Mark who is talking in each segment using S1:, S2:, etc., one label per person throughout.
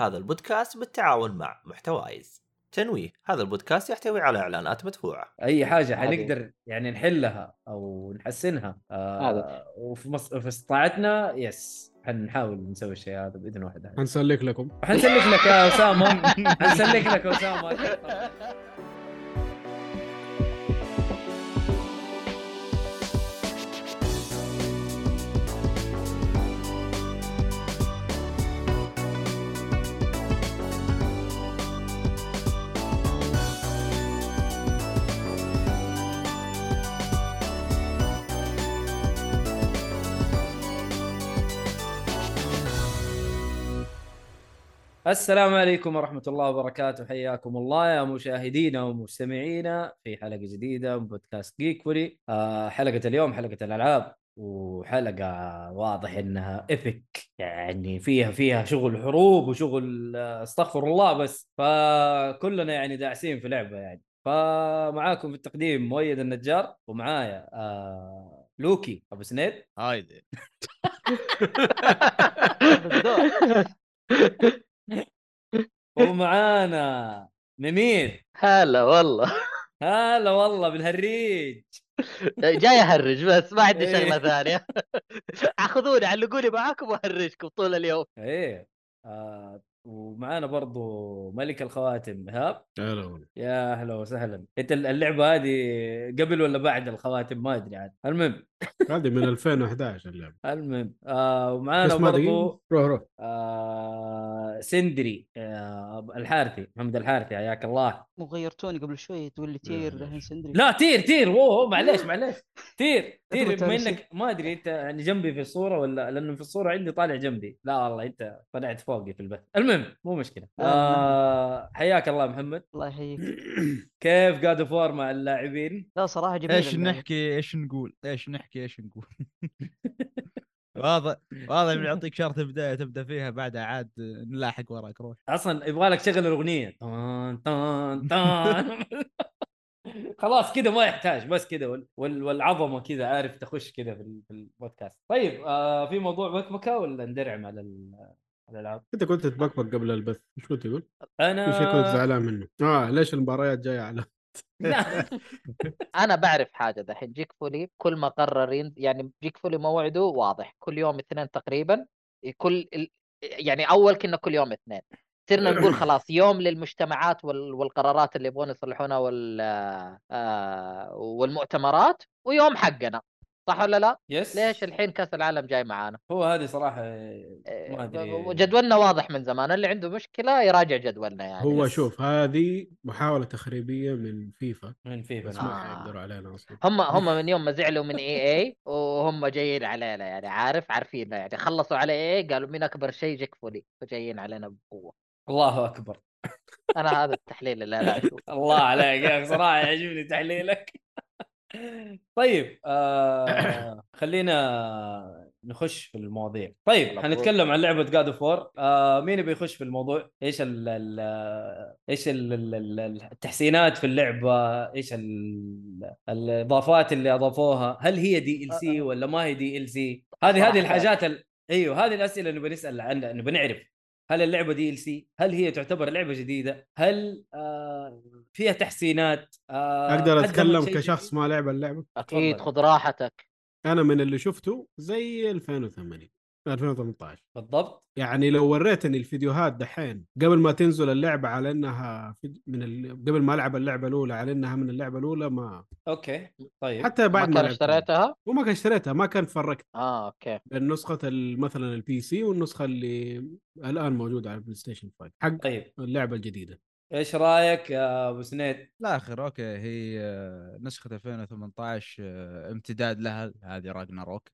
S1: هذا البودكاست بالتعاون مع محتوايز تنويه هذا البودكاست يحتوي على إعلانات
S2: مدفوعة أي
S3: حاجة.
S2: حنقدر يعني نحلها أو نحسنها آه
S3: هذا.
S2: وفي مص... في استطاعتنا يس حنحاول نسوي الشيء هذا بإذن واحد.
S4: حنسلك لكم
S2: حنسلك لك يا أسامة حنسلك لك يا أسامة السلام عليكم ورحمة الله وبركاته. حياكم الله يا مشاهدينا ومستمعينا في حلقة جديدة من بودكاست جيك فولي آه حلقة اليوم حلقة الألعاب وحلقة واضح إنها epic يعني فيها فيها شغل حروب وشغل آه، استغفر الله بس. فكلنا يعني داعسين في لعبة يعني. فمعاكم في التقديم مؤيد النجار ومعايا آه لوكي. أبو سنيد.
S5: هايدي
S2: ومعانا نمير.
S3: هلا والله.
S2: هلا والله بالهريج.
S3: جاي أهرج بس ما عندي شغلة
S2: إيه.
S3: ثانية. أخذوني علقوني معاكم وأهرجكم طول اليوم.
S2: إيه. آه. ومعانا برضو ملك الخواتم إيهاب.
S4: هلا والله.
S2: يا أهلا وسهلا. أنت اللعبة هذه قبل ولا بعد الخواتم؟ ما أدري عاد. المهم.
S4: هذه من 2011 اللعبة.
S2: المهم. آه ومعانا. برضو
S4: روح روح.
S2: آه سندري. آه الحارثي محمد الحارثي حياك الله.
S6: مو غيرتوني قبل شوي تقول لي تير
S4: لا.
S6: الحين سندري.
S2: لا تير تير. اوه معليش معليش. تير تير بما إنك ما أدري أنت يعني جنبي في الصورة ولا لأنه في الصورة عندي طالع جنبي. لا والله أنت طلعت فوقي في البث. المهم. مو مشكلة.
S6: لا،
S2: آه حياك الله محمد.
S6: الله يحييك.
S2: كيف قاعد فور مع اللاعبين؟
S6: لا صراحة جميل
S5: إيش نحكي؟ إيش نقول؟ إيش نحكي؟ إيش نقول؟ واضح واضح من يعطيك شرط بدايه تبدأ فيها بعدها عاد نلاحق وراك. روح.
S2: أصلا يبغى لك تشغل الأغنية. طان طان طان خلاص كذا ما يحتاج بس كذا وال- وال- والعظمة كذا عارف تخش كذا في ال- في البودكاست. طيب آه في موضوع بكبكه ولا ندرعم على ال- الألعاب.
S4: أنت كنت تبكبك قبل البث إيش كنت تقول؟
S2: أنا
S4: في شيء كنت زعلان منه. آه ليش المباريات جاية على
S3: أنا بعرف حاجة دحين جيك فولي كل ما قرر يعني جيك فولي موعده واضح كل يوم اثنين تقريبا كل ال- يعني أول كنا كل يوم اثنين. صرنا نقول خلاص يوم للمجتمعات وال- والقرارات اللي يبغون يصلحونها وال آه، والمؤتمرات ويوم حقنا. صح ولا لا؟
S2: yes
S3: ليش الحين كأس العالم جاي معانا؟
S2: هو هذه صراحة
S3: إيه،
S2: ما أدري.
S3: وجدولنا واضح من زمان اللي عنده مشكلة يراجع جدولنا يعني.
S4: هو
S2: بس-
S4: شوف هذه محاولة تخريبية من فيفا.
S2: من فيفا
S4: بس
S2: نعم.
S4: ما
S3: آه.
S4: حيقدروا علينا أصلا.
S3: هم هم من يوم ما زعلوا من EA وهم جايين علينا يعني عارف؟ عارفين يعني. خلصوا على EA قالوا مين أكبر شيء؟ جيك فولي. فجايين علينا بقوة.
S2: الله أكبر.
S3: أنا هذا التحليل اللي أنا أشوفه.
S2: الله عليك يا أخي صراحة يعجبني تحليلك. طيب آه خلينا نخش في المواضيع. طيب حنتكلم عن لعبة God of War آه مين يبي يخش في الموضوع؟ إيش ال ال إيش ال ال ال التحسينات في اللعبة؟ إيش ال الإضافات اللي أضافوها؟ هل هي دي ال سي ولا ما هي دي ال سي هذه. هذه الحاجات ال... أيوه هذه الأسئلة اللي بنسال عنها نبي نعرف. هل اللعبة DLC؟ هل هي تعتبر لعبة جديدة؟ هل آه فيها تحسينات؟ آه
S4: أقدر
S2: أتكلم
S4: كشخص؟ ما لعب
S3: اللعبة
S2: أكيد.
S3: خذ راحتك
S4: أنا من اللي شفته زي 2008 2018
S2: بالضبط.
S4: يعني لو وريتني الفيديوهات دحين قبل ما تنزل اللعبة على إنها من ال... قبل ما ألعب اللعبة الأولى على إنها من اللعبة الأولى ما
S2: okay طيب.
S4: حتى بعد
S3: ما
S4: ما,
S3: كان. اشتريتها؟
S4: وما كان اشتريتها ما كان فرقت.
S3: آه okay.
S4: النسخة ال- مثلا ال PC والنسخة اللي الآن موجودة على ال PlayStation 5 حق
S2: طيب.
S4: اللعبة الجديدة.
S2: إيش رأيك يا أبو سنيد؟
S5: لا اخر okay هي آه، نسخه 2018 آه، امتداد لها هذه Ragnarok.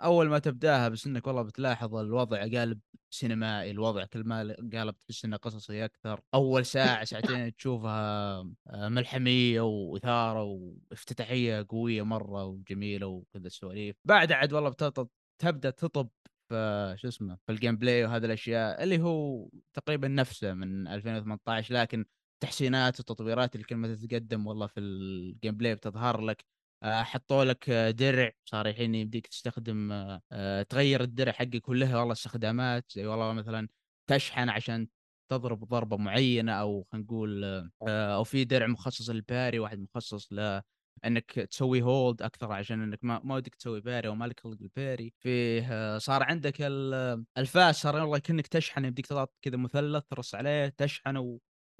S5: أول ما تبداها بس إنك والله بتلاحظ الوضع قالب سينمائي الوضع كل ما قالب تحس إنه قصصي أكثر. أول ساعة ساعتين تشوفها آه، ملحمية وإثارة وافتتاحية قوية مرة وجميلة وكذا السواليف بعد عاد والله بتط- تبدأ تطب شو اسمه في ال gameplay وهذه الأشياء اللي هو تقريبا نفسه من 2018 لكن تحسينات وتطويرات اللي كل ما تتقدم والله في ال gameplay بتظهر لك. آه، حطوا لك درع صار الحين يمديك تستخدم آه، تغير الدرع حقك كلها والله استخدامات زي والله مثلا تشحن عشان تضرب ضربة معينة أو خلينا نقول آه، أو في درع مخصص لل parry واحد مخصص ل إنك تسوي hold أكثر عشان إنك ما ما ودك تسوي parry وما لك خلق ال parry فيه صار عندك ال- الفاس صار والله كأنك تشحن يمديك تضغط كذا مثلث ترص عليه تشحن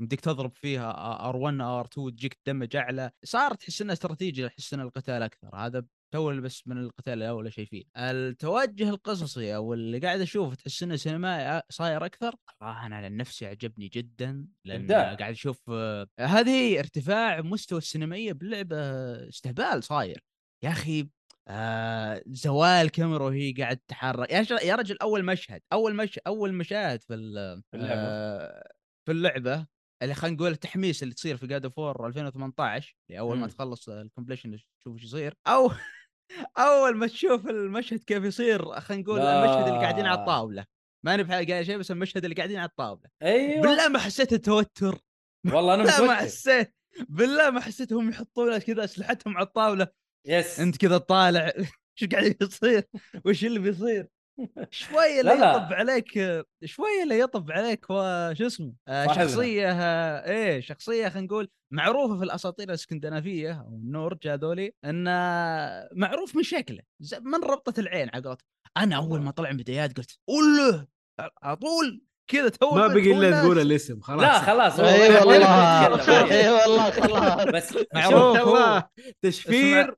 S5: يمديك تضرب فيها R1 R2 تجيك damage أعلى. صار تحس انه استراتيجي تحس إن القتال أكثر. هذا تو بس من القتال الأول شايفين التوجه القصصي أو اللي قاعد أشوف تحس إنه سينمائي صاير أكثر؟ صراحة أنا عن نفسي عجبني جدا لأن
S2: إبداع.
S5: قاعد أشوف آه، هذه ارتفاع مستوى السينمائية باللعبه استهبال صاير. يا أخي آه زوايا كاميرا وهي قاعد تتحرك يا, رجل أول مشهد أول مش أول مشاهد في ال-
S2: في اللعبة.
S5: آه في اللعبة اللي خلينا نقول التحميس اللي تصير في God of War 2018 اللي أول ما. تخلص ال completion تشوف إيش يصير أو أول ما تشوف المشهد كيف يصير خلينا نقول. المشهد اللي قاعدين على الطاولة. ماني قاعد شيء بس المشهد اللي قاعدين على الطاولة.
S2: أيوه.
S5: بالله ما حسيت التوتر
S2: والله
S5: أنا ما حسيت بالله ما حسيتهم يحطون كذا أسلحتهم على الطاولة.
S2: يس.
S5: أنت كذا طالع. إيش قاعد يصير؟ وش اللي بيصير؟ شوية
S2: لا،
S5: اللي
S2: لا.
S5: يطب عليك شوية اللي يطب عليك هو شو اسمه آه،. شخصية آه، إيه شخصية خلينا نقول معروفة في الأساطير الإسكندنافية أو النورج هذولي انه معروف من شكله من ربطة العين على قولتهم. أنا أول ما طلع من بدايات قلت قول على طول كذا تو
S4: ما بقي
S5: إلا.
S4: تقول الاسم خلاص.
S2: لا خلاص.
S3: اي والله. اي والله خلاص.
S2: بس معروف
S4: تشفير.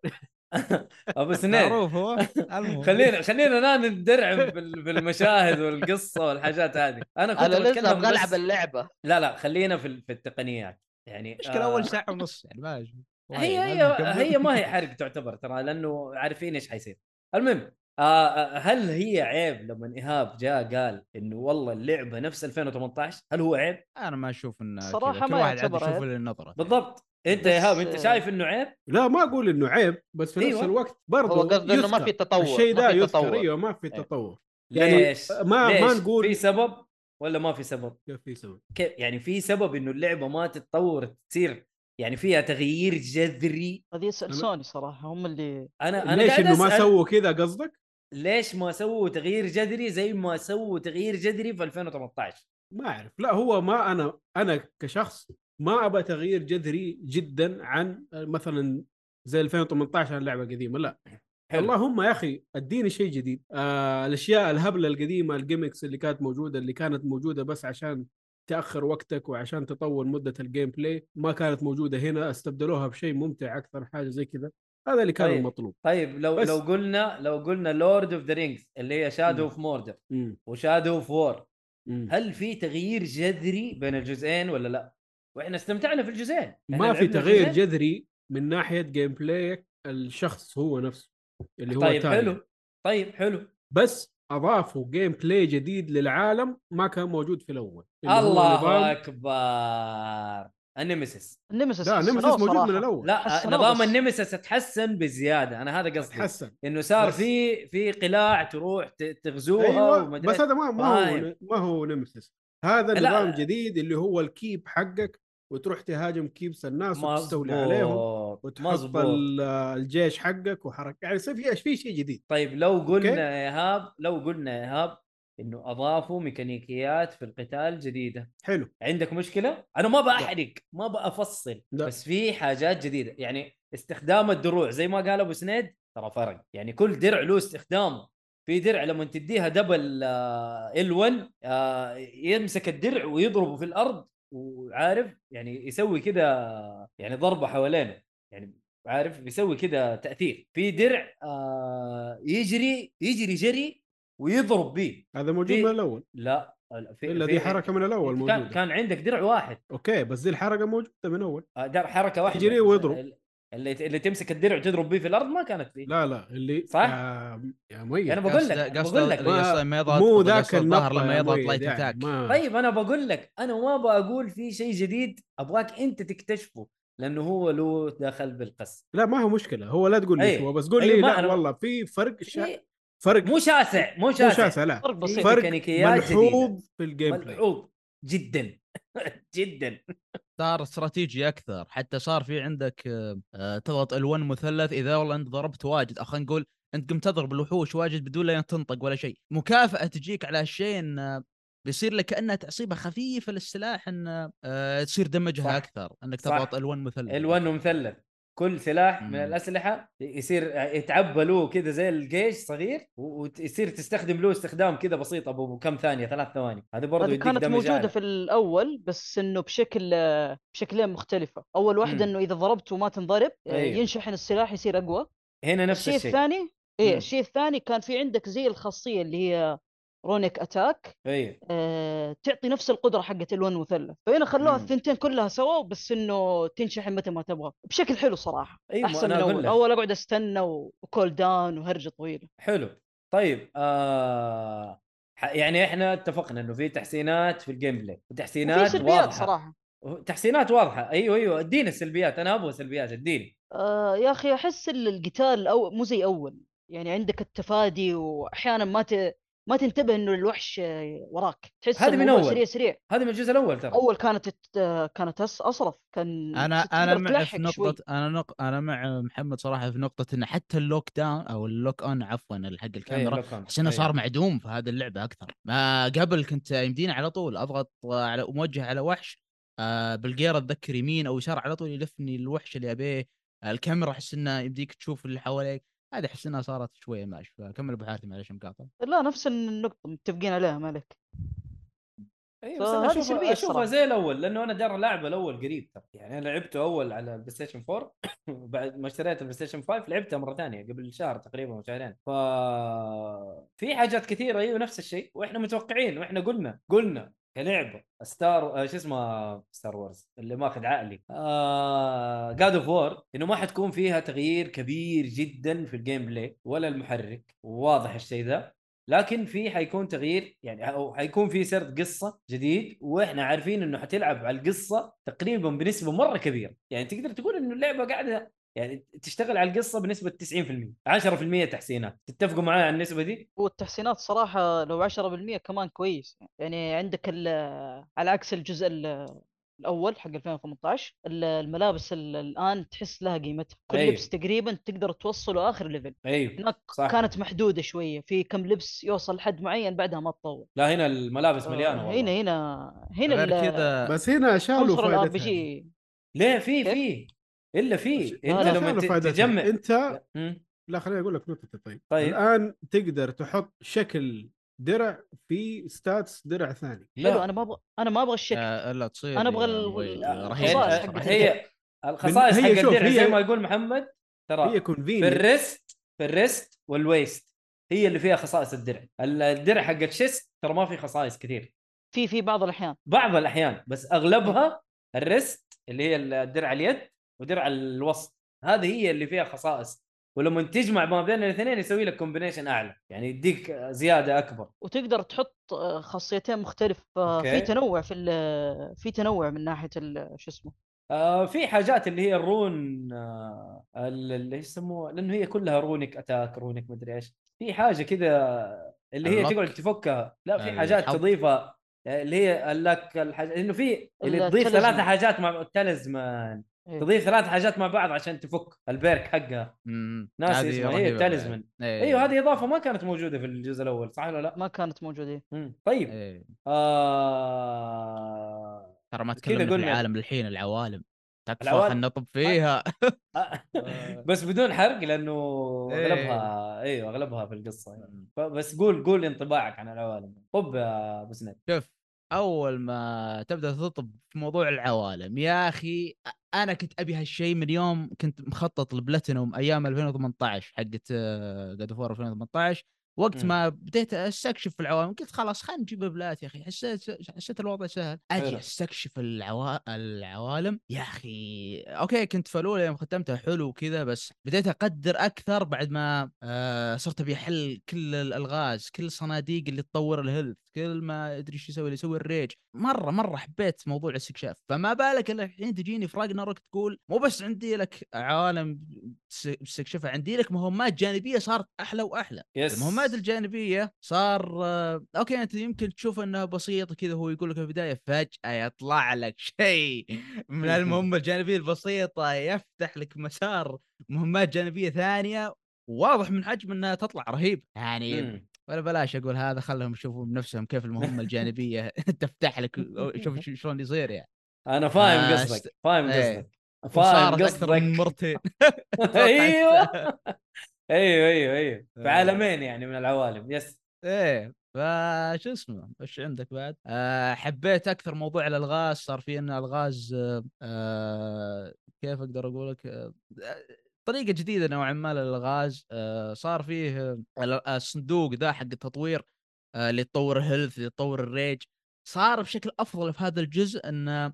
S2: ابو سنين.
S5: معروف هو؟ المهم.
S2: خلينا خلينا الان ندرعم بال- بالمشاهد والقصة والحاجات هذه. أنا كنت
S3: أنا لسه أبغى
S2: بس
S3: العب اللعبة.
S2: لا لا خلينا في ال- في التقنيات. يعني
S5: مشكلة
S2: آه،
S5: اول ساعة ونص يعني ما
S2: هي هي هي ما هي حرق تعتبر ترى لأنه عارفين إيش حيصير. المهم آه آه، هل هي عيب لما إيهاب جاء قال إنه والله اللعبة نفس 2018 هل هو عيب؟
S5: أنا ما أشوف انه. كل
S6: ما
S5: واحد عاد
S6: يعتبر
S5: يشوف
S6: عيب.
S5: اللي نظره
S2: بالضبط. انت يا ايهاب انت شايف انه عيب
S4: لا ما أقول إنه عيب بس في نفس
S2: أيوة.
S4: الوقت برضه
S3: هو قصده إنه ما. في تطور
S4: الشيء ده يذكر. أيوه ما في
S3: أيوة.
S4: تطور يعني
S2: ليش
S4: ما
S2: ليش؟
S4: ما نقول
S2: في سبب ولا ما في سبب
S4: كيف في سبب
S2: كيف يعني في سبب إنه اللعبة ما تتطور تصير يعني فيها تغيير جذري
S6: هذه
S4: يسأل
S6: سوني صراحة هم اللي
S2: أنا أنا
S4: ليش إنه ما سووا كذا قصدك؟
S2: ليش ما سووا تغيير جذري زي ما سووا تغيير جذري في 2018
S4: ما أعرف لا هو ما أنا أنا كشخص ما أبى تغيير جذري جدا عن مثلا زي 2018 عن لعبه قديمه لا
S2: حلو.
S4: اللهم يا أخي اديني شيء جديد آه الأشياء الهبلة القديمة ال gimmicks اللي كانت موجودة اللي كانت موجودة بس عشان تأخر وقتك وعشان تطول مدة ال gameplay ما كانت موجودة هنا استبدلوها بشيء ممتع أكثر حاجة زي كذا هذا اللي كان
S2: طيب.
S4: المطلوب
S2: طيب لو
S4: بس-
S2: لو قلنا لو قلنا Lord of the Rings اللي هي Shadow. of
S4: Mordor.
S2: و Shadow of
S4: War.
S2: هل في تغيير جذري بين الجزئين ولا لا؟ وإحنا استمتعنا في الجزئين.
S4: ما في تغيير
S2: الجزئين.
S4: جذري من ناحية gameplay الشخص هو نفسه اللي هو
S2: طيب. حلو. طيب حلو.
S4: بس أضافوا gameplay جديد للعالم ما كان موجود في الأول
S2: الله
S4: أكبر.
S2: ال Nemesis
S6: ال
S4: Nemesis
S6: لا
S4: Nemesis موجود
S6: صراحة.
S4: من الأول.
S2: لا نظام
S6: بس.
S2: ال Nemesis تحسن بزيادة أنا هذا قصدي.
S4: تحسن.
S2: إنه صار في في قلاع تروح تغزوها
S4: أيوه
S2: ومدري
S4: بس هذا ما ما هو
S2: فاهم.
S4: ما هو Nemesis هذا. نظام جديد اللي هو ال keep حقك وتروح تهاجم keeps الناس وتستولي عليهم وتحط الجيش حقك وحركه يعني في في شيء جديد.
S2: طيب لو. قلنا يا ايهاب لو قلنا يا ايهاب إنه أضافوا ميكانيكيات في القتال جديدة.
S4: حلو.
S2: عندك مشكلة؟ أنا ما بحرق ما بأفصل
S4: لا.
S2: بس في حاجات جديدة. يعني استخدام الدروع زي ما قال أبو سنيد ترى فرق. يعني كل درع له استخدامه في درع لما تديها دبل ال 1 آه، يمسك الدرع ويضربه في الأرض وعارف يعني يسوي كذا يعني ضربة حوالينه يعني عارف يسوي كذا تأثير. في درع آه، يجري يجري جري ويضرب به
S4: هذا موجود من الأول.
S2: لا في إلا
S4: دي حركة من الأول
S2: كان
S4: موجودة.
S2: كان عندك درع واحد.
S4: okay بس دي الحركة موجودة من أول.
S2: آه، درع حركة واحدة
S4: يجري ويضرب.
S2: اللي اللي تمسك الدرع وتضرب به في الأرض ما كانت فيه.
S4: لا لا اللي
S2: صح؟
S4: يا, يا مؤيد
S2: أنا بقول لك بقول لك.
S5: ما يضغط
S4: مو ذاك
S5: الظهر
S4: النقطة
S5: لما يضغط light
S4: يعني attack
S2: طيب أنا بقول لك أنا ما بقول في شيء جديد أبغاك أنت تكتشفه لأنه هو له دخل بالقصة.
S4: لا ما هو مشكلة. هو لا تقول لي هو بس قول
S2: أيوة،
S4: لي لا
S2: أنا-
S4: والله في فرق شا...
S2: في-
S4: فرق
S2: مو شاسع مو
S4: مو
S2: شاسع.
S4: شاسع لا.
S6: فرق بسيط.
S4: ملحوظ في ال gameplay
S2: ملحوظ جدا. جدا
S5: صار استراتيجي أكثر حتى صار في عندك آه، تضغط L1 مثلث إذا والله أنت ضربت واجد أو خلينا نقول أنت قمت تضرب الوحوش واجد بدون لا تنطق ولا شيء مكافأة تجيك على هالشيء إن آه، بيصير لك كأنها تعصيبة خفيفة للسلاح إن آه تصير دمجها
S2: صح.
S5: أكثر
S2: إنك.
S5: تضغط ال1 مثلث
S2: ال1 ومثلث كل سلاح من. الأسلحة يصير يتعبى له كذا زي الجيش صغير ويصير تستخدم له استخدام كذا بسيط أبو كم ثانية ثلاث ثواني هذا برضه
S6: كانت
S2: أعلى.
S6: في الأول بس إنه بشكل بشكلين مختلفة أول واحدة
S2: مم.
S6: إنه إذا ضربت وما تنضرب آه،
S2: أيوه.
S6: ينشحن السلاح يصير أقوى
S2: هنا نفس
S6: الشيء
S2: الشيء
S6: الثاني
S2: مم.
S6: الشيء الثاني كان في عندك زي الخاصية اللي هي runic attack
S2: أيوه
S6: آه، تعطي نفس القدرة حقت L1 مثلث فهنا خلوها. الثنتين كلها سوا بس إنه تنشحن متى ما تبغى. بشكل حلو صراحة.
S2: أيوة،
S6: أحسن من
S2: أول.
S6: أول أقعد أستنى و cool down وهرجة طويلة.
S2: حلو. طيب آه يعني إحنا اتفقنا إنه في تحسينات في ال
S6: gameplay
S2: وتحسينات
S6: سلبيات
S2: واضحة.
S6: صراحة.
S2: تحسينات واضحة. أيوه أيوه. إديني السلبيات. أنا أبغى سلبيات. إديني.
S6: آه يا أخي أحس ال- القتال أو مو زي أول. يعني عندك التفادي وأحيانا ما ت... ما تنتبه إنه الوحش وراك تحس
S2: هذه من أول.
S6: سريع سريع
S2: هذا من الجزء الأول ترى
S6: أول كانت كانت أصرف كان أنا
S5: أنا مع في
S6: شوي.
S5: نقطة أنا نق... أنا مع محمد صراحة في نقطة إن حتى ال lock down أو ال lock on عفوا حق الكاميرا انه
S2: أيوة.
S5: صار معدوم في هذه اللعبة أكثر ما قبل كنت يمديني على طول أضغط على موجه على وحش آه بالجير أتذكر يمين أو يسار على طول يلفني الوحش اللي أبيه الكاميرا أحس إنه يمديك تشوف اللي حواليك هذه أحس إنها صارت شوية ماشي فكمل أبو حاتم معلش مقاطع
S6: لا نفس النقطة متفقين عليها مالك
S2: أيوه بس اشوفها
S6: سلبية
S2: اشوفها. زي الأول لأنه أنا دار العب الأول قريب ترى. يعني أنا لعبته أول على ال PlayStation 4 بعد ما اشتريت ال PlayStation 5 لعبتها مرة ثانية قبل شهر تقريبا أو شهرين. ف في حاجات كثيرة أيوه نفس الشيء وإحنا متوقعين وإحنا قلنا قلنا. كلعبة Star آه، شو اسمه Star Wars اللي ماخذ عقلي. آه... God of War إنه ما حتكون فيها تغيير كبير جدا في ال gameplay ولا المحرك واضح الشيء ذا. لكن في حيكون تغيير يعني أو حيكون في سرد قصة جديد وإحنا عارفين إنه حتلعب على القصة تقريبا بنسبة مرة كبيرة. يعني تقدر تقول إنه اللعبة قاعدة يعني تشتغل على القصة بنسبة 90% 10% تحسينات. تتفقوا معي على النسبة دي؟
S6: والتحسينات صراحة لو 10% كمان كويس. يعني عندك ال- على عكس الجزء ال- الأول حق 2018 ال- الملابس ال- الآن تحس لها قيمتها. كل
S2: أيوه.
S6: لبس تقريبا تقدر توصله آخر ليفل
S2: أيوه
S6: هناك
S2: صح.
S6: كانت محدودة شوية. في كم لبس يوصل لحد معين بعدها ما تطور.
S2: لا هنا الملابس مليانة
S6: آه،
S2: والله.
S6: هنا هنا هنا
S5: غير كذا
S4: بس هنا شالوا فائدتها
S6: جي
S2: ليه؟ في؟ في. إلا في
S6: أنت
S2: لما. تجمع. أنت.
S4: لا خليني أقول لك نقطة طيب
S2: طيب.
S4: الآن تقدر تحط شكل درع في stats درع ثاني.
S6: حلو
S2: لا.
S6: أنا ما أبغى أنا ما أبغى الشكل.
S5: آه، لا تصير أبوي،
S6: ال-
S5: رهيبة
S6: الخصائص
S2: هي, الخصائص
S4: هي
S2: حق الدرع
S4: هي-
S2: زي ما يقول محمد ترى
S4: هي
S2: في
S4: ال
S2: wrist في ال wrist وال waist هي اللي فيها خصائص الدرع. الدرع حق ال chest ترى ما في خصائص كثير.
S6: في في بعض الأحيان.
S2: بعض الأحيان بس أغلبها ال wrist اللي هي الدرع اليد ودرع الوسط. هذه هي اللي فيها خصائص. ولما تجمع ما بين الاثنين يسوي لك combination أعلى. يعني يديك زيادة أكبر.
S6: وتقدر تحط آه، خاصيتين مختلفة
S2: okay.
S6: في تنوع في ال- في تنوع من ناحية ال- شو اسمه؟
S2: آه في حاجات اللي هي ال rune آه ال- اللي يسموها لأنه هي كلها runic attack runic مدري إيش. في حاجة كذا اللي هي
S5: ال luck.
S2: تقعد تفكها. لا في حاجات
S5: الحظ.
S2: تضيفها آه، اللي هي ال luck الحاجة انه في اللي تضيف. ثلاثة حاجات مع ال talisman.
S6: إيه.
S2: تضيف ثلاث حاجات مع بعض عشان تفك ال perk حقها
S5: مم.
S2: ناسي اسمها، هي.
S5: إيه.
S2: أيوه هذه إضافة ما كانت موجودة في الجزء الأول صح ولا لا؟
S6: ما كانت موجودة
S2: مم. طيب
S5: إيه.
S2: آه...
S5: ترى ما تكلمنا في العالم الحين العوالم تكفى خلنا نطب فيها
S2: بس بدون حرق لأنه
S5: إيه.
S2: أغلبها أيوه أغلبها في القصة يعني. بس قول قول انطباعك عن العوالم طب يا أبو سند
S5: شوف أول ما تبدأ تطب في موضوع العوالم يا أخي أنا كنت أبي هالشيء من يوم كنت مخطط البلاتينوم أيام 2018 حقت God of 2018 وقت. ما بديت أستكشف في العوالم قلت خلاص خلينا نجيب plat يا أخي. حسيت حسيت الوضع سهل. أجي أستكشف العوا... العوالم. يا أخي okay كنت فلول يوم ختمتها حلو وكذا بس بديت أقدر أكثر بعد ما آه صرت أبي أحل كل الألغاز كل الصناديق اللي تطور ال health كل ما أدري إيش يسوي اللي يسوي ال rage. مرة مرة حبيت موضوع الاستكشاف. فما بالك الا الحين تجيني في Ragnarök تقول مو بس عندي لك عوالم تس- تستكشفها عندي لك مهمات جانبية صارت أحلى وأحلى.
S2: yes.
S5: المهمات الجانبية صار آه، okay أنت يمكن تشوف إنها بسيطة كذا هو يقول لك في البداية فجأة يطلع لك شيء من المهمة الجانبية البسيطة يفتح لك مسار مهمات جانبية ثانية واضح من حجم إنها تطلع رهيب. يعني. ولا بلاش أقول هذا خلهم يشوفوا بنفسهم كيف المهمة الجانبية تفتح لك شوف شو- شلون يصير يعني.
S2: أنا فاهم
S5: آه،
S2: قصدك فاهم
S5: إيه.
S2: قصدك فاهم
S5: أكثر من
S2: قصدك.
S5: مرتين.
S2: أيوه. أيوه أيوه أيوه. في
S5: إيه.
S2: عالمين يعني من العوالم. يس
S5: إيه. فش اسمه؟ وش عندك بعد؟ أه حبيت أكثر موضوع الألغاز. صار في إن ألغاز أه آه، كيف أقدر أقول لك أه طريقة جديدة نوعا ما للألغاز. أه صار فيه آه، ال- الصندوق ذا حق التطوير أه اللي تطور ال health اللي تطور ال rage. صار بشكل أفضل في هذا الجزء انه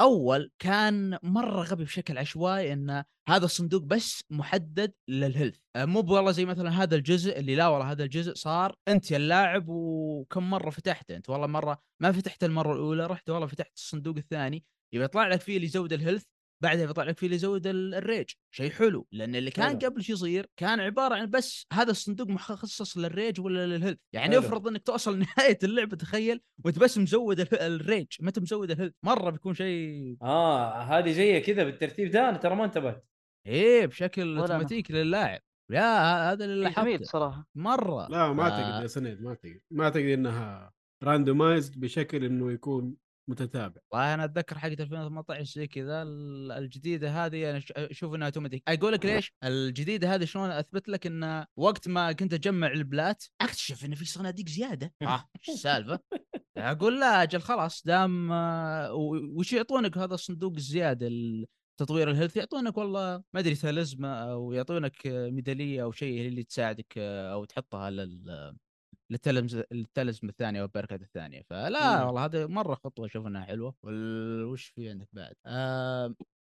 S5: أول كان مرة غبي بشكل عشوائي إن هذا الصندوق بس محدد لل health. آه، مو والله زي مثلا هذا الجزء اللي لا والله هذا الجزء صار أنت يا اللاعب وكم مرة فتحته أنت. والله مرة ما فتحت المرة الأولى رحت والله فتحت الصندوق الثاني. يبي يطلع لك فيه اللي يزود ال health بعدها بيطلع لك فيه اللي يزود ال- rage. شيء حلو لأن اللي كان
S2: حلو.
S5: قبل شو يصير كان عبارة عن بس هذا الصندوق مخصص لل rage ولا لل health. يعني
S2: حلو.
S5: افرض إنك توصل نهاية اللعبة تخيل وأنت بس مزود ال- rage ما أنت مزود ال health مرة بيكون شيء
S2: آه هذه جاية كذا بالترتيب ده أنا ترى ما انتبهت.
S5: إيه بشكل. اوتوماتيكي للاعب. لا هذا اللي
S6: جميل
S5: لاحظته.
S6: صراحة
S5: مرة.
S4: لا ما اعتقد يا سند ما اعتقد ما اعتقد إنها randomized بشكل إنه يكون متتابع.
S5: والله أنا أتذكر حقت 2018 زي كذا ال- الجديدة هذه أنا أشوف إنها أوتوماتيك. أقول لك ليش؟ الجديدة هذه شلون أثبت لك إن وقت ما كنت أجمع ال plat أكتشف إن في صناديق زيادة. آه إيش السالفة؟ أقول لا أجل خلاص دام آه، وش يعطونك هذا الصندوق الزيادة ال- تطوير ال health يعطونك والله ما أدري talisman أو يعطونك ميدالية أو شيء اللي تساعدك آه، أو تحطها لل التلزمه الثانية أو البركه الثانية فلا
S2: مم.
S5: والله هذه مرة خطوة أشوف إنها حلوة. وش في عندك بعد؟ آه...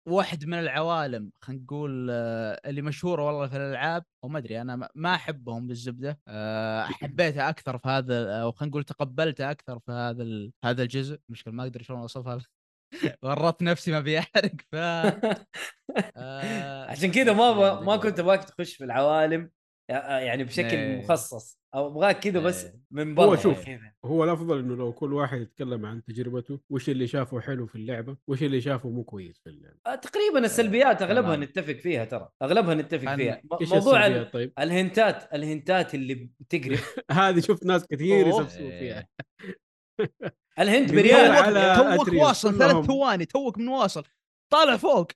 S5: واحد من العوالم خلينا نقول آه... اللي مشهورة والله في الألعاب أو ما أدري أنا ما- أحبهم بالزبدة آه... حبيتها أكثر في هذا أو خلينا نقول تقبلتها أكثر في هذا. هذا الجزء مشكلة ما أقدر شلون أوصفها ورطت نفسي ما ابي احرق ف آه...
S2: عشان كذا ما ب...
S5: عندك
S2: ما؟ كنت أبغاك تخش في العوالم يعني بشكل
S5: إيه.
S2: مخصص أو أبغاك كذا بس
S5: إيه.
S2: من
S4: هو
S2: برا
S4: شوف.
S2: كذا
S4: هو الأفضل إنه لو كل واحد يتكلم عن تجربته وش اللي شافه حلو في اللعبة وش اللي شافه مو كويس في اللعبة
S2: آه، تقريبا السلبيات أغلبها
S5: تمام.
S2: نتفق فيها ترى أغلبها نتفق فيها موضوع ال-
S4: السلبيات طيب
S2: الهنتات الهنتات اللي بتقرف
S4: هذه شفت ناس كثير
S2: أوه.
S4: يسفسوا فيها
S2: الهنت
S4: من
S2: بريال
S5: توك واصل ثلاث. ثواني توك من واصل طالع فوق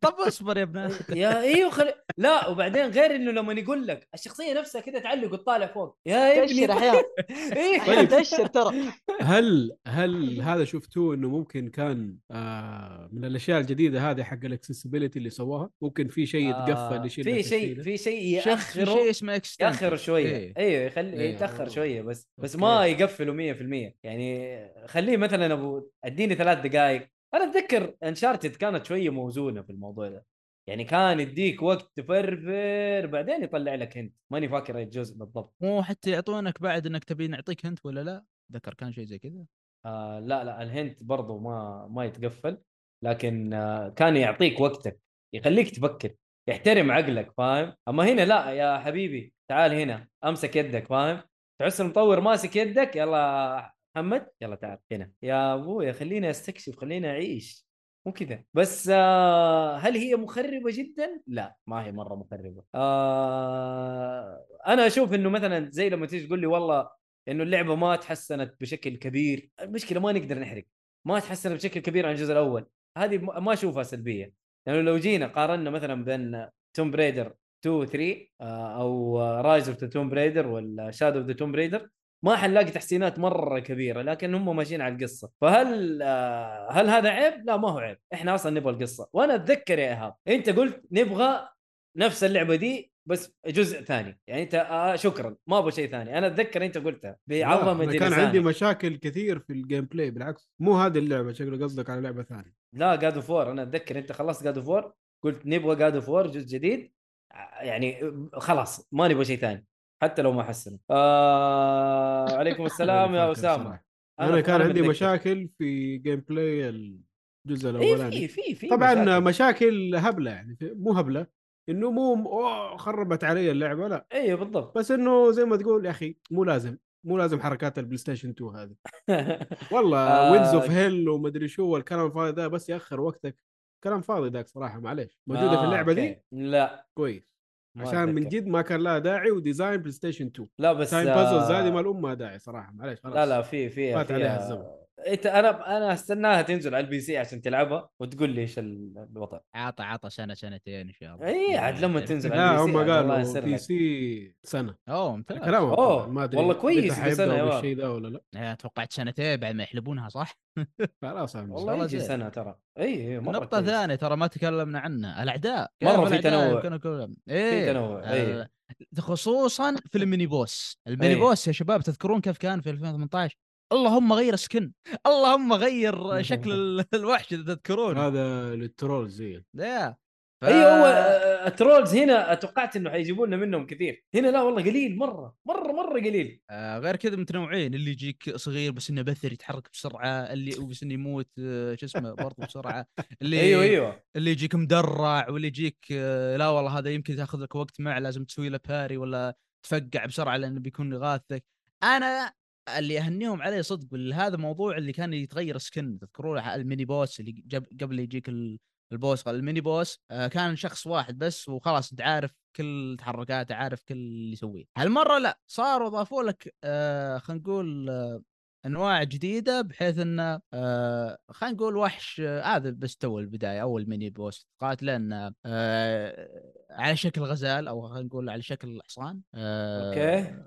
S5: طب اصبر يا ابن
S2: يا إيوه خل... لا وبعدين غير إنه لما يقول لك الشخصية نفسها كذا تعلق وتطالع فوق. يا ابني.
S6: تأشر أحيانا
S2: إيه.
S6: أحيانا تأشر ترى.
S4: هل هل هذا شفتوه إنه ممكن كان آه من الأشياء الجديدة هذه حق ال accessibility اللي سووها؟ ممكن في شيء يتقفل
S2: آه،
S4: يشيل
S2: في شيء؟ في شيء ياخره
S5: شيء اسمه
S2: ياخر
S5: شوية.
S2: أيوه يخلي
S5: إيه.
S2: يتأخر شوية بس بس
S5: okay.
S2: ما يقفلوا 100% يعني خليه مثلا ابو أديني ثلاث دقائق أنا أتذكر Uncharted كانت شوية موزونة في الموضوع ده. يعني كان يديك وقت تفرفر بعدين يطلع لك هنت ماني فاكر أي جزء بالضبط.
S5: مو حتى يعطونك بعد إنك تبي نعطيك هنت ولا لا؟ ذكر كان شيء زي كذا.
S2: آه لا لا الهنت برضو ما ما يتقفل. لكن آه كان يعطيك وقتك يخليك تفكر يحترم عقلك فاهم؟ أما هنا لا يا حبيبي تعال هنا أمسك يدك فاهم؟ تحس المطور ماسك يدك يلا محمد يلا تعال هنا. يا أبويا خليني أستكشف خليني أعيش. مو كذا. بس آه هل هي مخربة جدا؟ لا ما هي مرة مخربة. آه أنا أشوف إنه مثلا زي لما تيجي تقول لي والله إنه اللعبة ما تحسنت بشكل كبير المشكلة ما نقدر نحرق. ما تحسنت بشكل كبير عن الجزء الأول. هذه ما أشوفها سلبية. لأنه لو جينا قارنا مثلا بين Tomb Raider 2 3 آه، أو Rise of the Tomb Raider ولا Shadow of the Tomb Raider ما حنلاقي تحسينات مرة كبيرة لكن هم ماشيين على القصة. فهل آه، هل هذا عيب؟ لا ما هو عيب. إحنا أصلا نبغى القصة. وأنا أتذكر يا إيهاب أنت قلت نبغى نفس اللعبة دي بس جزء ثاني. يعني أنت آه شكرا ما أبغى شيء ثاني. أنا أتذكر أنت قلتها
S4: بعظمة كان
S2: لسانك.
S4: عندي مشاكل كثير في ال gameplay بالعكس. مو هذه اللعبة شكله قصدك على لعبة ثانية.
S2: لا God of أنا أتذكر أنت خلصت God of قلت نبغى God of جزء جديد. ع- يعني خلاص ما نبغى شيء ثاني. حتى لو ما حسنوا آه عليكم السلام يا
S4: أسامة. أنا كان عندي. مشاكل في gameplay الجزء
S2: اي
S4: الأولاني.
S2: في في في
S4: طبعا
S2: مشاكل.
S4: مشاكل هبلة يعني مو هبلة إنه مو خربت علي اللعبة لا.
S2: أيوه بالضبط.
S4: بس إنه زي ما تقول يا أخي مو لازم مو لازم حركات البلاي ستيشن 2 هذه. والله. وينز اوف هيل ومدري شو والكلام الفاضي ده بس يأخر وقتك. كلام فاضي ذاك صراحة معليش. موجودة في
S2: آه،
S4: اللعبة
S2: أوكي.
S4: دي
S2: لا.
S4: كويس. عشان من. جد ما كان لها داعي وديزاين بلاي ستيشن 2
S2: لا بس
S4: تايم
S2: آه،
S4: بازلز هذه ما الام ما داعي صراحة معلش خلاص
S2: لا لا في في
S4: فات عليها الزمن.
S2: انت أنا أنا استناها تنزل على البي سي عشان تلعبها وتقول لي إيش ال- الوضع
S5: عطى عطى سنة سنتين إن شاء الله
S2: اي عاد لما تنزل على البي سي
S4: هم قالوا بي. سي سنة
S5: أوه ممتاز
S2: أوه،
S4: طبعاً، ما أدري
S2: والله كويس مان.
S4: بالشيء ده ولا لا
S5: إيه، توقعت سنتين بعد ما يحلبونها صح؟
S4: خلاص
S2: والله يجي. سنة ترى اي اي مرة
S5: نقطة
S2: كويس.
S5: ثانية ترى ما تكلمنا عنها الأعداء
S2: مرة
S5: كيف
S2: في تنوع.
S5: إيه
S2: تنوع، إيه.
S5: خصوصا في الميني بوس الميني
S2: إيه.
S5: بوس يا شباب تذكرون كيف كان في 2018 اللهم غير سكن اللهم غير شكل ال- الوحش إذا تذكرون
S4: هذا للترول زي
S5: يا ف-
S2: اي هو آه، ال trolls هنا توقعت إنه حيجيبوا لنا منهم كثير. هنا لا والله قليل مرة مرة مرة قليل.
S5: آه، غير كذا متنوعين اللي يجيك صغير بس إنه بثر يتحرك بسرعة اللي بس إنه يموت آه، شو اسمه برضه بسرعة. اللي
S2: أيوه أيوه.
S5: اللي يجيك مدرع واللي يجيك آه، لا والله هذا يمكن تاخذ لك وقت معه لازم تسوي له parry ولا تفقع بسرعة لأنه بيكون يغاثك أنا اللي اهنيهم عليه صدق هذا موضوع اللي كان يتغير skin تذكرون ال mini boss اللي جب قبل يجيك ال- ال boss ال mini boss آه، كان شخص واحد بس وخلاص انت عارف كل تحركاته عارف كل اللي يسويه. هالمرة لا صاروا ضافوا لك آه، خلينا نقول آه، أنواع جديدة بحيث إنه آه خلينا نقول وحش آه، هذا بس تو البداية أول mini boss قاتله إنه آه على شكل غزال أو خلينا نقول على شكل حصان آه
S2: أوكي.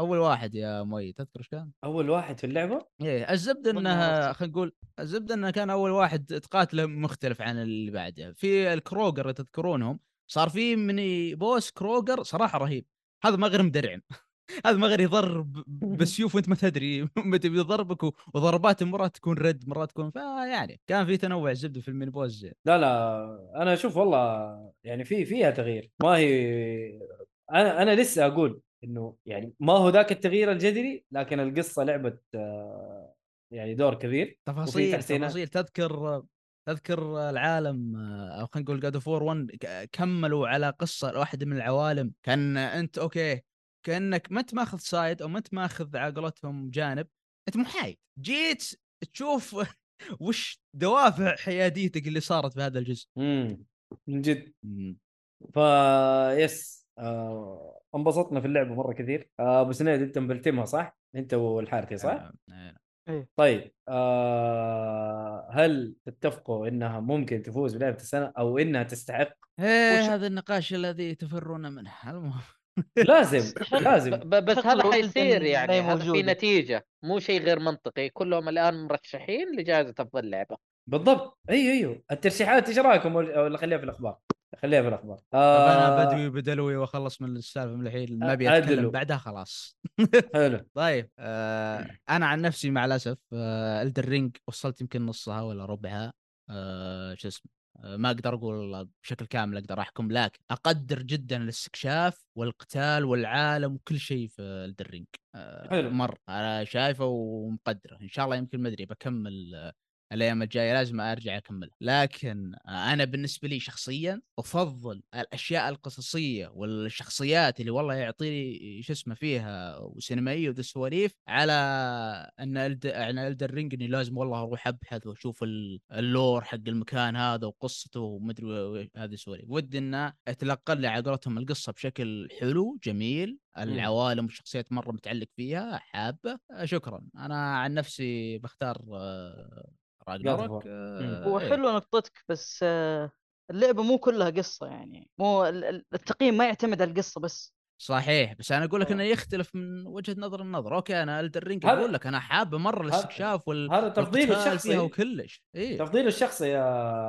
S5: أول واحد يا مؤيد تذكر إيش كان؟
S2: أول واحد في
S5: اللعبة؟ إيه
S6: الزبدة
S5: انها
S6: عرفت.
S5: خلينا نقول الزبدة إنه كان أول واحد تقاتله مختلف عن اللي بعده. في الكروجر اللي تذكرونهم صار في ميني بوس كروجر صراحة رهيب. هذا ما غير مدرعم. هذا ما غير يضرب بالسيوف وأنت ما تدري. متى بيضربك و- وضربات مرات تكون رد مرات تكون فيعني كان في تنوع الزبدة في الميني بوس زين.
S2: لا لا أنا أشوف والله يعني في فيها تغيير. ما هي أنا أنا لسه أقول إنه يعني ما هو ذاك التغيير الجذري لكن القصة لعبت آه، يعني دور كبير.
S5: تفاصيل. تفاصيل. تذكر تذكر العالم أو خلينا نقول God of War 1 ك- كملوا على قصة واحدة من العوالم. كان أنت أوكي كأنك ما انت ماخذ side أو ما انت ماخذ على قولتهم جانب. أنت محايد جيت تشوف وش دوافع حياديتك اللي صارت في هذا الجزء.
S2: امم من جد. فا yes آه انبسطنا في اللعبه مرة كثير آه أبو سنيد أنت مبلتنمها صح؟ أنت والحارثي صح؟
S5: آه، آه.
S2: طيب آه هل تتفقوا إنها ممكن تفوز بلعبة السنة أو إنها تستحق؟
S6: إيه
S5: هذا النقاش الذي تفرون منه المهم
S2: لازم لازم
S3: بس هذا حيصير يعني هذا في. نتيجة مو شيء غير منطقي كلهم الآن مرشحين لجائزة أفضل لعبة
S2: بالضبط. أيوه أيوه. الترشيحات إيش رأيكم؟ ولا خليها في الأخبار؟ خليها في الأخبار.
S5: طب أنا
S2: آه.
S5: بدوي بدلوي وأخلص من السالفة من الحين ما أبي
S2: أتكلم.
S5: بعدها خلاص.
S2: حلو.
S5: طيب آه أنا عن نفسي مع الأسف آه الدر رينج وصلت يمكن نصها ولا ربعها. آه شو اسمه آه ما أقدر أقول بشكل كامل أقدر أحكم لكن أقدر جدا الاستكشاف والقتال والعالم وكل شيء في Elden Ring آه
S2: حلو.
S5: مر أنا شايفه ومقدره. إن شاء الله يمكن ما أدري بكمل آه الأيام الجاية لازم أرجع اكمل لكن أنا بالنسبة لي شخصيا أفضل الأشياء القصصية والشخصيات اللي والله يعطيني شو اسمه فيها وسينمائية وذا السواليف على إن الد... يعني Elden Ring إني لازم والله أروح أبحث وأشوف ال- ال lore حق المكان هذا وقصته ومدري و- هذه السواليف. ودي انه أتلقى لي على قولتهم القصة بشكل حلو جميل العوالم والشخصيات مرة متعلق فيها حابة. شكرا. أنا عن نفسي بختار
S2: Ragnarok.
S5: آه،
S6: هو
S5: إيه.
S6: حلو نقطتك بس آه، اللعبة مو كلها قصة يعني مو ال- ال- التقييم ما يعتمد على القصة بس
S5: صحيح بس أنا أقول لك
S6: آه.
S5: إنه يختلف من وجهة نظر النظر أوكي أنا Elden Ring
S2: هذا-
S5: أقول لك أنا حابه مرة الاستكشاف وال
S2: هذا تفضيل الشخصي
S5: وكلش إيه
S2: تفضيل الشخصي يا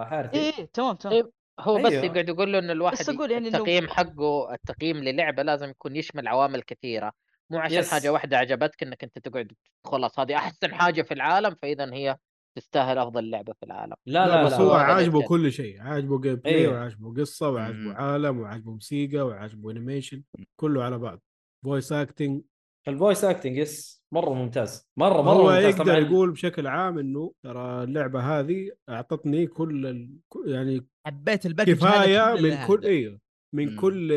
S2: حارثي
S6: اي اي تمام تمام
S3: إيه، هو بس
S2: أيوه.
S3: يقعد يقول له إن الواحد
S6: بس أقول يعني إنه-
S3: التقييم حقه التقييم للعبة لازم يكون يشمل عوامل كثيرة مو عشان
S2: yes.
S3: حاجة واحدة عجبتك إنك أنت تقعد خلاص هذه أحسن حاجة في العالم فاذا هي تستاهل أفضل لعبة في العالم
S2: لا
S4: لا,
S2: لا
S4: بس
S2: لا,
S4: هو عاجبه. كل شيء عاجبه gameplay
S2: أيوه.
S4: وعاجبه قصة وعاجبه
S5: مم.
S4: عالم وعاجبه موسيقى وعاجبه animation كله على بعض فويس اكتنج
S2: الفويس اكتنج يس مرة ممتاز مرة مرة
S4: هو
S2: ممتاز
S4: يقدر
S2: طبعا
S4: يقول بشكل عام إنه ترى اللعبة هذه أعطتني كل ال... يعني
S5: حبيت ال
S4: package
S5: كفاية
S4: من كل. أيوه من
S5: مم.
S4: كل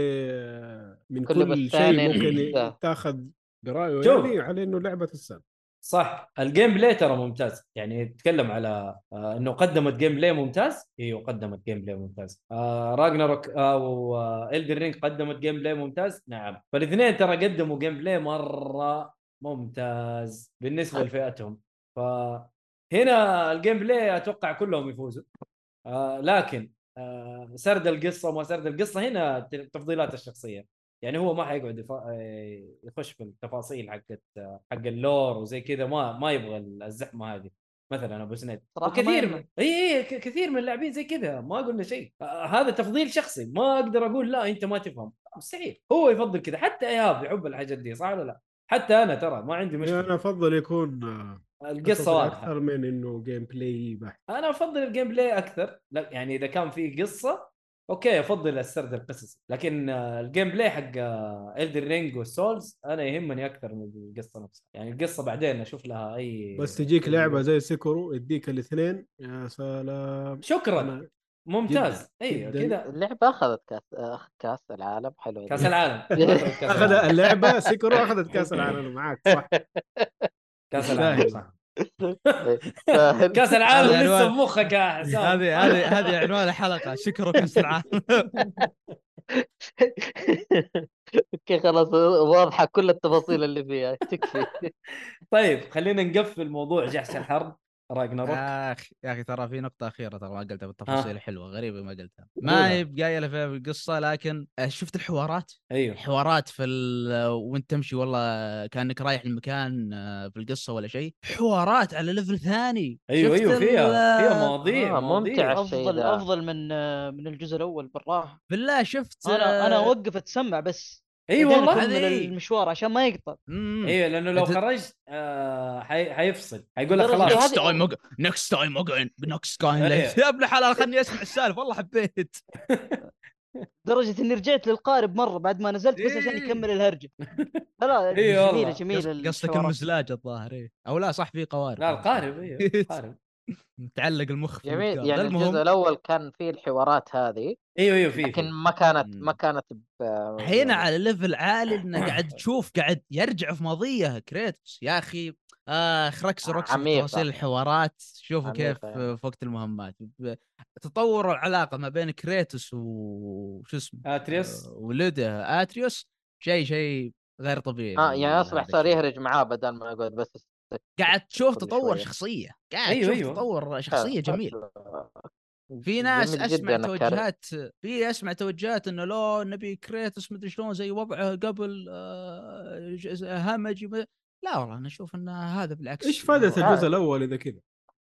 S4: من
S3: كل
S4: كل شيء ممكن. تاخذ
S2: برأيه.
S4: يعني على إنه لعبة السنة
S2: صح. ال gameplay ترى ممتاز. يعني تتكلم على آه إنه قدمت gameplay ممتاز. أيوه قدمت gameplay ممتاز. آه Ragnarok أو آه Elden Ring قدمت gameplay ممتاز. نعم. فالاثنين ترى قدموا gameplay مرة ممتاز بالنسبة لفئتهم. فهنا ال gameplay أتوقع كلهم يفوزوا. آه لكن آه سرد القصة وما سرد القصة هنا تفضيلات الشخصية. يعني هو ما حيقعد. آه، يخش في التفاصيل حقت حق ال lore وزي كذا ما ما يبغى الزحمة هذه. مثلا أبو سند
S6: يهمه.
S2: من إي إي كثير من اللاعبين زي كذا ما قلنا شيء. آه هذا تفضيل شخصي. ما أقدر أقول لا أنت ما تفهم. مستحيل. هو يفضل كذا. حتى ايهاب يحب الحاجات دي صح ولا لا؟ حتى أنا ترى ما عندي مشكلة.
S4: أنا أفضل يكون آه، القصة
S2: واضحة.
S4: أكثر من إنه gameplay بحت.
S2: أنا أفضل ال gameplay أكثر. لا يعني إذا كان في قصة okay افضل السرد القصصي لكن ال gameplay حق Elden Ring وال Souls أنا يهمني أكثر من القصة نفسها. يعني القصة بعدين أشوف لها أي
S4: بس تجيك لعبة زي Sekiro يديك الاثنين. يا سلام.
S2: شكرا.
S4: أنا
S2: ممتاز.
S4: أيوه.
S2: كذا.
S3: اللعبة أخذت كأس كأس العالم. حلو
S2: كأس العالم. أخذ
S4: اللعبة Sekiro أخذت كأس العالم. معاك صح.
S2: كأس العالم صح. كاس العالم لسه
S5: عنوان.
S2: بمخك يا حسام.
S5: هذه هذه هذه عنوان الحلقة. شكرا كاس العالم.
S3: okay خلاص واضحة كل التفاصيل اللي فيها. تكفي.
S2: طيب خلينا نقفل موضوع جحش الحرب. راجناروك؟
S5: يا أخي يا أخي ترى في نقطة أخيرة ترى ما قلتها بالتفاصيل حلوة غريبة ما قلتها. ما هي بقايلة فيها في القصة لكن آه، شفت الحوارات؟
S2: أيوه.
S5: حوارات في ال... وأنت تمشي والله كأنك رايح المكان آه، في القصة ولا شيء حوارات على level ثاني.
S2: أيوه
S5: شفت
S2: أيوه فيها
S5: ال-
S2: فيها مواضيع
S3: آه،. الشيء أفضل.
S6: أفضل من آه، من الجزء الأول بالراحة.
S5: بالله شفت
S6: أنا أنا
S5: آه،
S6: أوقف أتسمع بس. إي
S2: والله.
S5: هذه-
S6: المشوار عشان ما يقطع.
S2: أيوه لأنه لو خرجت آه حي... حيفصل. حيقول لك
S6: درجة
S2: خلاص.
S5: next time اقعد next time اقعد next
S2: time.
S5: يا ابن الحلال خلني أسمع السالفة. والله حبيت.
S6: لدرجه إني رجعت للقارب مرة بعد ما نزلت بس عشان. يكمل الهرجة. لا. جميلة جميلة
S5: قص- قصدك. المزلاج الظاهر. أو لا صح في قوارب.
S2: لا القارب أيوه القارب.
S5: متعلق المخ في
S3: جميل. يعني
S5: المهم
S3: الجزء الأول كان فيه الحوارات هذه
S2: أيوه أيوه في
S3: لكن. ما كانت. ما كانت ب...
S5: هنا
S3: يعني
S5: على level عالي إنه قاعد تشوف قاعد يرجع في ماضيه كريتوس يا أخي آخ ركس ركس. تفاصيل الحوارات شوفوا
S3: عميقة
S5: كيف
S3: يعني.
S5: في وقت المهمات تطور العلاقة ما بين كريتوس وش اسمه
S2: آتريوس
S5: آه، ولده آتريوس شيء شيء غير طبيعي
S3: آه يعني اصبح
S5: هذا
S3: صار. يهرج معاه بدل ما يقعد بس
S5: قاعد تشوف تطور. شخصية قاعد
S2: أيوه،
S5: تشوف
S2: أيوه.
S5: تطور شخصية جميل في ناس
S3: جداً
S5: اسمع. توجهات في أسمع توجهات إنه لا نبي كريتوس مدري شلون زي وضعه قبل آه، ج- همجي م- لا والله أنا أشوف ان هذا بالعكس
S4: إيش فائدة
S3: آه.
S4: الجزء الأول إذا كذا؟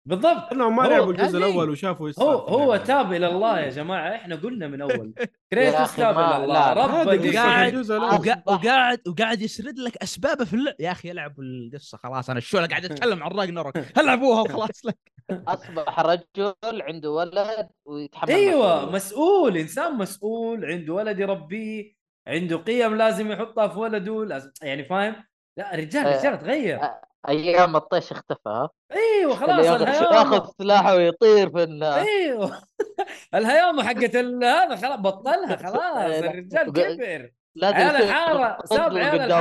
S2: بالضبط.
S4: انهم ما لعبوا الجزء الأول وشافوا إيش
S2: هو هو. تاب إلى الله يا جماعة. إحنا قلنا من أول. كريتوس تاب إلى الله. رب
S5: قاعد- وقاعد وقاعد يسرد لك أسبابه في اللعب. يا أخي العب القصة. خلاص أنا شو أنا قاعد أتكلم عن راجناروك العبوها وخلاص؟ لك
S3: أصبح رجل عنده ولد ويتحمل أيوه.
S2: مسؤول إنسان مسؤول عنده ولد يربيه عنده قيم لازم يحطها في ولده. لازم يعني فاهم؟ لا رجال
S3: آه،
S2: رجال تغير.
S3: أيام الطيش اختفى ها أيوه
S2: خلاص
S3: ياخذ سلاحه ويطير في الناس
S2: أيوه. الهيامة حقت هذا خلاص بطلها خلاص
S3: لا.
S2: الرجال كبر. عيال
S3: يصير
S2: الحارة، ساب عيال.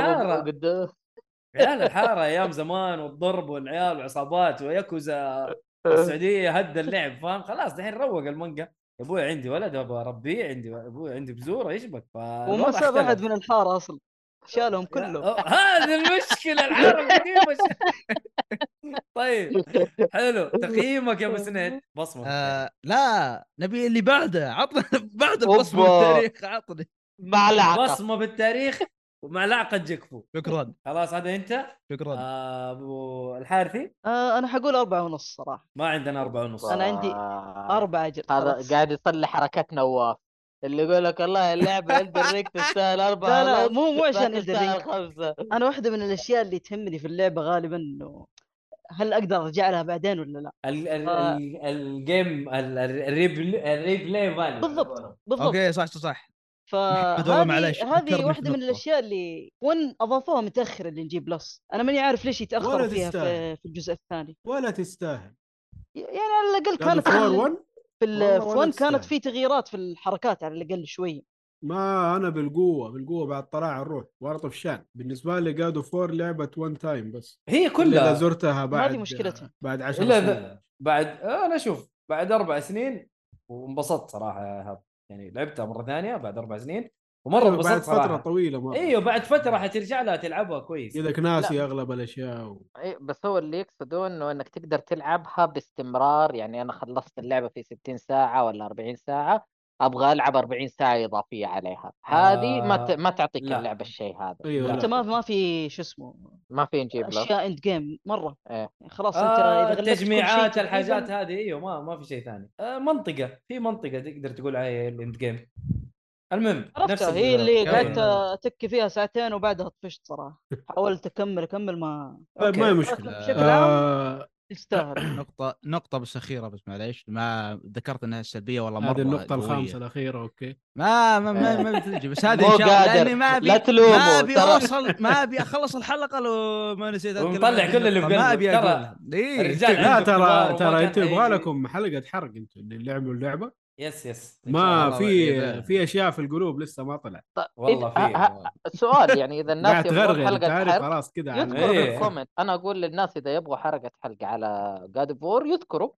S3: قدام-
S2: عيال الحارة أيام زمان والضرب والعيال والعصابات وياكوزا السعودية هد اللعب فاهم؟ خلاص دحين روق المانجا. أبوي عندي ولد أبغى اربيه عندي أبوي عندي بزورة إيش بك
S6: وما ساب احد من الحارة أصلا. شالهم كلهم.
S2: هذه المشكلة القديمه طيب حلو. تقييمك يا أبو سنيد. بصمة.
S5: آه لا نبي اللي بعده. عطنا بعد. البصمه بالتاريخ عطني.
S3: معلقه
S2: بصمة بالتاريخ ومعلقه جكفو
S5: شكرا.
S2: خلاص هذا أنت.
S5: شكرا.
S2: آه، أبو الحارثي.
S6: آه أنا حقول أربعة ونص صراحة.
S2: ما عندنا أربعة ونص.
S6: أنا عندي
S3: آه،
S6: أربعة أجل
S3: هذا. قاعد يصلي حركات نواف اللي يقول لك والله اللعبه الدر ريك تستاهل اربعه
S6: لا لا مو مو عشان Ring.
S3: خمسه
S6: أنا واحدة من الأشياء اللي تهمني في اللعبة غالبا إنه هل أقدر أرجع لها بعدين ولا لا؟
S2: ال- ال-
S6: آه.
S2: ال- الجيم ال- ال- الريبل- الريبلاي فاليو
S6: بالضبط بالضبط.
S5: أوكي صح صح صح.
S6: فهذه هذه
S5: واحدة
S6: من. الأشياء اللي وين أضافوها متاخر اللي نجيب بلس أنا ماني عارف ليش يتأخروا فيها. في, في الجزء الثاني.
S4: ولا تستاهل.
S6: يعني على الأقل
S4: كان
S6: كانت
S4: فور
S6: في,
S4: 1
S6: في, ال-
S4: والله
S6: في
S4: ولا
S6: 1
S4: تستاهل.
S6: كانت في تغييرات في الحركات على الأقل شوي.
S4: ما أنا بالقوة بالقوة بعد طلع الروح ورطه في شان بالنسبة لي جادو فور لعبه وان تايم بس.
S2: هي
S4: إلا إذا
S2: كلها
S4: زرتها بعد
S6: مشكلتها.
S4: بعد 10
S2: إلا
S4: سنين.
S2: بعد أنا شوف بعد أربع سنين وانبسطت صراحة يا إيهاب يعني لعبتها مرة ثانية بعد أربع سنين. ومرة
S4: أيوة،
S2: انبسطت
S4: بعد فترة
S2: صراحة.
S4: طويلة مرة.
S2: إيوه بعد فترة حترجع لها تلعبها كويس.
S4: إذا ناسي اغلب الأشياء و...
S3: إيه، بس هو اللي يقصده إنه إنك تقدر تلعبها باستمرار. يعني أنا خلصت اللعبة في 60 ساعة ولا 40 ساعة أبغى ألعب 40 ساعة إضافية عليها. هذه ما ت...
S2: آه،
S3: ما تعطيك
S2: لا.
S3: اللعبة الشيء هذا.
S4: إيوه
S2: لا.
S6: أنت
S4: لا.
S6: ما ما في شو اسمه
S3: ما في New Game
S6: Plus. أشياء end game مرة.
S3: إيه.
S6: يعني خلاص أنت
S2: آه
S6: إذا غلبت كل شيء
S2: التجميعات الحاجات هذه. إيوه ما ما في شيء ثاني. آه منطقة. في منطقة تقدر تقول عليها ال end game المهم نفس
S6: هي اللي. قعدت أتك فيها ساعتين وبعدها طفشت صراحة حاولت أكمل أكمل ما
S4: طيب ما هي
S2: okay.
S4: مشكلة
S6: بشكل عام
S4: آه
S6: يستاهل
S5: نقطة نقطة بس أخيرة بس معليش ما ذكرت أنها سلبية والله مرة
S4: هذه النقطة
S5: قوية.
S4: الخامسة الأخيرة أوكي
S5: ما ما ما, ما بتجي بس هذه إن شاء الله. لأني ما أبي
S3: لا تلومه،
S5: ما أبي أوصل ما أبي أخلص الحلقة لو ما نسيت أتكلم
S2: ونطلع كل اللي في
S5: النقطة. ما
S2: قلبه.
S5: أبي
S2: ترى
S5: أقولها إيه.
S4: لا ترى ترى أنتوا يبغى. لكم حلقة حرق أنتوا اللي لعبوا اللعبه
S2: يس يس.
S4: ما في. في أشياء في القلوب لسه ما طلع
S3: طيب
S2: والله
S3: إذا-
S2: في.
S3: ه- ه- السؤال يعني إذا الناس يبغون
S4: انت
S3: حلقة
S4: عارف
S3: حرق
S4: خلاص كذا
S3: يذكروا
S2: إيه.
S3: في ال comment أنا أقول للناس إذا يبغوا حلقة حلقة على God of War يذكروا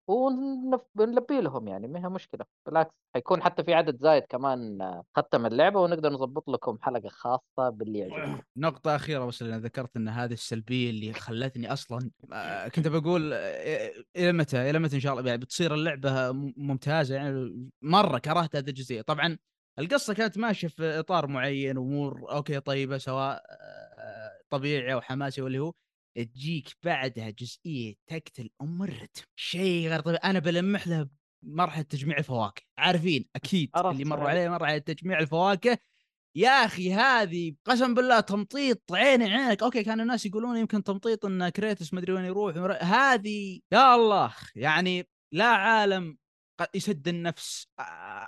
S3: ونلبي لهم يعني ما هي مشكلة. بالعكس حيكون حتى في عدد زايد كمان آه، ختم اللعبة ونقدر نظبط لكم حلقة خاصة باللي يعجبكم.
S5: نقطة أخيرة بس أنا ذكرت أن هذه السلبية اللي خلتني أصلا آه، كنت بقول آه، إلى متى؟ إلى متى إن شاء الله؟ يعني بتصير اللعبة م- ممتازة يعني مرة كرهت هذه الجزئية. طبعا القصة كانت ماشية في إطار معين أمور okay طيبة سواء آه، طبيعي أو حماسي واللي هو تجيك بعدها جزئية تقتل أم الرتم شيء غير طبيعي. أنا بلمح له مرحلة تجميع الفواكه. عارفين؟
S6: عرفت،
S5: اللي مروا. عليه مرحلة تجميع الفواكه. يا أخي هذه قسم بالله تمطيط عيني عينك. okay كان الناس يقولون يمكن تمطيط إن كريتوس مدري وين يروح. هذه يا الله يعني لا عالم يسد النفس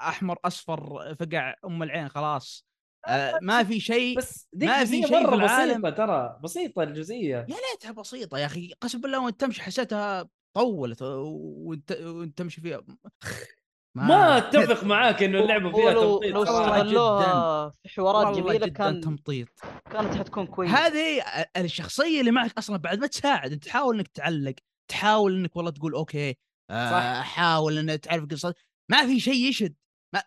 S5: أحمر أصفر فقع أم العين خلاص. آه، ما في شيء
S2: بس دي
S5: ما في شيء في
S2: مرة
S5: العالم.
S2: بسيطة ترى بسيطة الجزئية.
S5: يا ليتها بسيطة يا أخي قسم بالله وأنت تمشي حسيتها طولت وأنت وأنت تمشي فيها.
S2: ما أتفق معاك إنه اللعبة فيها تمطيط
S6: لو استغلوها في حوارات جميلة
S5: جدا
S6: كان
S5: تمطيط.
S6: كانت حتكون كويسة.
S5: هذه الشخصية اللي معك أصلا بعد ما تساعد انت تحاول إنك تعلق تحاول إنك والله تقول أوكي آه
S2: صح.
S5: حاول انك تعرف قصة. ما في شيء يشد. ما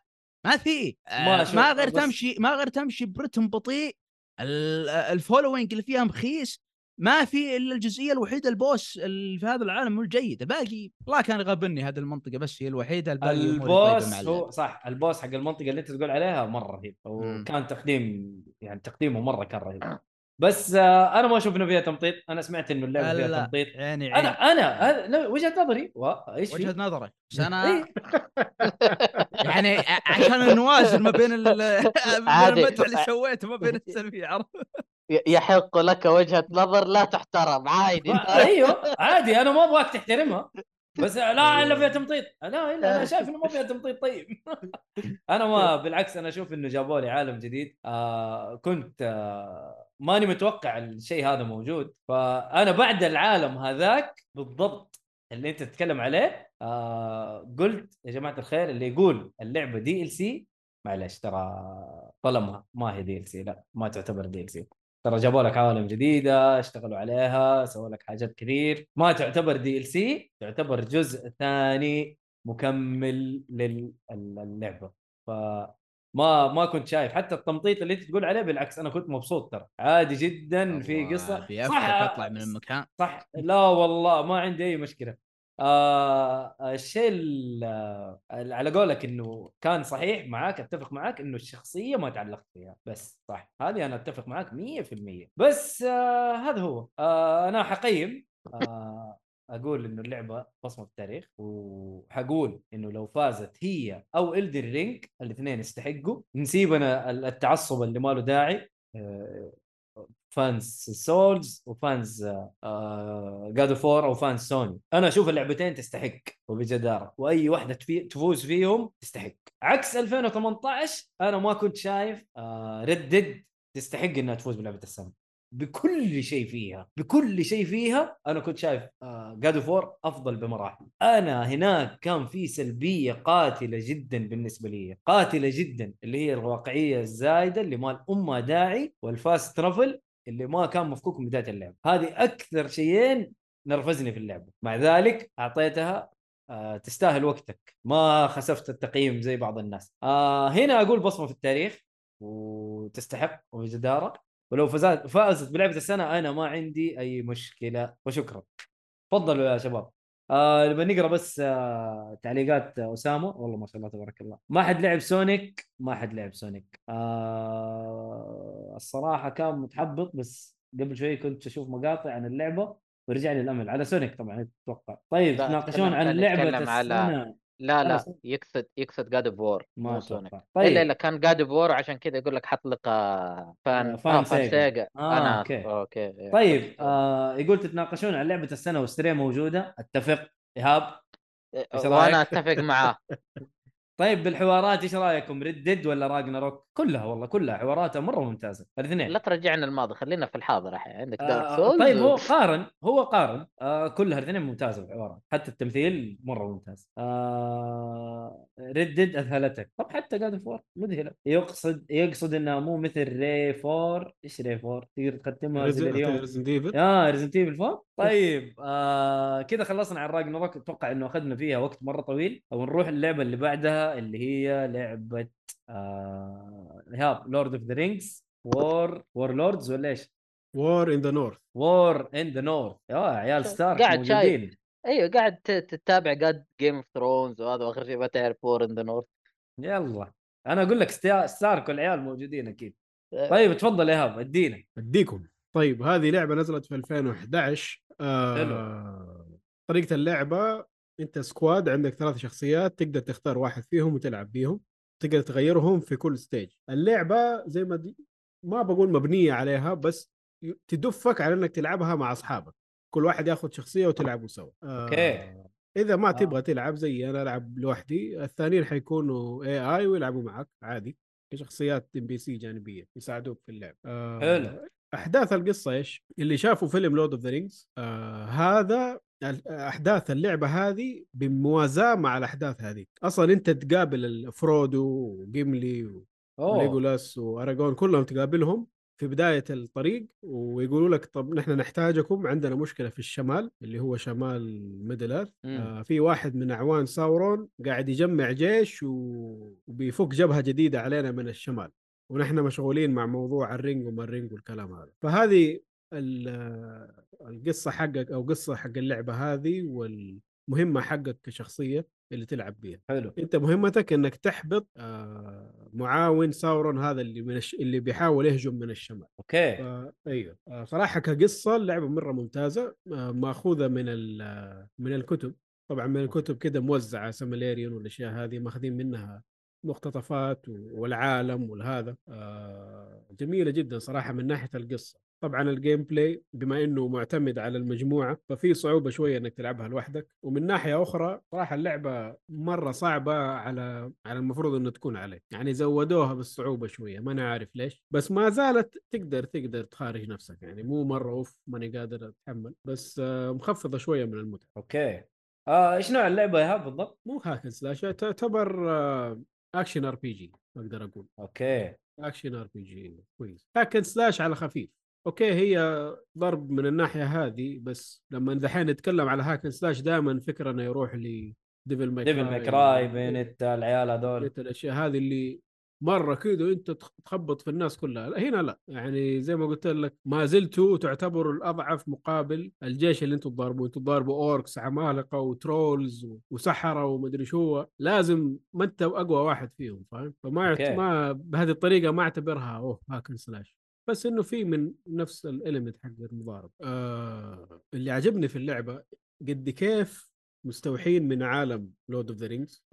S5: ما في.
S2: ما
S5: آه
S2: شوف،
S5: ما غير
S2: بس-
S5: تمشي ما غير تمشي برتم بطيء. ال- following اللي فيها مخيس. ما في إلا الجزئية الوحيدة البوس اللي في هذا العالم هو الجيد الباقي الله كان يغبني هذه المنطقة بس هي الوحيدة
S2: البوس هو. صح. البوس حق المنطقة اللي أنت تقول عليها مرة رهيب. وكان تقديم يعني تقديمه مرة كان رهيب. بس آه أنا ما أشوف إنه فيها تمطيط. أنا سمعت إنه اللعبة فيها
S5: لا،
S2: تمطيط.
S5: يعني
S2: أنا
S5: عين
S2: أنا هذا- وجهة نظري.
S5: إيش
S2: وجهة؟
S5: نظرك. بس أنا
S2: إيه.
S5: يعني ع- عشان نوازن ما بين. المدح اللي سويته ما بين السلبية عرفت؟
S3: يحق لك وجهة نظر لا تحترم. عادي
S2: أيوه عادي. أنا ما أبغاك تحترمها. بس لا إلا فيها تمطيط. لا إلا أنا شايف إنه ما فيها تمطيط طيب. أنا ما بالعكس أنا أشوف إنه جابوا لي عالم جديد. آه كنت آه ماني متوقع الشيء هذا موجود. فأنا بعد العالم هذاك بالضبط اللي أنت تتكلم عليه آه قلت يا جماعة الخير اللي يقول اللعبة DLC معلش ترى ظلمها ما هي DLC لا ما تعتبر DLC ترى جابوا لك عوالم جديدة اشتغلوا عليها سووا لك حاجات كثير. ما تعتبر DLC تعتبر جزء ثاني مكمل للعبه ف ما ما كنت شايف. حتى التمطيط اللي انت تقول عليه بالعكس أنا كنت مبسوط ترى. عادي جدا في قصة.
S5: بيقفلك اطلع من المكان.
S2: صح! لا والله ما عندي أي مشكلة. آه الشيء ال- على قولك إنه كان صحيح معاك أتفق معاك إنه الشخصية ما تعلقت فيها. بس صح هذه أنا أتفق معاك 100% بس آه هذا هو. آه أنا حقيم. آه أقول إنه اللعبة بصمه في التاريخ وحقول إنه لو فازت هي أو إلدن رينج الاثنين يستحقوا. نسيبنا التعصب اللي ما له داعي. آه، fans سولز و fans جاد اوف أو fans سوني. أنا أشوف اللعبتين تستحق وبجدارة. وأي واحدة. تفوز فيهم تستحق. عكس 2018 أنا ما كنت شايف ريد ديد تستحق إنها تفوز بلعبة السنة. بكل شيء فيها بكل شيء فيها أنا كنت شايف جاد اوف وور أفضل بمراحل. أنا هناك كان في سلبية قاتلة جدا بالنسبة لي قاتلة جدا اللي هي الواقعية الزايدة اللي ما لها داعي وال fast travel اللي ما كان مفكوك من بداية اللعبه هذه أكثر شيئين نرفزني في اللعبه مع ذلك أعطيتها آه تستاهل وقتك. ما خسفت التقييم زي بعض الناس. آه هنا أقول بصمة في التاريخ وتستحق وبجداره ولو فازت فازت بلعبة السنة أنا ما عندي أي مشكلة. وشكرا. تفضلوا يا شباب. آه نقرأ بس آه تعليقات أسامة. والله ما شاء الله تبارك الله. ما حد لعب سونيك؟ ما حد لعب سونيك. آه الصراحة كان متحبط بس قبل شوي كنت أشوف مقاطع عن اللعبة ورجع لي الأمل على سونيك طبعا أتوقع. طيب تناقشون عن
S3: لعبة على- لا لا يقصد يقصد جاد اوف وور
S2: ما
S3: سونيك.
S2: أتوقع.
S3: الا
S2: طيب.
S3: الا كان جاد اوف وور عشان كذا يقول لك حط لك آه، فان
S2: آه،
S3: آه
S2: فان
S3: فان
S2: سيجا.
S3: سيجا.
S2: آه،
S3: أنا
S2: أوكي.
S3: أوكي إيه.
S2: طيب آه يقول تتناقشون عن لعبة السنة والستريا موجودة. أتفق. إيهاب
S3: إيه،
S2: وأنا؟
S3: أتفق معاه.
S2: طيب بالحوارات إيش رأيكم؟ ردد ولا راجنا روك كلها والله كلها حواراتها مرة ممتازة الاثنين.
S3: لا ترجعنا الماضي خلينا في الحاضر الحين عندك دارك
S2: آه
S3: سولز
S2: طيب هو قارن هو قارن آه كلها الاثنين ممتازة الحوارات حتى التمثيل مرة ممتاز. آه ردد اذهلتك طب حتى جاد فور مذهلة. يقصد يقصد انها مو مثل ري فور إيش ري فور تقدر تختمها زي اليوم.
S4: ريزنت ايفل
S2: آه ريزنت ايفل 4 طيب آه كذا خلصنا عن راجناروك أتوقع إنه أخذنا فيها وقت مرة طويل. أو نروح اللعبة اللي بعدها. اللي هي لعبة آه ايهاب لورد اوف ذا رينجز وور وور لوردز ولا إيش؟
S4: وور ان ذا نورث
S2: وور ان ذا نورث يا عيال ستارك
S3: قاعد
S2: موجودين.
S3: أيوه قاعد تتابع قد جيم اوف ثرونز وهذا وآخر شيء ما تعرف وور ان ذا نورث
S2: يلا. أنا أقول لك ستا- ستارك والعيال موجودين أكيد. طيب تفضل يا ايهاب ادينا
S4: أديكم. طيب هذه لعبة نزلت في 2011 آه طريقة اللعبة أنت squad عندك ثلاث شخصيات تقدر تختار واحد فيهم وتلعب بيهم تقدر تغيرهم في كل stage اللعبة زي ما دي ما بقول مبنية عليها بس تدفعك على إنك تلعبها مع أصحابك كل واحد ياخذ شخصية وتلعبوا سوا آه
S2: okay.
S4: إذا ما
S2: آه.
S4: تبغى تلعب زي أنا ألعب لوحدي الثانيين حيكونوا AI ويلعبوا معك عادي كشخصيات NPC جانبية يساعدوك في اللعب آه
S2: حلو.
S4: أحداث القصة إيش؟ اللي شافوا فيلم لورد اوف ذا رينجز هذا أحداث اللعبة هذه بموازاة مع الأحداث هذه. أصلا أنت تقابل فرودو وجيملي وليجولاس واراجون كلهم تقابلهم في بداية الطريق ويقولوا لك طب نحن نحتاجكم عندنا مشكلة في الشمال اللي هو شمال ميدل
S2: إيرث.
S4: آه في واحد من أعوان ساورون قاعد يجمع جيش وبيفتح جبهة جديدة علينا من الشمال ونحن مشغولين مع موضوع ال ring وما ال ring والكلام هذا. فهذه القصة حقك أو قصة حق اللعبة هذه والمهمة حقك كشخصية اللي تلعب بيها.
S2: حلو.
S4: أنت مهمتك إنك تحبط آه، معاون ساورون هذا اللي من الش... اللي بيحاول يهجم من الشمال.
S2: okay.
S4: ف... أيوه. آه، صراحة كقصة اللعبة مرة ممتازة آه، مأخوذة من ال... آه، من الكتب. طبعا من الكتب كده موزعة سمليريون والأشياء هذه ماخذين منها مقتطفات والعالم والهذا. آه، جميلة جدا صراحة من ناحية القصة. طبعا ال gameplay بما إنه معتمد على المجموعة ففي صعوبة شوية إنك تلعبها لوحدك. ومن ناحية أخرى صراحة اللعبة مرة صعبة على على المفروض إنه تكون عليه. يعني زودوها بالصعوبة شوية ما أنا عارف ليش. بس ما زالت تقدر تقدر تخارج نفسك. يعني مو مرة أوف ماني قادر أتحمل. بس آه، مخفضة شوية من المتعة.
S2: okay. آه إيش نوع اللعبة يا بالضبط؟
S4: مو hack and slash تعتبر آه، action RPG
S2: أقدر
S4: أقول. okay. action RPG كويس. hack and slash على خفيف. okay هي ضرب من الناحية هذه بس لما دحين نتكلم على hack and slash دائما فكرة إنه يروح ل Devil May
S2: Devil May Cry Bayonetta العيال هذول
S4: الأشياء هذه اللي مرة كذا انت تخ- تخبط في الناس كلها لا، هنا لا يعني زي ما قلت لك ما زلتوا تعتبروا الأضعف مقابل الجيش اللي أنتم تضاربوه أنتم تضاربوا orcs عمالقة و trolls وسحرة ومدري شو هو. لازم ما أنت أقوى واحد فيهم فاهم فما.
S2: okay.
S4: ما بهذه الطريقة ما أعتبرها أوه hack and slash بس إنه في من نفس ال element حق المضارب آه اللي عجبني في اللعبة قد كيف مستوحين من عالم Lord of the Rings.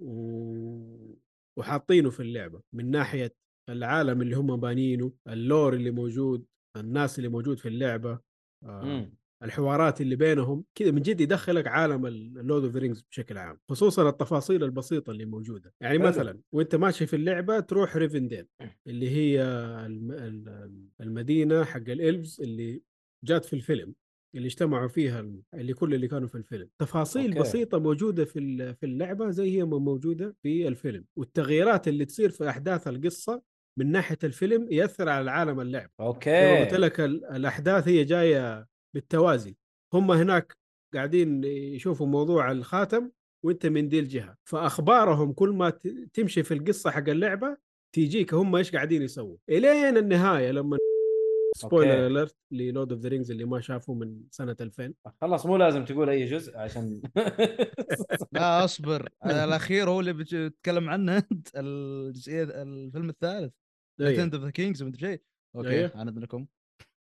S4: وحاطينه في اللعبة من ناحية العالم اللي هم بانينه ال lore اللي موجود الناس اللي موجود في اللعبة آه. الحوارات اللي بينهم كذا من جد يدخلك عالم ال Lord of Rings بشكل عام خصوصا التفاصيل البسيطة اللي موجودة. يعني. مثلا وأنت ماشي في اللعبة تروح Rivendell اللي هي الم- ال- المدينة حق ال elves اللي جات في الفيلم اللي اجتمعوا فيها ال- اللي كل اللي كانوا في الفيلم. تفاصيل okay. بسيطة موجودة في في اللعبة زي هي ما موجودة في الفيلم. والتغييرات اللي تصير في أحداث القصة من ناحية الفيلم يأثر على عالم اللعبة زي ما قلت
S2: okay
S4: لك ال- الأحداث هي جاية بالتوازي. هم هناك قاعدين يشوفوا موضوع الخاتم وانت من دي الجهة. فأخبارهم كل ما تمشي في القصة حق اللعبة تيجيك هم إيش قاعدين يسووا. إلين النهاية لما spoiler alert ل Lord of the Rings اللي ما شافوا من سنة 2000
S2: خلاص مو لازم تقول أي جزء عشان
S5: لا أصبر. الأخير هو اللي بتتكلم عنه أنت الجزئية الفيلم الثالث.
S4: أيوه.
S5: ليجند of the kings مدري شيء. okay
S4: أيوه.
S5: عندكم
S4: آه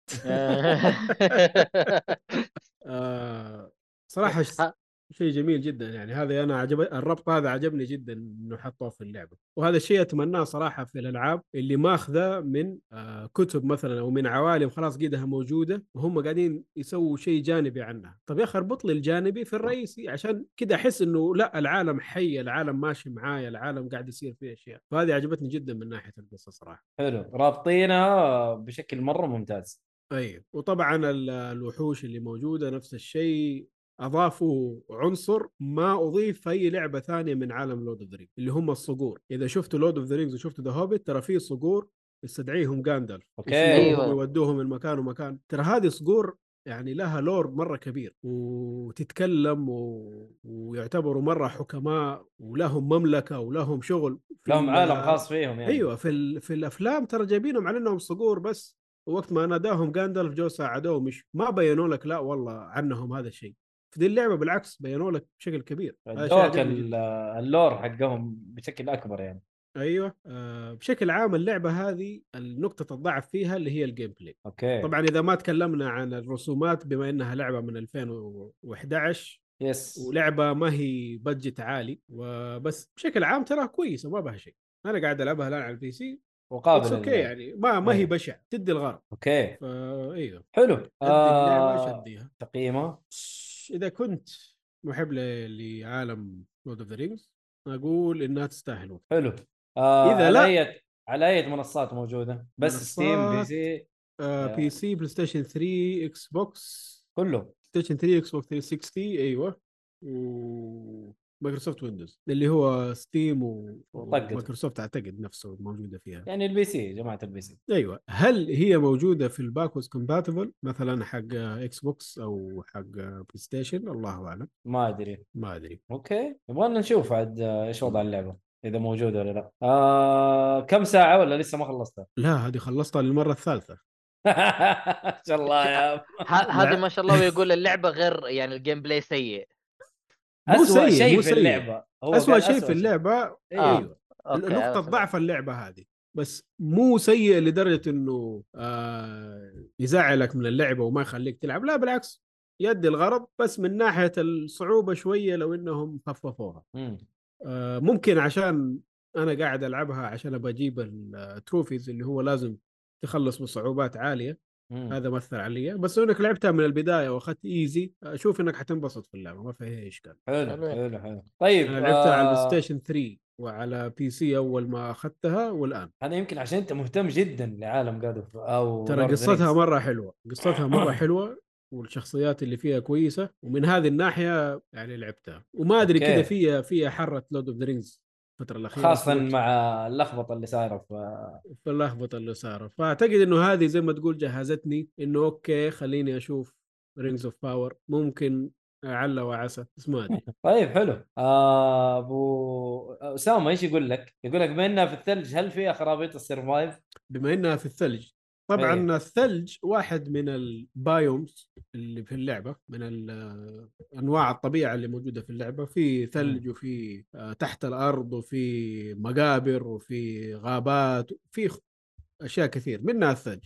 S4: صراحة ش-
S3: ها.
S4: شيء جميل جدا يعني هذا أنا عجب الربط هذا عجبني جدا إنه حطوه في اللعبة. وهذا الشيء أتمناه صراحة في الألعاب اللي ماخذة من آه كتب مثلا أو من عوالم خلاص قيدها موجودة وهم قاعدين يسووا شيء جانبي عنها. طب يا أخي اربط لي الجانبي في الرئيسي عشان كده أحس إنه لا العالم حي العالم ماشي معايا العالم قاعد يصير فيه أشياء. فهذه عجبتني جدا من ناحية القصة صراحة.
S2: حلو رابطينها بشكل مرة ممتاز.
S4: اي وطبعا ال- الوحوش اللي موجودة نفس الشيء أضافوا عنصر ما أضيف في أي لعبة ثانية من عالم Lord of the اللي هم الصقور إذا شفتوا Lord of the Rings وشفتوا The Hobbit ترى في صقور يستدعيهم Gandalf
S2: okay.
S4: يشيلوهم
S3: أيوة.
S4: ويودوهم من مكان ومكان ترى هذه صقور يعني لها lore مرة كبير وتتكلم و... ويعتبروا مرة حكماء ولهم مملكة ولهم شغل
S2: لهم
S4: ال-
S2: عالم خاص فيهم يعني
S4: أيوه في ال... في الأفلام ترى جايبينهم على إنهم صقور بس وقت ما ناداهم Gandalf جو ساعدوه مش ما بينوا لك لا والله عنهم هذا الشيء. في دي اللعبة بالعكس بينوا لك بشكل كبير.
S2: ال lore حقهم بشكل أكبر يعني.
S4: أيوه آه بشكل عام اللعبة هذه النقطة الضعف فيها اللي هي ال gameplay
S2: okay.
S4: طبعا إذا ما تكلمنا عن الرسومات بما إنها لعبة من 2011
S2: yes
S4: ولعبة ما هي budget عالي وبس. بشكل عام تراها كويسة ما بها شيء. أنا قاعد ألعبها الآن على ال PC
S2: وقابل okay
S4: يعني ما ما هي
S2: أيوة.
S4: بشع تدي الغرض.
S2: okay.
S4: فا إيوه.
S2: حلو. آه... تقييمه؟
S4: إذا كنت محب لعالم Lord of the Rings أقول إنها تستاهل وقت
S2: حلو. آه... على
S4: لا-
S2: أي... على اي منصات موجودة بس Steam P
S4: منصات.
S2: C
S4: آه. PC PlayStation 3 Xbox
S2: كله.
S4: PlayStation 3 Xbox 360 أيوه. و Microsoft Windows اللي هو
S2: Steam.
S4: ومايكروسوفت أعتقد نفسه موجودة فيها.
S2: يعني ال PC جماعة ال PC.
S4: أيوه. هل هي موجودة في ال backwards compatible مثلا حق إكس بوكس أو حق PlayStation الله أعلم.
S2: ما أدري.
S4: ما أدري.
S2: okay. يبغى نشوف عاد إيش وضع اللعبة إذا موجودة ولا لا. آه... كم ساعة ولا لسه ما خلصتها؟
S4: لا هذه خلصتها للمرة الثالثة.
S2: ما شاء الله يا
S3: ه- هذه. ما شاء الله ويقول اللعبة غير يعني ال gameplay سيء.
S2: اسوء
S4: سيء،
S2: شيء في
S4: سيء.
S2: اللعبة. هو
S4: اسوء
S2: قال
S4: شيء
S2: أسوأ
S4: في اللعبة
S2: آه.
S4: أيوه
S3: أنا
S4: ضعف اللعبة هذه. بس مو سيء لدرجة إنه آه يزعلك من اللعبة وما يخليك تلعب. لا بالعكس يدي الغرض. بس من ناحية الصعوبة شوية لو إنهم خففوها. آه ممكن عشان أنا قاعد ألعبها عشان ابى أجيب ال trophies اللي هو لازم تخلص بصعوبات عالية.
S2: مم.
S4: هذا مثل علي بس لو إنك لعبتها من البداية وأخذت easy أشوف إنك حتنبسط في اللعبة ما فيها اي اشكال
S2: حلو
S3: حلو.
S2: حلو طيب
S4: أنا لعبتها على
S2: آه،
S4: ال PlayStation 3 وعلى PC أول ما أخذتها والآن
S2: هذا يمكن عشان أنت مهتم جدا لعالم جاد أو
S4: ترى قصتها. مرة حلوة قصتها مرة حلوة والشخصيات اللي فيها كويسة ومن هذه الناحية يعني لعبتها وما
S2: أدري.
S4: كذا فيها فيها حره Lord of the Rings الفترة الأخيرة
S2: خاصة
S4: قلت
S2: مع اللخبطة اللي صايرة في
S4: في اللخبطة اللي صارت فأعتقد إنه هذه زي ما تقول جهزتني إنه okay خليني أشوف Rings of Power ممكن عل وعسى بس ما أدري
S2: طيب حلو آه، أبو اسامه إيش يقول لك؟ يقول لك بما إنها في الثلج هل فيها خرابيط ال survive؟
S4: بما إنها في الثلج طبعا
S2: أيه.
S4: الثلج واحد من ال biomes اللي في اللعبة من ال- أنواع الطبيعة اللي موجودة في اللعبة. في ثلج وفي آه، تحت الأرض وفي مقابر وفي غابات في أشياء كثير منها الثلج.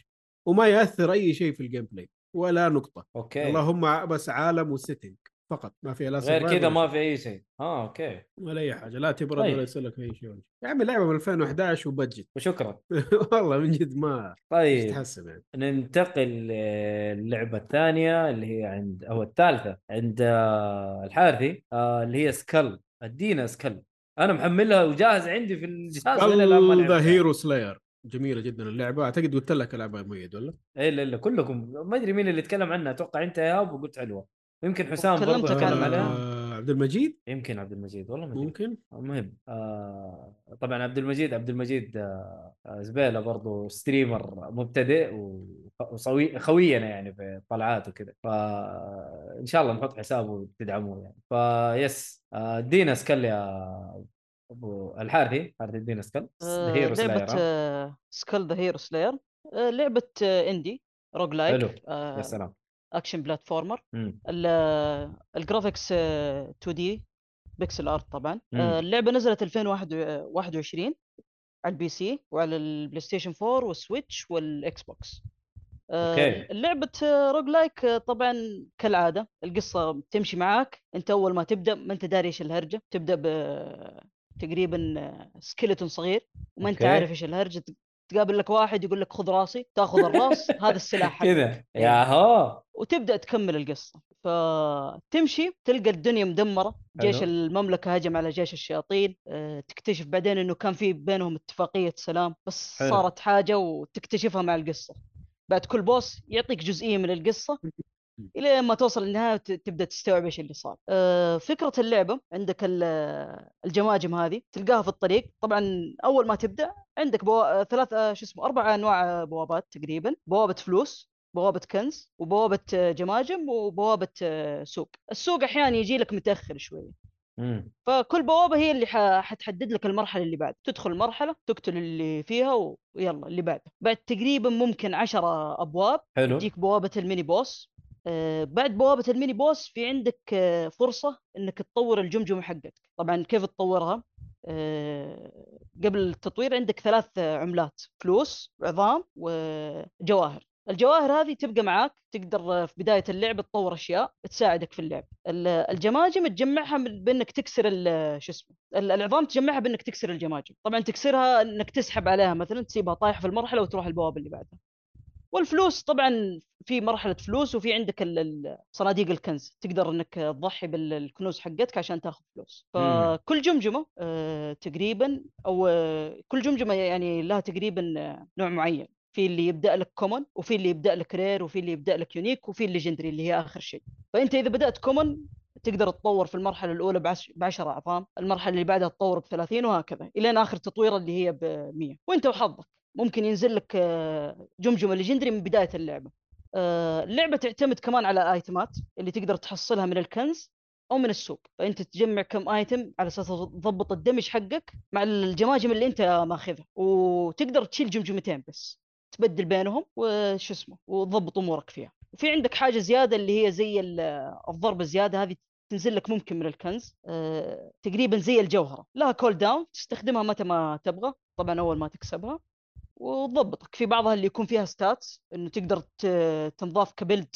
S4: وما يأثر أي شيء في ال gameplay ولا نقطة.
S2: okay.
S4: اللهم بس عالم و setting فقط ما فيها لا
S2: غير كذا ما. في أي شيء. آه أوكي.
S4: ولا أي حاجة لا تبرد
S2: طيب.
S4: ولا يصير لك أي شيء. يا عمي لعبة من 2011 و budget.
S2: وشكرا.
S4: والله من جد ما
S2: طيب
S4: تحسب يعني.
S2: ننتقل للعبة الثانية اللي هي عند أو الثالثة عند آه، الحارثي آه، اللي هي سكال ادينا سكال أنا محملها وجاهز عندي في الجهاز
S4: ذا. Hero Slayer. جميلة جدا اللعبة. أعتقد قلت لك ألعبها مؤيد ولا؟
S2: إيه لا لا كلكم. ما أدري مين اللي اتكلم عنها. أتوقع أنت يا ايهاب وقلت حلوة يمكن حسام برضه
S6: عنها.
S2: عليها
S4: آه عبد المجيد؟
S2: يمكن عبد المجيد والله ما أدري.
S4: ممكن.
S2: المهم آه طبعا عبد المجيد عبد المجيد آه آه، زميله برضو streamer مبتدئ وصوي خوينا يعني في طلعات وكذا. فان شاء الله نحط حسابه وتدعموه يعني. فيس آه، ادينا Skul يا أبو الحارثي. حارثي ادينا Skul
S6: آه، Hero
S2: Slayer ها؟
S6: Skul The Hero Slayer لعبة آه، indie roguelike
S2: حلو. يا سلام.
S6: action
S2: platformer
S6: ال graphics آه، 2 D pixel art طبعا. آه، اللعبة نزلت 2021 على ال PC وعلى ال PlayStation 4 وال Switch وال Xbox آه،
S2: okay.
S6: اللعبة roguelike طبعا كالعادة. القصة تمشي معاك. أنت أول ما تبدأ ما أنت داري إيش الهرجة. تبدأ ب تقريبا سكيلتون صغير. وما
S2: أنت.
S6: عارف إيش الهرجة. تقابل لك واحد يقول لك خذ راسي تاخذ الراس هذا السلاح.
S2: كذا. يا هو.
S6: وتبدأ تكمل القصة. فتمشي تلقى الدنيا مدمرة جيش. المملكة هجم على جيش الشياطين. أه، تكتشف بعدين إنه كان في بينهم اتفاقية سلام بس. صارت حاجة وتكتشفها مع القصة. بعد كل بوس يعطيك جزئية من القصة. إلى ما توصل للنهايه وت- تبدأ تستوعب إيش اللي صار. أه، فكرة اللعبة عندك ال- الجماجم هذه تلقاها في الطريق، طبعا أول ما تبدأ عندك بوا... ثلاث آه، شو اسمه أربع أنواع بوابات تقريبا، بوابة فلوس، بوابة كنز، وبوابة آه، جماجم، وبوابة آه، سوق. السوق أحيانا يجي لك متأخر شوي.
S2: مم.
S6: فكل بوابة هي اللي حتحدد لك المرحلة اللي بعد تدخل المرحلة تقتل اللي فيها ويلا اللي بعده بعد تقريبا ممكن عشرة أبواب
S2: حلو
S6: تجيك بوابة ال mini boss آه، بعد بوابة ال mini boss في عندك آه، فرصة إنك تطور الجمجمة حقتك طبعا كيف تطورها؟ آه، قبل التطوير عندك ثلاث آه، عملات فلوس وعظام وجواهر. الجواهر هذه تبقى معاك تقدر آه، في بداية اللعبه تطور أشياء تساعدك في اللعب. ال- الجماجم تجمعها بإنك تكسر شو اسمه ال- العظام تجمعها بإنك تكسر الجماجم. طبعا تكسرها إنك تسحب عليها مثلا تسيبها طايحة في المرحلة وتروح البوابة اللي بعدها. والفلوس طبعا في مرحلة فلوس وفي عندك صناديق الكنز. تقدر إنك تضحي بالكنوز حقتك عشان تاخذ فلوس. فكل جمجمة آه، تقريبا أو آه، كل جمجمة يعني لها تقريبا آه، نوع معين. في اللي يبدأ لك common وفي اللي يبدأ لك rare وفي اللي يبدأ لك unique وفي ال legendary اللي هي آخر شيء. فأنت إذا بدأت common تقدر تطور في المرحلة الأولى ب 10 أعظام المرحلة اللي بعدها تطور ب 30 وهكذا. الين آخر تطويره اللي هي ب 100 وأنت وحظك. ممكن ينزل لك آه، جمجمة legendary من بداية اللعبة. آه، اللعبة تعتمد كمان على ايتمات اللي تقدر تحصلها من الكنز أو من السوق. فأنت تجمع كم item على أساس تضبط ال damage حقك مع الجماجم اللي أنت ماخذها. وتقدر تشيل جمجمتين بس تبدل بينهم وش اسمه وتضبط أمورك فيها. وفي عندك حاجة زيادة اللي هي زي ال- الضربة الزيادة هذه تنزل لك ممكن من الكنز تقريبا زي الجوهرة. لها cooldown تستخدمها متى ما تبغى. طبعا أول ما تكسبها. وتضبطك. في بعضها اللي يكون فيها stats إنه تقدر تنضاف ك build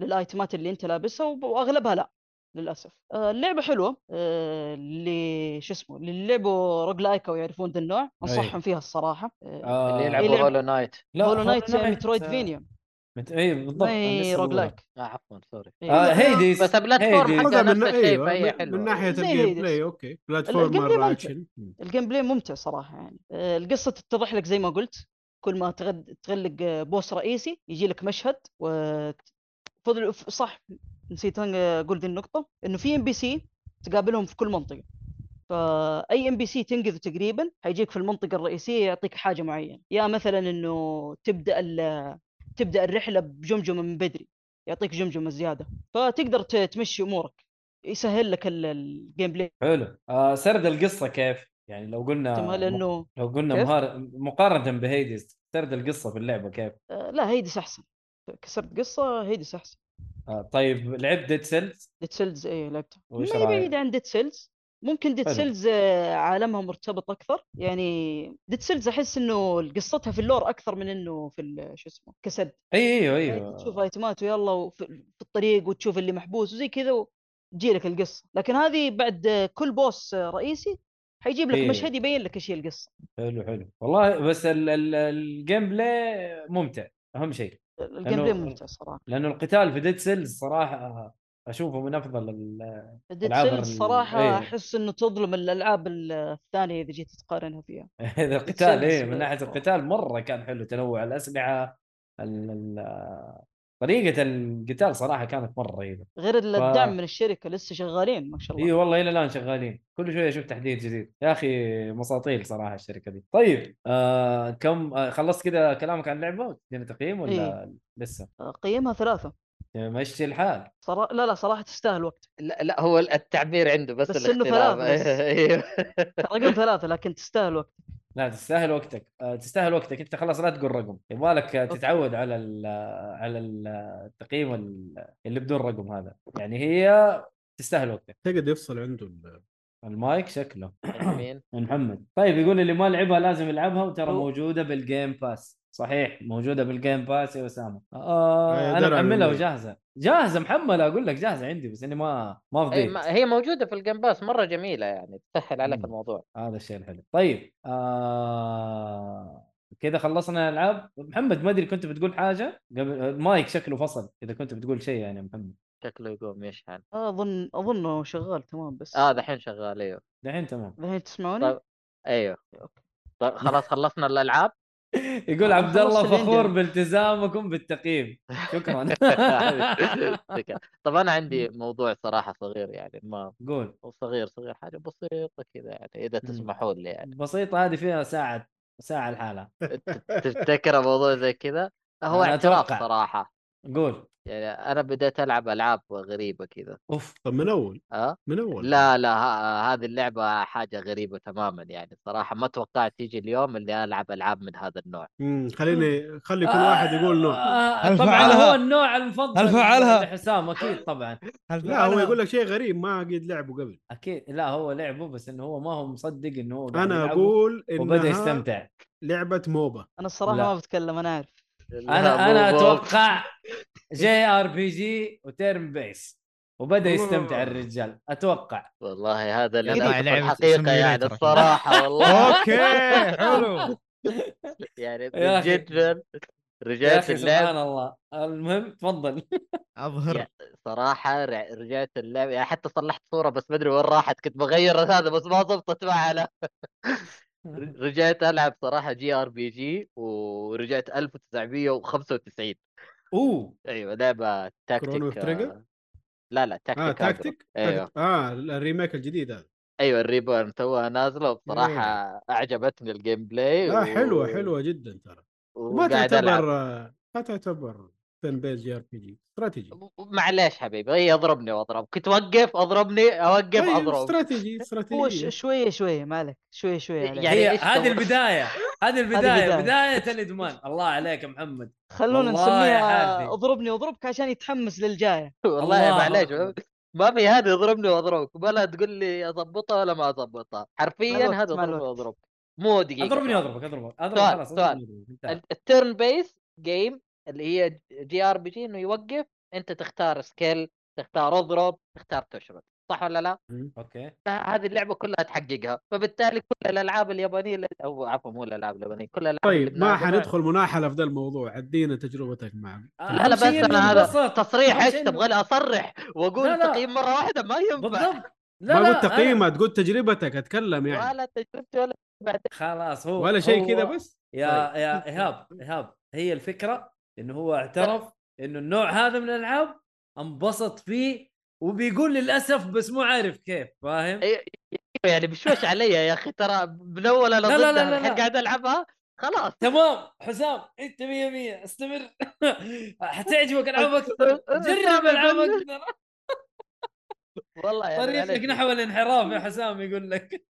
S6: للآيتمات اللي أنت لابسها وأغلبها لا للأسف. آه، اللعبة حلوة. آه، اللي شو اسمه اللي لعبوا roguelike أو يعرفون ذا النوع أنصحهم فيها الصراحة. آه،
S2: آه.
S3: اللي يلعبوا Hollow Knight
S2: لا
S6: Hollow
S2: Knight
S6: metroidvania
S2: مت... اي بالضبط لسه rogue.
S6: like
S3: آه عفوا sorry
S6: إيه.
S2: آه Hades
S3: بس ال
S2: platform.
S3: حقها نفس الشيء
S4: أيوه
S3: فهي حلوة.
S4: من ناحية ال
S6: game.
S4: play
S6: okay. ممتع.
S4: اكشن
S6: ال gameplay ممتع صراحة يعني. آه، القصة تتضح لك زي ما قلت. كل ما تغد... تغلق آه، boss رئيسي يجي لك مشهد و فضل ف- صح نسيت أقول ذي النقطة إنه في NPC تقابلهم في كل منطقة. فأي NPC تنقذه تقريبا حيجيك في المنطقة الرئيسية يعطيك حاجة معينة. يا مثلا إنه تبدأ ال... تبدأ الرحلة بجمجمة من بدري يعطيك جمجمة زيادة فتقدر تمشي أمورك يسهل لك ال- ال gameplay
S2: حلو آه سرد القصة كيف؟ يعني لو قلنا
S6: لأنه
S2: لو قلنا؟ مهار... مقارنة ب Hades سرد القصة في اللعبة كيف؟
S6: آه، لا Hades أحسن كسرد قصة Hades أحسن
S2: آه طيب لعبت Dead Cells
S6: Dead Cells إيه لعبتها ما هي؟ بعيدة عن Dead Cells ممكن
S2: Dead.
S6: Cells آه، عالمها مرتبط أكثر. يعني Dead Cells أحس إنه قصتها في ال lore أكثر من إنه في شو اسمه كسرد.
S2: أي أيوه
S6: يعني
S2: أيوه
S6: تشوف ايتمات ويلا في الطريق وتشوف اللي محبوس وزي كذا و... تجي لك القصة. لكن هذه بعد كل boss رئيسي حيجيب لك
S2: إيه.
S6: مشهد يبين لك إيش هي القصة.
S2: حلو حلو. والله بس ال- ال- ال gameplay ممتع أهم شيء.
S6: ال
S2: gameplay
S6: ممتع صراحة.
S2: لأنه القتال في Dead Cells صراحة اشوفه من أفضل ال-
S6: Dead
S2: ألعاب
S6: Cells
S2: ال-
S6: صراحة
S2: إيه.
S6: أحس إنه تظلم الألعاب الثانية إذا جيت تقارنها فيها.
S2: هذا القتال إيه من ناحية القتال مرة كان حلو تنوع الأسلحة ال- ال- طريقة القتال صراحة كانت مرة رهيبة.
S6: غير الدعم من الشركة لسه شغالين ما شاء الله.
S2: اي والله إلى الآن شغالين. كل شوية أشوف تحديث جديد. يا أخي مساطيل صراحة الشركة دي. طيب آه كم آه خلصت كذا كلامك عن تدينا تقييم ولا لسه؟
S6: قيمها ثلاثة.
S2: مشي الحال.
S6: صراحة لا لا صراحة تستاهل وقت.
S3: لا, لا هو التعبير عنده بس,
S6: بس إنه
S3: الاختلاف.
S6: ثلاث بس.
S3: أيوه.
S6: رقم ثلاثة لكن تستاهل وقت.
S2: لا تستاهل وقتك. آه، تستاهل وقتك. انت خلاص لا تقول رقم. يبغى لك تتعود على ال على ال- التقييم ال- اللي بدون رقم هذا. يعني هي تستاهل وقتك.
S4: تقعد يفصل عنده ال-
S2: المايك شكله.
S3: مين؟
S2: من محمد. طيب يقول اللي ما لعبها لازم يلعبها وترى
S6: موجودة
S2: بال Game Pass صحيح موجودة بال Game Pass يا أسامة. آه
S4: أي أنا
S2: محملها. وجاهزة. جاهزة محمله أقول لك جاهزة عندي بس إني ما ما
S3: أي
S2: فضيت.
S3: هي موجودة في ال Game Pass مرة جميلة يعني تسهل عليك. الموضوع.
S2: هذا الشيء الحلو. طيب آه... كذا خلصنا الألعاب. محمد ما أدري كنت بتقول حاجة؟ قبل المايك شكله فصل إذا كنت بتقول شيء يعني يا محمد.
S3: شكله يقوم يشحن.
S6: أظن اظنه شغال تمام بس
S3: آه دحين شغال أيوه.
S2: دحين تمام.
S6: الحين تسمعوني؟
S3: طيب أيوه. طيب خلاص خلصنا الألعاب.
S2: يقول عبد الله فخور. بالتزامكم بالتقييم. شكرا.
S3: طب أنا عندي موضوع صراحة صغير يعني ما
S2: قول.
S3: صغير صغير حاجة بسيطة كذا يعني
S2: إذا.
S3: تسمحوا لي يعني.
S2: بسيطة هذه فيها ساعة ساعة لحالها.
S3: تفتكر موضوع زي كذا؟ هو اعتراف. صراحة.
S2: قول.
S3: يعني أنا بديت ألعب ألعاب غريبة كذا.
S2: أوف
S4: طب من أول؟
S3: آه.
S4: من أول؟
S3: لا لا هذه اللعبة حاجة غريبة تماما يعني صراحة ما توقعت تيجي اليوم اللي ألعب ألعاب من هذا النوع.
S4: مم، خليني خلي كل واحد يقول نوع.
S2: آه
S5: هل
S2: طبعا
S5: فعلها؟
S2: هو النوع المفضل
S5: هل فعلها؟
S2: لحسام أكيد طبعا.
S5: هل
S4: لا هو؟ يقول لك شيء غريب ما قد لعبه قبل.
S2: أكيد لا هو لعبه بس إنه هو ما هو مصدق إنه هو أنا
S4: أقول
S2: وبدأ
S4: إنها
S2: يستمتع.
S4: لعبة موبا.
S6: أنا الصراحة
S2: لا.
S6: ما بتكلم أنا عارف
S3: أنا أنا
S2: أتوقع جي آر بي جي وتيرن بيس. وبدأ يستمتع. الرجال أتوقع.
S3: والله هذا اللي
S5: أنا
S3: الحقيقة يعني. الصراحة والله.
S5: أوكي حلو.
S3: يعني
S2: يا
S3: من
S2: أخي.
S3: جد
S2: يا
S3: رجعت اللعب.
S2: سبحان الله. المهم تفضل.
S3: أظهر. ر- رجعت اللعب. يعني حتى صلحت صورة بس ما أدري وين راحت. كنت بغير هذا بس ما ضبطت معها لا رجعت ألعب صراحة JRPG ورجعت 1995 أوه!
S4: أيوه
S3: Chrono
S4: Tactic؟
S3: آه، لا لا تاكتيك آه.
S4: تاكتيك؟
S3: أيوه.
S4: آه ال remake الجديد هذا.
S3: أيوه ال Reborn توها نازلة وبصراحة أعجبتني ال gameplay
S4: آه حلوة حلوة جدا ترى. ما تعتبر ما تعتبر تن بيز جي ار بي جي استراتيجي
S3: معليش حبيبي هي اضربني واضرب كنت اوقف اضربني اوقف
S4: طيب
S3: اضرب
S4: استراتيجي
S6: ش- شوية شوية ما عليك شوية شوية.
S3: يعني
S2: هذه؟ البداية هذه البداية
S6: بداية.
S2: بدايه الإدمان الله عليك يا محمد
S6: خلونا نسميها. اضربني واضربك عشان يتحمس للجاية
S3: والله
S2: الله
S3: معليش. ما في هذا يضربني واضربك ولا تقول لي أضبطها ولا ما أضبطها حرفيا هذا يضربني
S6: الوقت.
S3: واضربك مو دقيقة
S2: اضربني
S3: سؤال.
S2: اضربك اضربك اضرب
S3: سؤال-
S2: خلاص. اضربني. انتهى.
S3: ال turn-based game اللي هي JRPG إنه يوقف أنت تختار skill تختار أضرب تختار تشرد صح ولا لا؟
S2: أوكي.
S3: هذه اللعبة كلها تحققها. فبالتالي كل الألعاب اليابانية اللي- أو عفوا مو الألعاب اليابانية كل الألعاب
S4: طيب ما حندخل مناحلة في ذا الموضوع ادينا تجربتك مع
S2: آه،
S3: لا لا بس أنا هذا. تصريح
S2: إيش
S3: تبغى لي
S2: أصرح؟ وأقول.
S3: تقييم مره واحدة؟ ما ينفع.
S2: بالضبط. لا
S4: ما قلت
S2: أنا-
S4: تقييمها تقول تجربتك أتكلم يعني.
S3: ولا تجربتي ولا بعدين
S2: خلاص هو
S4: ولا شيء
S2: هو-
S4: كذا بس؟
S2: يا
S4: طيب.
S2: يا إيهاب إيهاب هي الفكرة انه هو اعترف إنه النوع هذا من الألعاب انبسط فيه وبيقول للأسف بس مو عارف كيف فاهم؟
S3: إيه، يعني بشوش علي يا أخي ترى من أول أنا
S2: لا، لا، لا، لا،
S3: الحين. قاعد ألعبها خلاص
S2: تمام حسام أنت 100 100 استمر حتعجبك ألعاب أكثر جرب ألعاب أكثر
S3: والله يعني
S2: طريقك. نحو الانحراف يا حسام يقول لك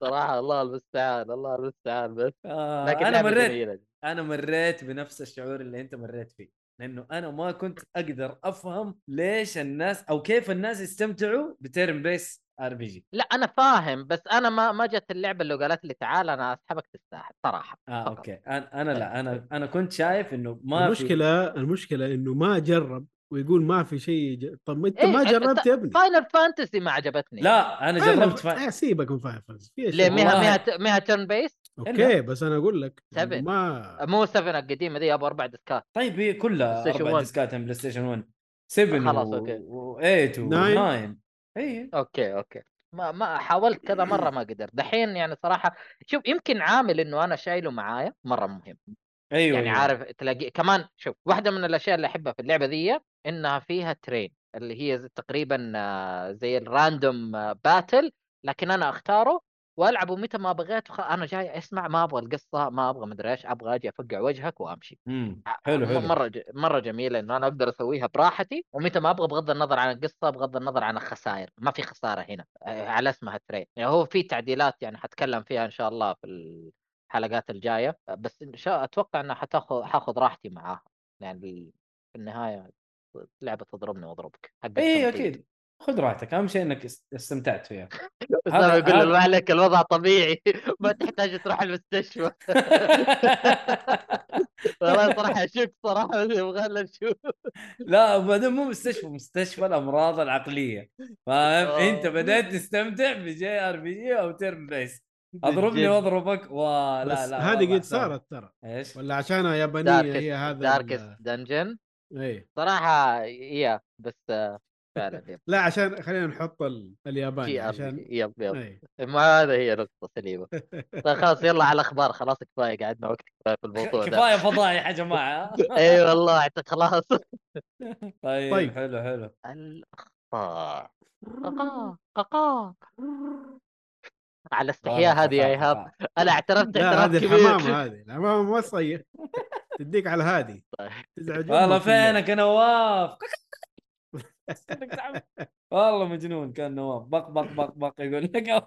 S3: صراحة الله المستعان الله المستعان بس
S2: آه
S3: لكن أنا
S2: مريت. أنا مريت بنفس الشعور اللي أنت مريت فيه لأنه أنا ما كنت أقدر أفهم ليش الناس أو كيف الناس يستمتعوا ب turn-based RPG.
S3: لا أنا فاهم بس أنا ما ما جت اللعبة اللي قالت لي تعال أنا أسحبك تستاهل صراحة
S2: آه
S3: فقط.
S2: أوكي. أنا أنا لا أنا أنا كنت شايف إنه ما في
S4: المشكلة المشكلة إنه ما جرب ويقول ما في شيء ج... طب ما انت
S3: إيه،
S4: ما جربت يا ابني
S3: Final Fantasy ما عجبتني
S2: لا أنا جربت فا...
S4: آه سيبك من Final Fantasy في
S3: ليه
S2: والله.
S3: ميها ميها turn-based
S4: أوكي بس أنا أقول لك
S3: سبع.
S4: ما
S3: مو 7 القديمة ذي أبو أربع ديسكات
S2: طيب هي كلها أربع
S3: 1.
S2: ديسكات من PlayStation 1 7
S3: خلاص،
S2: و...
S3: أوكي.
S2: و8
S4: nine.
S2: و9 إي
S3: أوكي أوكي ما ما حاولت كذا مرة ما قدرت دحين يعني صراحة شوف يمكن عامل إنه أنا شايله معايا مرة مهم
S2: أيوه
S3: يعني
S2: أيوة.
S3: عارف تلاقي كمان شوف واحدة من الأشياء اللي أحبها في اللعبة ذي إنها فيها training اللي هي تقريبا آه، زي ال random آه، battle لكن أنا أختاره وألعبه متى ما بغيت. أنا جاي أسمع ما أبغى القصة ما أبغى مدري إيش أبغى أجي أفقع وجهك وأمشي.
S2: امم حلو حلو.
S3: مرة ج... مرة جميلة إنه أنا أقدر أسويها براحتي ومتى ما أبغى بغض النظر عن القصة بغض النظر عن الخسائر. ما في خسارة هنا على اسمها ترين يعني هو في تعديلات يعني حتكلم فيها إن شاء الله في الحلقات الجاية بس إن شاء أتوقع انها حتاخذ حاخذ راحتي معاها. يعني في النهاية لعبة تضربني وأضربك
S2: اي. أكيد خذ راحتك أهم شيء إنك است- استمتعت فيها
S3: اسامه
S2: هذا-
S3: يقول له ما عليك الوضع طبيعي ما تحتاج تروح المستشفى والله صراحة أشك صراحة يبغى لنا نشوف
S2: لا وبعدين مو مستشفى مستشفى الأمراض العقلية فاهم
S3: آه.
S2: أنت بدأت تستمتع ب JRPG أو turn-based
S3: أضربني.
S2: وأضربك ولا
S4: بس
S2: لا
S4: هذه قد. صارت ترى
S2: إيش؟
S4: ولا عشانها يابانية هي هذا
S3: Darkest Dungeon
S4: اي
S3: صراحة يا بس فعلا.
S4: لا عشان خلينا نحط ال... الياباني عشان
S3: يب يب
S4: اي
S3: ما هذا هي نقطة سليمة. طيب خلاص يلا على الأخبار. خلاص كفاية قعدنا وقت كفاية في الموضوع ده.
S2: كفاية فضايح يا جماعة.
S3: إي والله خلاص.
S2: طيب,
S4: طيب.
S2: حلو حلو.
S3: الأخبار. ققا ققا على استحياء هذه يا إيهاب. أنا اعترفت اعتراف
S4: هذه
S3: كبير.
S4: الحمامة هذه. الحمامه ما تصيح تديك على هادي
S3: طيب.
S4: تزعج
S2: والله. فينك يا نواف؟ والله مجنون كان نواف. بق بق بق بق يقول لك.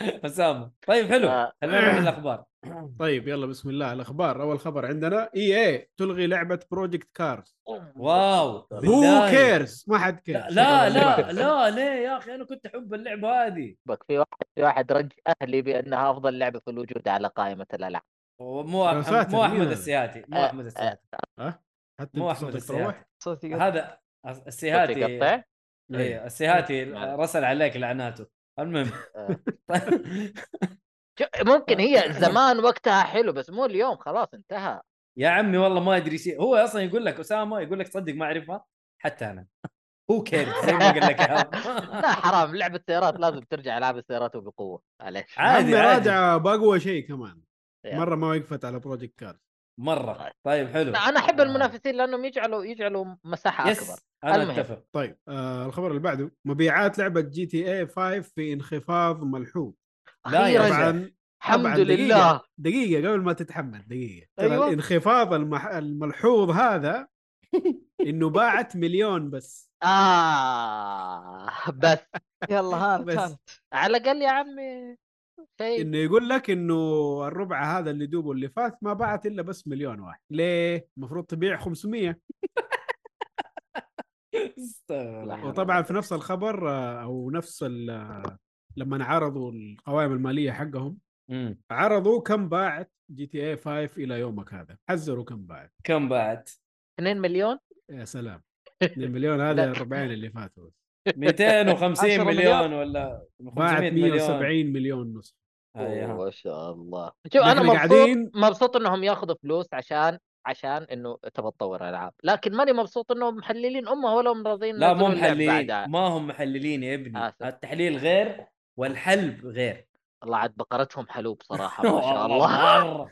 S2: اسامه طيب حلو.
S3: آه.
S2: خلينا نروح الاخبار
S4: طيب يلا بسم الله الأخبار. أول خبر عندنا EA تلغي لعبة Project
S2: Cars
S4: wow
S2: who
S4: cares ما حد care
S2: لا لا لا ليه يا أخي؟ أنا كنت أحب اللعبة هذه.
S3: بك في واحد في واحد رج أهلي بأنها أفضل لعبة في الوجود على قائمة الألعاب.
S2: مو مو أحمد
S4: هذا؟
S2: السياتي مو
S3: آه،
S2: أحمد السياتي.
S4: حتى
S2: مو
S4: أنت
S2: أحمد
S4: صوتك روح
S2: السياتي. هذا السياتي إيه السيهاتي. رسل عليك لعناته. المهم.
S3: آه. ممكن هي زمان وقتها حلو بس مو اليوم خلاص انتهى.
S2: يا عمي والله ما أدري شيء. هو أصلا يقول لك أسامة يقول لك صدق ما أعرفها؟ حتى أنا. who care زي ما قال لك.
S3: لا حرام. لعبة سيارات لازم ترجع ألعاب السيارات وبقوة. معليش.
S2: عادي
S4: راجعه بأقوى شيء كمان. مرة ما وقفت على Project Cars
S2: مرة. طيب. حلو.
S3: لا، أنا أحب
S2: آه.
S3: المنافسين لأنهم يجعلوا يجعلوا مساحة أكبر.
S2: yes أنا
S3: المهم.
S2: أتفق.
S4: طيب آه الخبر اللي بعده. مبيعات لعبة GTA 5 في انخفاض ملحوظ.
S2: لا يا. رجل.
S4: طبعا
S3: الحمد
S4: طبعاً
S3: لله
S4: دقيقة. دقيقه قبل ما تتحمل دقيقة ترى
S3: أيوة.
S4: الانخفاض المح... الملحوظ هذا إنه باعت مليون بس
S3: آه بس
S6: يلا ها
S4: بس.
S3: على الأقل يا عمي شيء
S4: إنه يقول لك إنه الربع هذا اللي دوبه اللي فات ما باعت إلا بس مليون واحد ليه المفروض تبيع 500
S2: استغفر الله.
S4: وطبعا في نفس الخبر آه، أو نفس ال- لما عرضوا القوائم المالية حقهم
S2: مم.
S4: عرضوا كم باعت GTA 5 إلى يومك هذا. حذروا كم باعت.
S2: كم بعد
S3: 2 مليون؟
S4: يا سلام. 2 مليون هذا. الربعين اللي فاتوا
S2: 250
S6: 10
S2: مليون ولا
S4: باعت
S2: 500 مليون؟
S4: 170 مليون نسخه
S2: أيها.
S3: ما شاء الله. شوف أنا مبسوط
S4: قاعدين-
S3: مبسوط إنهم ياخذوا فلوس عشان عشان إنه تبى تطور ألعاب. لكن ماني مبسوط إنهم محللين امها ولا هم راضيين
S2: لا مو محللين. ما هم محللين يا ابني.
S3: آسف.
S2: التحليل غير والحلب غير
S3: والله عاد بقرتهم حلوب صراحة ما شاء الله.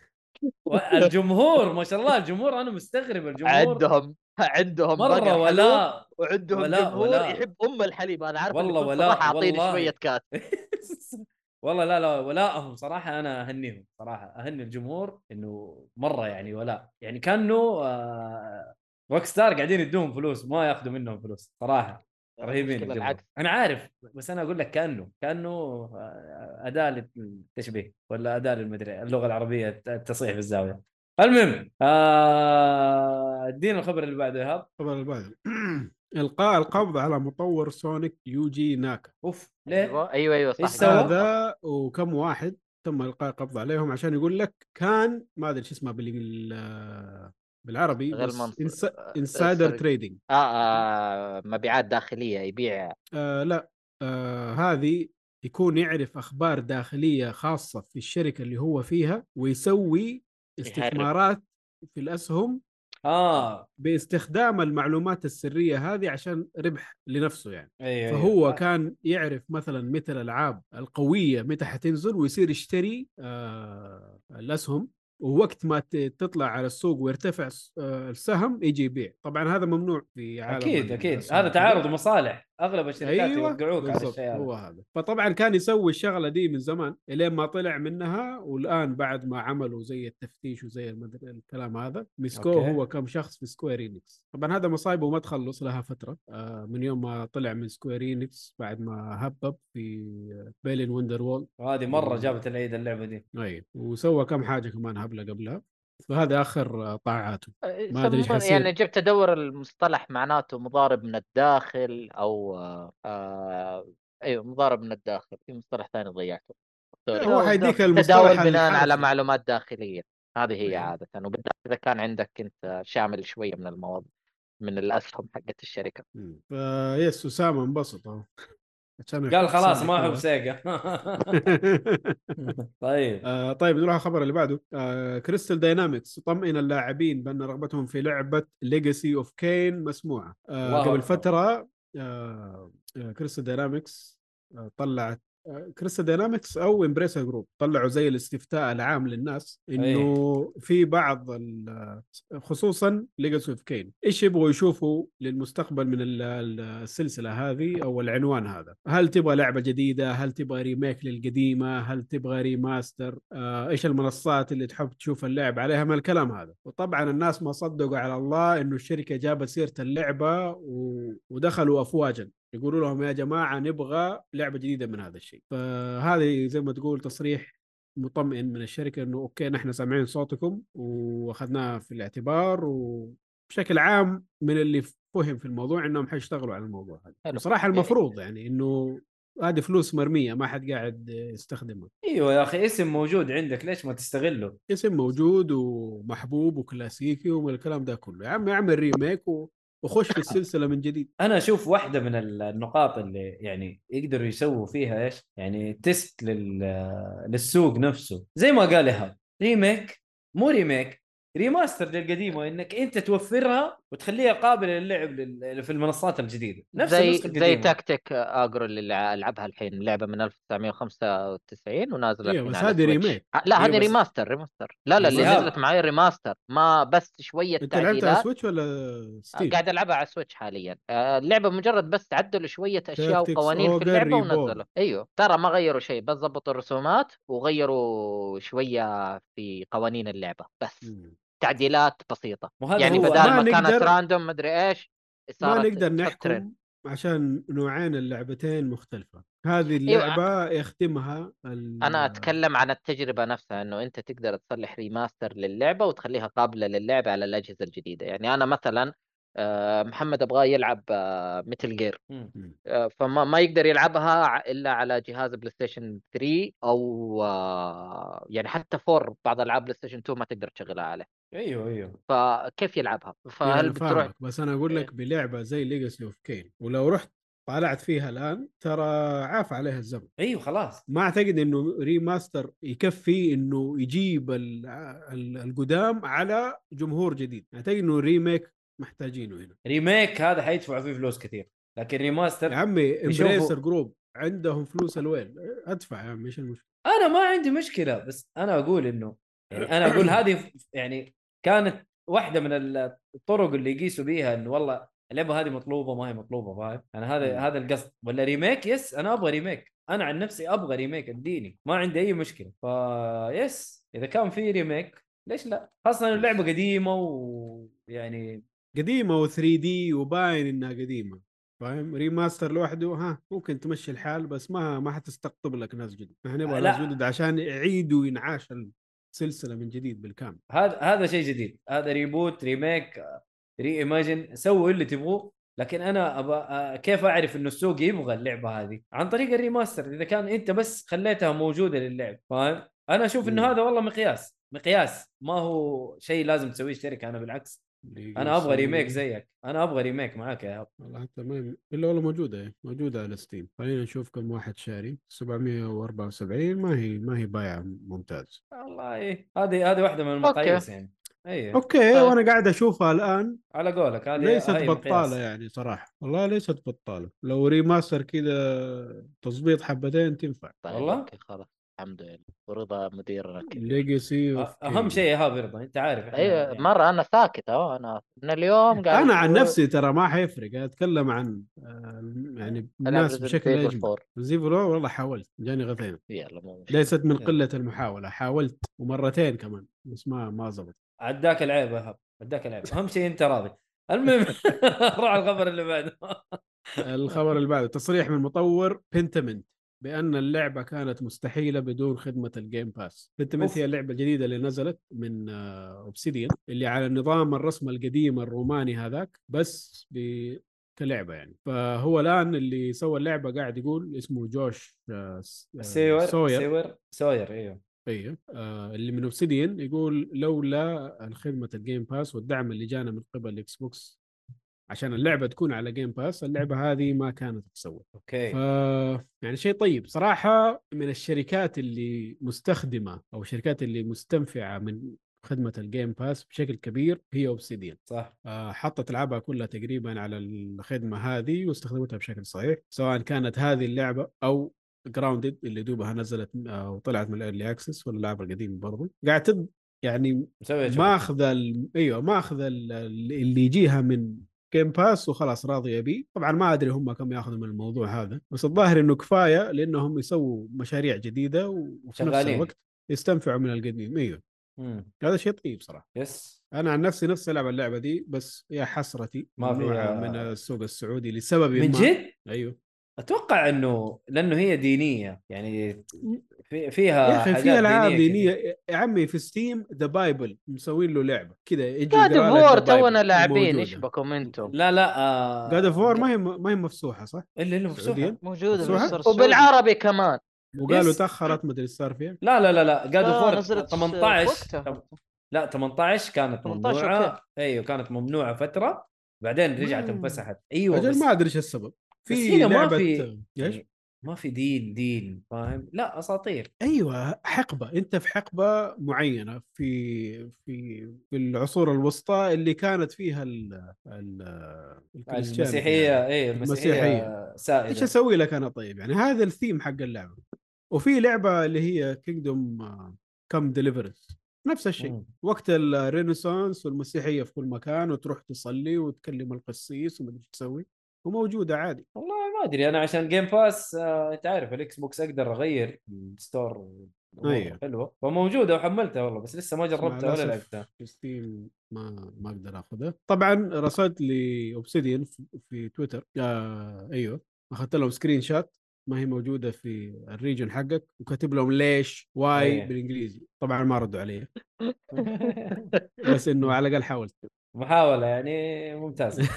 S2: الجمهور ما شاء الله الجمهور أنا مستغرب الجمهور
S3: عندهم عندهم مرة
S2: ولا
S3: وعندهم
S2: ولا-
S3: جمهور
S2: ولا.
S3: يحب أم الحليب أنا عارف
S2: والله ولا-
S3: صراحة
S2: أعطيني.
S3: شوية كاس
S2: والله لا لا ولاءهم صراحة أنا أهنيهم صراحة أهني الجمهور إنه مرة يعني ولاء يعني كانه آه Rockstar قاعدين يدوهم فلوس ما ياخذوا منهم فلوس صراحة رهيبين.
S3: العكس
S2: أنا عارف بس أنا أقول لك كأنه كأنه آه، أداة للتشبيه ولا أداة للمدري اللغة العربية التصحيح في الزاوية المهم آه، ادينا الخبر اللي بعده إيهاب
S4: الخبر اللي بعده إلقاء القبض على مطور Sonic يوجي ناكا
S2: أوف ليه؟
S3: أيوه أيوه
S2: إيش
S3: صح؟
S4: هذا وكم واحد تم إلقاء القبض عليهم عشان يقول لك كان ما أدري شو اسمه بال بالعربي
S3: غير منص-
S4: إنس...
S3: آه، insider
S4: trading
S3: آه, آه مبيعات داخلية يبيع.
S4: آه لا. آه هذه يكون يعرف أخبار داخلية خاصة في الشركة اللي هو فيها ويسوي استثمارات في الأسهم
S2: آه.
S4: باستخدام المعلومات السرية هذه عشان ربح لنفسه يعني.
S2: أيوه
S4: فهو
S2: أيوة.
S4: كان يعرف مثلا متى الألعاب القوية متى حتنزل ويصير يشتري آه الأسهم. ووقت ما تطلع على السوق ويرتفع آه السهم يجي يبيع. طبعا هذا ممنوع في عالم
S2: أكيد
S4: أكيد.
S2: هذا. تعارض مصالح أغلب الشركات
S4: أيوه
S2: يوقعوك على الشيء هذا.
S4: هو هذا. فطبعا كان يسوي الشغلة دي من زمان إلين ما طلع منها والآن بعد ما عملوا زي التفتيش وزي المدري الكلام هذا مسكوه
S2: okay.
S4: هو كم شخص في Square Enix طبعا هذا مصايبه ما تخلص لها فترة. آه من يوم ما طلع من Square Enix بعد ما هبب في بيلين وندر وول
S2: وهذه
S4: مرة.
S2: جابت العيد اللعبة دي.
S4: أي وسوى كم حاجة كمان هبلة قبلها. فهذا آخر آه، طاعاته ما أدري إيش
S3: يسمون-
S4: حيصير.
S3: يعني جبت أدور المصطلح معناته مضارب من الداخل أو آه آه أيوه مضارب من الداخل في مصطلح ثاني ضيعته.
S4: هو حيديك
S3: تداول
S4: المصطلح
S3: بناء على
S4: الحرفي.
S3: معلومات داخلية هذه هي
S4: أيوة.
S3: عادة وبالذات إذا كان عندك أنت شامل شوية من المواضيع من الأسهم حقت
S4: الشركة. فيس أسامة انبسط
S2: قال خلاص ما احب. سيجا طيب
S4: آه طيب نروح على الخبر اللي بعده آه Crystal Dynamics طمئن اللاعبين بأن رغبتهم في لعبة Legacy of Kain مسموعة آه قبل. فترة آه آه Crystal Dynamics آه طلعت آه Crystal Dynamics أو Embracer Group طلعوا زي الاستفتاء العام للناس إنه في بعض خصوصا Legacy of Kain إيش يبغوا يشوفوا للمستقبل من ال- ال- السلسلة هذه أو العنوان هذا؟ هل تبغى لعبة جديدة؟ هل تبغى remake للقديمة؟ هل تبغى remaster آه، إيش المنصات اللي تحب تشوف اللعب عليها؟ من الكلام هذا. وطبعا الناس ما صدقوا على الله إنه الشركة جابت سيرة اللعبة و... ودخلوا افواجا. يقولوا لهم يا جماعة نبغى لعبة جديدة من هذا الشيء. فهذه زي ما تقول تصريح مطمئن من الشركة إنه okay نحن سامعين صوتكم وأخذناه في الاعتبار وبشكل عام من اللي فهم في الموضوع إنهم حيشتغلوا على الموضوع هذا. بصراحه المفروض يعني إنه هذه فلوس مرمية ما حد قاعد يستخدمها.
S2: إيوه يا أخي اسم موجود عندك ليش ما تستغله؟
S4: اسم موجود ومحبوب وكلاسيكي ومن الكلام ده كله. يا عم اعمل remake و... وخش في السلسلة من جديد
S2: أنا أشوف واحدة من النقاط اللي يعني يقدروا يسووا فيها إيش؟ يعني test لل... للسوق نفسه زي ما قال إيهاب remake مو remake remaster للقديمه انك أنت توفرها وتخليها قابلة للعب لل... في المنصات الجديدة نفس
S3: زي
S2: النسخة
S3: زي Tactics Ogre اللي العبها الحين لعبة من 1995
S4: ونازلة
S3: أيوه
S4: بس هذه. remake
S3: آه، لا هذه
S2: بس-
S3: remaster remaster لا لا اللي. نزلت معي remaster ما بس شوية
S4: أنت لعبت على Switch ولا
S3: آه،
S4: Steam؟
S3: قاعد ألعبها على Switch حاليا آه، اللعبة مجرد بس تعدلوا شوية
S4: أشياء
S3: وقوانين في
S4: اللعبة.
S3: ونزلوا أيوه ترى ما غيروا شيء بس ضبطوا الرسومات وغيروا شوية في قوانين اللعبة بس. تعديلات
S2: بسيطة
S3: يعني بدل
S4: ما
S3: ما, كانت
S4: نقدر-
S3: random مدري إيش
S4: ما
S3: صارت
S4: نقدر. نحكم عشان نوعين اللعبتين مختلفة هذه
S3: أيوة.
S4: اللعبة يختمها ال...
S3: أنا أتكلم عن التجربة نفسها إنه أنت تقدر تصلح remaster للعبة وتخليها قابلة للعب على الأجهزة الجديدة يعني أنا مثلا آه، محمد أبغاه يلعب Metal Gear
S2: مم.
S3: فما ما يقدر يلعبها إلا على جهاز PlayStation 3 أو آه، يعني حتى 4 بعض ألعاب PlayStation 2 ما تقدر تشغلها عليه
S2: أيوه أيوه.
S3: فكيف يلعبها؟ فهل
S4: أنا
S3: بتروح
S4: بس أنا أقول
S3: إيه.
S4: لك بلعبة زي Legacy of Kain ولو رحت طالعت فيها الآن ترى عفا عليها الزمن.
S2: أيوه خلاص.
S4: ما أعتقد إنه remaster يكفي إنه يجيب ال... ال... القدام على جمهور جديد. أعتقد إنه remake محتاجينه هنا.
S2: remake هذا حيدفعوا فيه فلوس كثير لكن
S4: يا
S2: remaster
S4: عمي
S2: يشوفوا-
S4: Embracer Group عندهم فلوس الوين أدفع يا عمي إيش المشكلة؟
S2: أنا ما عندي مشكلة بس أنا أقول إنه يعني أنا أقول هذه ف- يعني كانت واحدة من الطرق اللي يقيسوا بيها انه والله اللعبة هذه مطلوبة ما هي مطلوبة فاهم؟ أنا هذا
S4: مم.
S2: هذا القصد ولا remake yes أنا أبغى remake أنا عن نفسي أبغى remake اديني ما عندي أي مشكلة فيس إذا كان في ريميك ليش لا؟ خاصة اللعبة قديمة ويعني
S4: قديمة و3D وباين إنها قديمة فاهم remaster لوحده ها ممكن تمشي الحال بس ما ما حتستقطب لك ناس جدد إحنا نبغى. ناس جدد عشان يعيدوا إنعاش السلسله من جديد بالكامل.
S2: هذا هذا شيء جديد. هذا reboot remake reimagine سووا اللي تبغوه. لكن أنا ابى كيف أعرف إنه السوق يبغى اللعبة هذه؟ عن طريق ال remaster. إذا كان أنت بس خليتها موجودة للعب فاهم؟ أنا أشوف
S4: إنه.
S2: هذا والله مقياس. مقياس. ما هو شيء لازم تسويه الشركة أنا بالعكس. أنا أبغى remake زيك. أنا أبغى remake معاك يا إيهاب
S4: والله حتى ما إلا والله موجودة هي. موجودة على Steam خلينا نشوف كم واحد شاري. 774 ما هي ما هي بايعة ممتاز.
S2: والله هذه هذه واحدة من المقاييس يعني. اي
S4: أوكي
S3: طيب.
S4: وأنا قاعد أشوفها الآن.
S2: على قولك هذه
S4: ليست بطالة
S2: مقياس.
S4: يعني صراحة. والله ليست بطالة. لو ريماستر كذا تظبيط حبتين تنفع.
S3: طيب
S2: والله؟
S3: أوكي خلاص. الحمد لله ورضا مديرنا
S2: أ- أهم شيء يا هاب يرضى أنت عارف
S3: أيوه
S2: يعني-
S3: مرة أنا ساكت أهو أنا من اليوم قاعد
S4: أنا عن نفسي ترى ما حيفرق أنا أتكلم عن آه، يعني الناس بشكل أجمل.
S3: 4.
S4: زيفو لو والله حاولت جاني غثيان
S3: يلا.
S4: ليست من. قلة المحاولة حاولت ومرتين كمان بس ما ما زبط
S2: عداك العيب يا هاب عداك العيب. أهم شيء أنت راضي. المهم روح على الخبر اللي بعده.
S4: الخبر اللي بعده تصريح من مطور Pentiment بأن اللعبة كانت مستحيلة بدون خدمة ال Game Pass
S2: أوف.
S4: هي اللعبة الجديدة اللي نزلت من Obsidian اللي على النظام الرسم القديم الروماني هذاك بس ب... كلعبة يعني. فهو الآن اللي سوى اللعبة قاعد يقول اسمه Josh آه، س- آه،
S2: Sawyer
S4: Sawyer.
S2: Sawyer Sawyer إيوه.
S4: إيوه. آه اللي من Obsidian يقول لولا الخدمة ال Game Pass والدعم اللي جانا من قبل ال Xbox عشان اللعبة تكون على Game Pass اللعبة هذه ما كانت تسوى.
S2: أوكي.
S4: ف يعني شيء طيب. صراحة من الشركات اللي مستخدمة أو الشركات اللي مستنفعة من خدمة ال Game Pass بشكل كبير هي Obsidian
S2: صح.
S4: آه، حطت العابها كلها تقريبا على الخدمة هذه واستخدمتها بشكل صحيح سواء كانت هذه اللعبة أو Grounded اللي دوبها نزلت آه، وطلعت من ال early access ولا اللعبه القديمه برضو. قاعد يعني. ماخذ ال... أيوه ماخذ ال- اللي يجيها من Game Pass وخلاص راضيه بيه طبعا ما أدري هم كم يأخذوا من الموضوع هذا بس الظاهر إنه كفاية لأنهم يسووا مشاريع جديدة وفي نفس. الوقت يستنفعوا من القديم. إيوه.
S2: مم.
S4: هذا شيء طيب صراحة.
S2: yes.
S4: أنا عن نفسي نفسي العب اللعبة دي بس يا حسرتي
S2: ما فيها-
S4: من السوق السعودي لسبب
S2: من
S4: ما.
S2: جد؟
S4: أيوه.
S2: أتوقع إنه لأنه هي دينية يعني في
S4: يا
S2: فيها
S4: أخي
S2: حاجات
S4: في
S2: ألعاب.
S4: دينية يا عمي في Steam The Bible مسوين له لعبة كذا يجي
S3: God
S4: The Bible
S3: تونا لاعبين. إيش بكم أنتم
S2: لا لا آه
S4: God of War ما هي ما هي مفتوحه صح؟
S2: إلا الا مفتوحه
S4: سعوديا؟
S6: موجودة
S4: مفتوحة؟
S3: وبالعربي كمان
S4: وقالوا. تأخرت ما أدري إيش صار فيها
S2: لا لا لا لا God
S6: لا، of في
S2: 18
S6: وقتها.
S2: طب- لا 18 كانت
S6: 18 ممنوعة.
S2: أيوه كانت ممنوعة فترة بعدين رجعت. انفسحت أيوه
S4: أجل
S2: بس,
S4: ما أدري إيش السبب في
S2: هنا ما في إيش؟ ما في دين دين فاهم لا أساطير
S4: أيوه حقبة أنت في حقبة معينة في في في العصور الوسطى اللي كانت فيها ال ال
S2: المسيحية
S4: يعني.
S2: إيه المسيحية,
S4: المسيحية. إيش
S2: سائده
S4: أسوي لك أنا طيب يعني هذا الثيم حق اللعبة وفي لعبة اللي هي Kingdom Come Deliverance نفس الشيء
S2: مم.
S4: وقت ال Renaissance والمسيحية في كل مكان وتروح تصلي وتكلم القسيس وما ادري إيش تسوي وموجودة عادي.
S2: والله ما أدري أنا عشان Game Pass آه، أنت عارف ال Xbox أقدر أغير ال store
S4: أيوه.
S2: حلوة. فموجوده وحملتها والله بس لسه ما جربتها ولا لعبتها.
S4: في Steam ما ما أقدر آخذها. طبعا رسلت ل Obsidian في, في تويتر آه أيوه أخذت لهم screenshot ما هي موجودة في ال region حقك. وكاتب لهم ليش why
S2: أيه.
S4: بالإنجليزي. طبعا ما ردوا علي. بس إنه على الأقل حاولت.
S2: محاولة يعني ممتازة.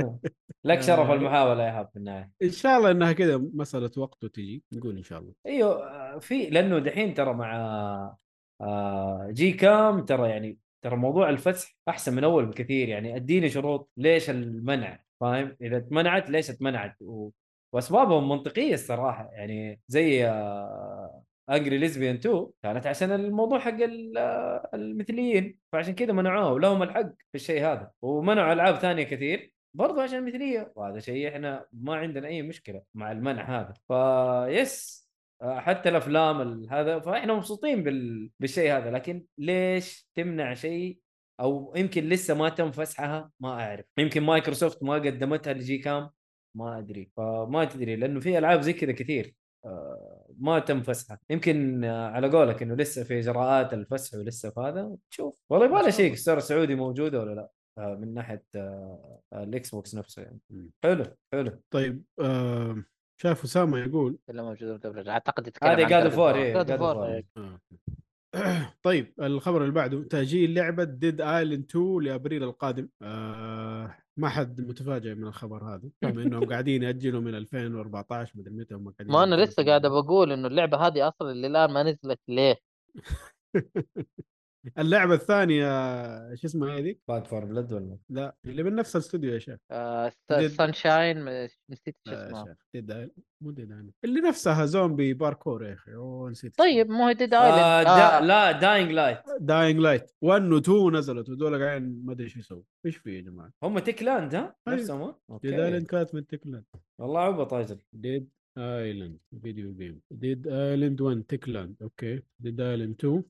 S2: لك شرف المحاولة يا هاب في النهاية.
S4: إن شاء الله إنها كذا مسألة وقت وتجي نقول إن شاء الله.
S2: أيوه آه، في لأنه دحين ترى مع آه، جي كام ترى يعني ترى موضوع الفسح أحسن من أول بكثير يعني. أديني شروط ليش المنع فاهم؟ إذا اتمنعت ليش اتمنعت؟ و... وأسبابهم منطقية الصراحة يعني زي Angry Lesbian 2 كانت عشان الموضوع حق ال- المثليين. فعشان كذا منعوه ولهم الحق في الشيء هذا. ومنعوا ألعاب ثانية كثير برضو عشان المثلية. وهذا شيء إحنا ما عندنا أي مشكلة مع المنع هذا. ف yes حتى الأفلام ال- هذا فإحنا مبسوطين بال... بالشيء هذا. لكن ليش تمنع شيء؟ أو يمكن لسه ما تم فسحها؟ ما أعرف. يمكن مايكروسوفت ما قدمتها ل GCAM؟ ما أدري. فما تدري لأنه في ألعاب زي كذا كثير. آه، ما تم فسحها يمكن آه، على قولك إنه لسه في إجراءات الفسح ولسه في هذا. شوف والله يبغى شيء. ال store السعودي موجودة ولا لا؟ آه، من ناحية آه، ال Xbox نفسه يعني. حلو حلو.
S4: طيب آه شاف أسامة يقول؟
S3: إلا موجود. أعتقد يتكلم
S2: هذه
S3: عن God
S4: طيب الخبر اللي بعده تأجيل لعبة Dead Island 2 لأبريل القادم آه ما حد متفاجئ من الخبر هذا بما إنهم قاعدين يأجلوا من 2014 مدري متى هم قاعدين
S3: ما
S4: أنا
S3: لسه قاعد. بقول إنه اللعبة هذه أصلا اللي الآن ما نزلت ليه
S4: اللعبة الثانية شو اسمها هذيك؟
S2: Back 4 Blood ولا؟
S4: لا اللي من نفس الاستوديو يا شيخ.
S3: آه Sunshine نسيت شو اسمها
S4: Dead مو Dead Island. اللي نفسها زومبي باركور يا أخي. أوه نسيت
S3: طيب مو هي Dead
S2: آه
S3: Island
S2: دا
S3: آه.
S2: لا Dying Light
S4: Dying Light 1 و 2 نزلت ودول قاعدين ما أدري إيش يسووا إيش في يا جماعة؟
S2: هم Techland ها. نفسهم ها؟ Dead
S4: Island كانت من Techland
S2: والله عبط أجل
S4: Dead Island video game Dead Island 1 Techland أوكي Dead Island 2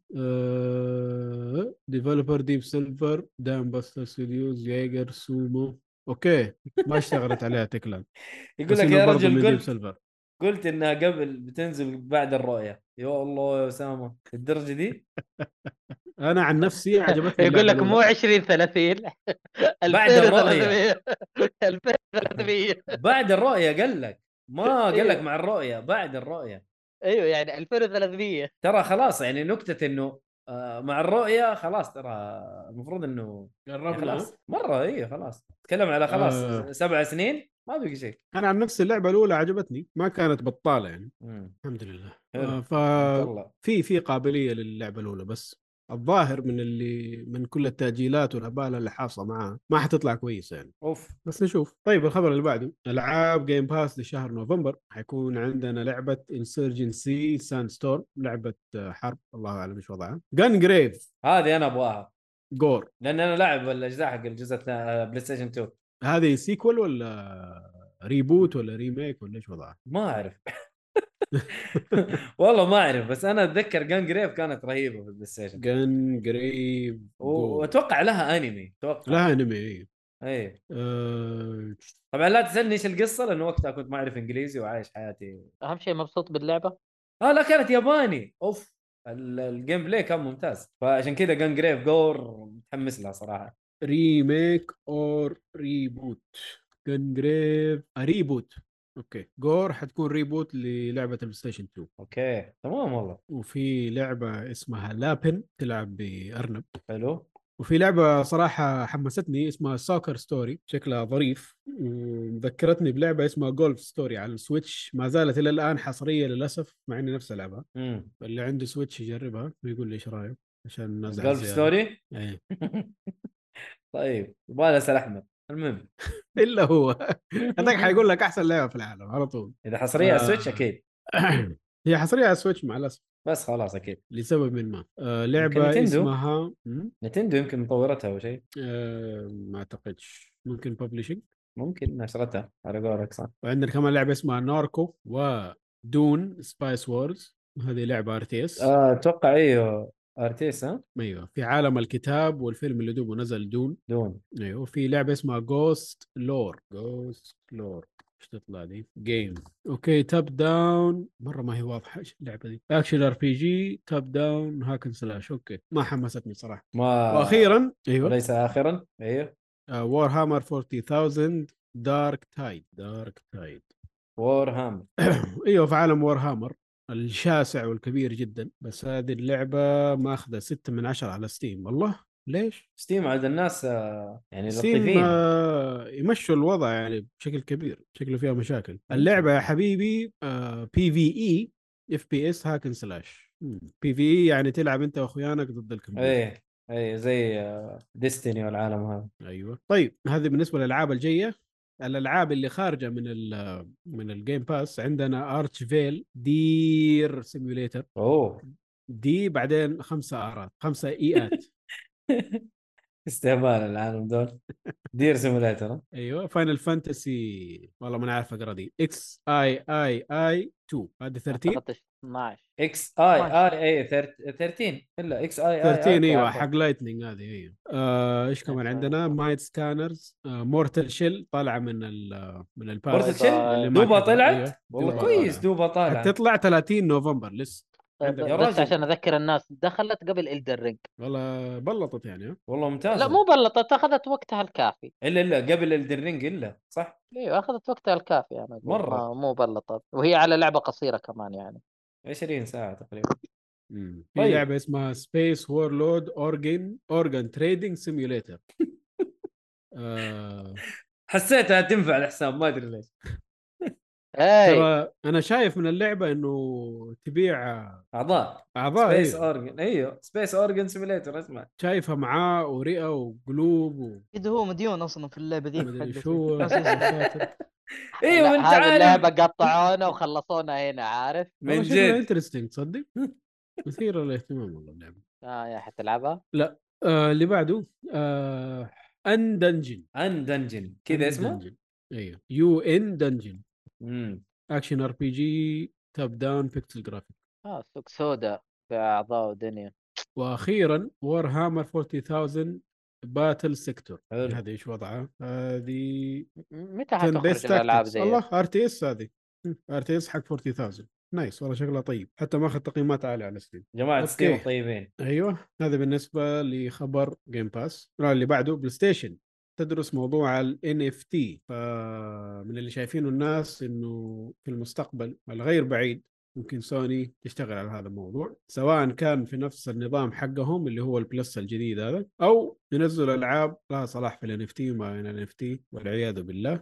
S4: developer Deep Silver Dambuster Studios Yager Sumo أوكي ما اشتغلت عليها Techland
S2: يقول لك يا رجل قلت قلت إنها قبل بتنزل بعد الرؤية. يا الله يا أسامة. الدرجة دي؟
S4: أنا عن نفسي عجبتني
S3: يقول لك مو
S4: الأولى.
S3: 20 30
S2: بعد الرؤية.
S3: 2300
S2: بعد الرؤية قال لك. ما قال لك
S3: إيه.
S2: مع الرؤية بعد الرؤية.
S3: أيوه يعني 2300
S2: ترى خلاص يعني نكتة إنه آه، مع الرؤية خلاص ترى المفروض إنه يعني
S4: قربنا
S2: خلاص مرة اي خلاص. تكلم على خلاص
S4: آه.
S2: سبع سنين ما بقي شيء.
S4: أنا عن نفسي اللعبة الأولى عجبتني ما كانت بطالة يعني.
S2: مم.
S4: الحمد لله. آه، ف في في قابلية للعبة الأولى بس. الظاهر من اللي من كل التأجيلات والهباله اللي حاصلة معاها. ما حتطلع كويسه يعني.
S2: أوف.
S4: بس نشوف. طيب الخبر اللي بعده. ألعاب Game Pass لشهر نوفمبر. حيكون عندنا لعبة Insurgency Sandstorm لعبة حرب. الله أعلم إيش وضعها. Gungrave
S2: هذه أنا أبغاها.
S4: G.O.R.E
S2: لأن أنا لاعب الأجزاء حق الجزء PlayStation 2
S4: هذه sequel ولا reboot ولا remake ولا إيش وضعها؟
S2: ما أعرف. والله ما أعرف بس أنا أتذكر Gungrave كانت رهيبة في
S4: ال PlayStation.
S2: Gungrave وأتوقع لها أنمي أتوقع.
S4: لها أنمي اي
S2: اي
S4: آه،
S2: طبعا لا تسألني إيش القصة لأنه وقتها كنت ما أعرف إنجليزي وعايش حياتي.
S3: أهم شيء مبسوط باللعبة؟
S2: آه لا كانت ياباني. أوف ال- ال gameplay كان ممتاز. فعشان كذا Gungrave G.O.R.E متحمس لها
S4: صراحة. remake or reboot Gungrave reboot okay. G.O.R.E حتكون reboot للعبة ال PlayStation 2
S2: okay. تمام والله.
S4: وفي لعبة اسمها Lapin تلعب بأرنب.
S2: حلو.
S4: وفي لعبة صراحة حمستني اسمها Soccer Story شكلها ظريف. وذكرتني بلعبة اسمها Golf Story على ال Switch. ما زالت إلى الآن حصرية للأسف مع إني نفس ألعبها.
S2: امم
S4: اللي عنده Switch يجربها ويقول لي إيش رايك عشان نزع
S2: Golf Story
S4: إيه.
S2: طيب يبغى اسال احمد المهم.
S4: إلا هو. هذاك حيقول لك أحسن لعبة في العالم على طول.
S2: إذا حصرية على.
S4: ال
S2: Switch أكيد.
S4: هي حصرية على ال Switch مع الأسف.
S2: بس خلاص أكيد.
S4: لسبب ما. آه لعبة
S2: Nintendo.
S4: اسمها?
S2: Nintendo يمكن مطورتها أو شيء.
S4: آه ما أعتقدش. ممكن publishing
S2: ممكن نشرتها على قولك صح.
S4: وعندنا كمان لعبة اسمها Norco و Dune Spice Wars هذه لعبة
S2: RTS أتوقع أيوه RTS ها؟
S4: أيوه في عالم الكتاب والفيلم اللي دوبه نزل Dune.
S2: Dune.
S4: أيوه في لعبة اسمها Ghostlore Ghostlore إيش تطلع دي؟ game okay top down مرة ما هي واضحة إيش اللعبة دي؟ action RPG top down hack and slash okay ما حمستني صراحة.
S2: ما
S4: وأخيرا أيوه.
S2: وليس اخرا
S4: أيوه. Warhammer 40000 Darktide
S2: Darktide Warhammer
S4: أيوه في عالم Warhammer الشاسع والكبير جدا. بس هذه اللعبة ماخذة 6 من 10 على Steam والله؟ ليش؟
S2: Steam عند الناس آه، يعني
S4: Steam
S2: لطيفين.
S4: آه، يمشوا الوضع يعني بشكل كبير شكله فيها مشاكل. اللعبة يا حبيبي بي في اي اف بي اس هاكن سلاش بي في اي يعني تلعب أنت واخوانك ضد الكمبيوتر.
S2: إيه إيه زي Destiny والعالم هذا.
S4: أيوه. طيب هذه بالنسبة للألعاب الجاية. الألعاب اللي خارجة من ال من الجيم باس عندنا ارتش فيل دير سيميوليتر
S2: أوه.
S4: دي بعدين خمسة آرات خمسة إيات.
S2: استهبال العالم دول. دير سيموليتر
S4: أيوه فاينل فانتسي والله ما عارف أقرأ دي. إكس اي اي اي 2 هذه 13
S3: اعتقد 12
S2: إكس آي آي اي 13 إلا إكس آي آي
S4: 13
S2: إيوه.
S4: حق لايتنينج هذه إيوه. آه، إيش كمان عندنا؟ مايت سكانرز مورتال شيل طالعة من ال من الباس
S2: بورتال شيل دوبا. طلعت؟
S4: أيوة،
S2: والله كويس. دوبا طالع
S4: حتطلع 30 نوفمبر لسه.
S3: طيب
S2: يا
S3: بس. عشان أذكر الناس دخلت قبل Elden Ring
S4: والله بلطت يعني
S2: والله ممتاز
S3: لا مو بلطت أخذت وقتها الكافي.
S2: إلا إلا قبل Elden Ring إلا صح؟
S3: إيوه أخذت وقتها الكافي أنا.
S2: مرة.
S3: ما- مو بلطت. وهي على لعبة قصيرة كمان يعني.
S2: 20 ساعة تقريبا.
S4: مم. في
S2: طيب.
S4: لعبة اسمها سبيس وورلود اورجن اورجن تريدنج سيميوليتر
S2: حسيتها تنفع الحساب ما أدري ليش.
S3: اي
S4: ترى أنا شايف من اللعبة إنه تبيع
S2: أعضاء.
S4: أعضاء
S2: space
S4: أيوه.
S2: organ أيوه. space organ simulator اسمه
S4: شايفها معاه ورئة وقلوب و...
S6: اذا هو مديون أصلا في
S4: اللعبة
S6: حقته.
S4: شو.
S2: أيوه
S3: لا،
S2: انت عارف.
S3: اللعبة قطعونا وخلصونا هنا عارف؟
S2: من جد
S4: interesting تصدق؟ مثيره للاهتمام والله اللعبة.
S3: آه يا حتلعبها
S4: آه اللي بعده آه
S2: UnDungeon UnDungeon كذا اسمه؟
S4: أيوه يو ان دنجن اكشن ار بي جي تاب داون بيكسل جرافيك
S3: آه سوق سودا في أعضاء ودنيا
S4: وأخيرا Warhammer 40000
S2: Battlesector.
S4: هذه إيش وضعها؟ هذه
S3: متى
S4: 10
S3: حتخرج
S4: الألعاب
S3: زي
S4: الله إر تي إس هذه. إر تي إس حق 40000 nice والله شكلها طيب. حتى ماخذ تقييمات عالية على Steam
S2: جماعة
S4: okay.
S2: Steam طيبين.
S4: أيوه. هذا بالنسبة لخبر Game Pass اللي بعده PlayStation تدرس موضوع ال NFT فمن اللي شايفينه الناس إنه في المستقبل الغير بعيد ممكن سوني تشتغل على هذا الموضوع سواء كان في نفس النظام حقهم اللي هو ال Plus الجديد هذا أو ينزلوا ألعاب لها صلة في ال NFT وما ال NFT والعياذ بالله.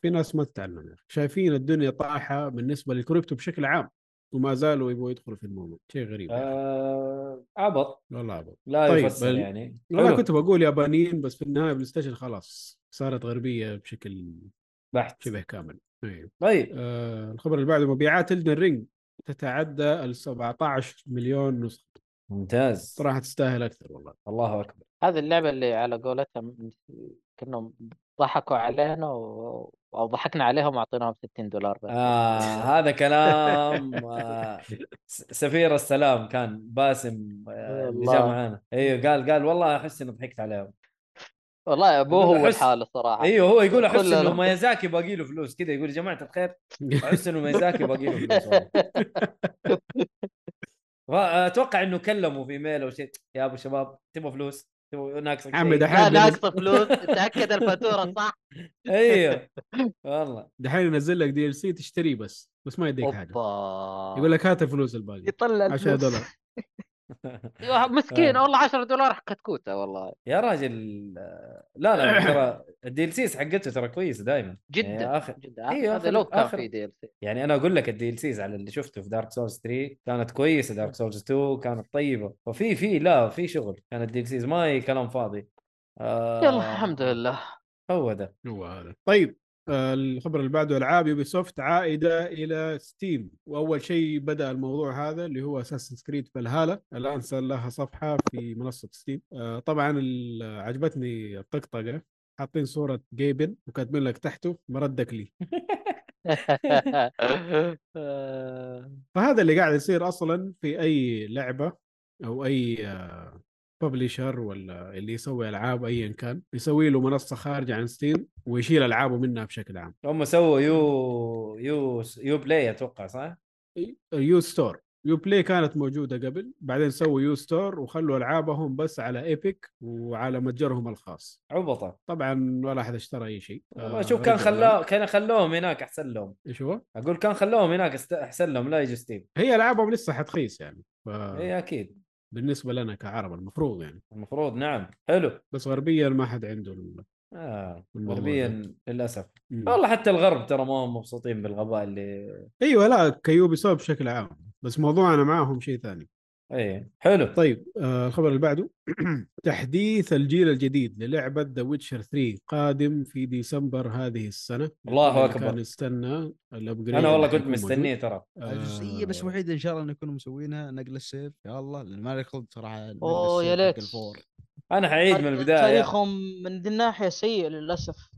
S4: في ناس ما تتعلم. شايفين الدنيا طايحه بالنسبة للكريبتو بشكل عام وما زالوا يبغوا يدخلوا في الموضوع شيء غريب.
S2: آه عبط
S4: والله عبط
S2: لا
S4: طيب،
S2: يفسر
S4: بل-
S2: يعني
S4: والله. كنت بقول يابانيين بس في النهاية PlayStation خلاص صارت غربية بشكل
S2: بحت
S4: شبه كامل أيوه.
S2: طيب
S4: آه الخبر اللي بعده مبيعات Elden Ring تتعدى ال 17 مليون نسخة.
S2: ممتاز.
S4: صراحة تستاهل أكثر والله.
S2: الله أكبر.
S3: هذه اللعبة اللي على قولتهم كأنهم ضحكوا علينا و... أو ضحكنا عليهم وأعطيناهم 60 دولار بس.
S2: آه هذا كلام آه سفير السلام كان باسم آه اللي جاء. معانا. أيوه قال قال والله أحس إني ضحكت عليهم.
S3: والله ابوه هو الحال الصراحة.
S2: إيوه هو يقول
S3: أحس.
S2: إنه ميازاكي باقي له فلوس كذا يقول يا جماعة الخير أحس إنه ميازاكي باقي له فلوس والله. أتوقع إنه كلموا في ميل أو شيء. يا أبو شباب تبغى فلوس؟ تبغى ناقصك
S4: عمي دحين
S3: ناقصه فلوس. تأكد الفاتورة صح؟
S2: إيوه. والله.
S4: دحين ينزل لك دي ال سي تشتريه بس بس ما يديك
S3: حاجة.
S4: يقول لك هات الفلوس الباقي
S6: يطلع
S4: 10
S6: الفلوس.
S4: دولار.
S3: مسكين
S2: آه.
S3: والله 10 دولار كتكوته والله.
S2: يا راجل لا لا ترى ال DLCs حقته ترى كويسه دائما
S3: جدا
S2: يعني آخر
S3: جدا.
S2: إيه،
S3: هذا
S2: آخر-
S3: لو كان
S2: آخر-
S3: في DLC
S2: يعني أنا أقول لك ال DLCs على اللي شفته في Dark Souls 3 كانت كويسة Dark Souls 2 كانت طيبة. وفي في لا في شغل. كانت ال DLCs ما هي كلام فاضي. آه.
S3: يلا الحمد لله.
S2: هو ده.
S4: هو هذا. طيب الخبر اللي بعده ألعاب Ubisoft عائدة إلى Steam وأول شيء بدأ الموضوع هذا اللي هو Assassin's Creed Valhalla الآن صار لها صفحة في منصة Steam آه، طبعا عجبتني الطقطقة. حاطين صورة Gaben وكاتبين لك تحته مردك لي. فهذا اللي قاعد يصير أصلا في أي لعبة أو أي publisher ولا اللي يسوي ألعاب ايا كان يسوي له منصة خارجة عن Steam ويشيل ألعابه منها بشكل عام.
S2: هم سووا يو يو Uplay أتوقع صح؟
S4: U Store. Uplay كانت موجودة قبل بعدين سووا U Store وخلوا ألعابهم بس على Epic وعلى متجرهم الخاص.
S2: عبطة.
S4: طبعا ولا أحد اشترى أي شيء. آه،
S2: شوف كان خلاه كان خلوهم هناك أحسن لهم.
S4: إيش هو؟
S2: أقول كان خلوهم هناك أحسن لهم لا يجوا Steam
S4: هي ألعابهم لسه حتخيس يعني. ف...
S2: إي أكيد.
S4: بالنسبة لنا كعرب المفروض يعني.
S2: المفروض نعم. حلو.
S4: بس غربيا ما حد عنده ال-
S2: آه غربيا للأسف.
S4: مم.
S2: والله حتى الغرب ترى ما هم مبسوطين بالغباء اللي
S4: أيوه لا ك Ubisoft بشكل عام. بس موضوعنا معاهم شيء ثاني.
S2: اي حلو.
S4: طيب آه الخبر اللي بعده. تحديث الجيل الجديد للعبة The Witcher 3 قادم في ديسمبر هذه السنة.
S2: الله
S4: اللي
S2: أكبر.
S4: كان يستنى ال
S2: upgrade أنا
S4: والله
S2: كنت مستنيه ترى.
S4: موجود.
S5: الجزئية بس
S4: آه،
S5: وحيدة إن شاء الله انه يكونوا مسوينها. نقل ال save. يا الله لأن ما لي خلق صراحة
S6: أوه يا ليت.
S2: أنا حعيد من البداية.
S6: تاريخهم من ذي الناحية سيء للأسف.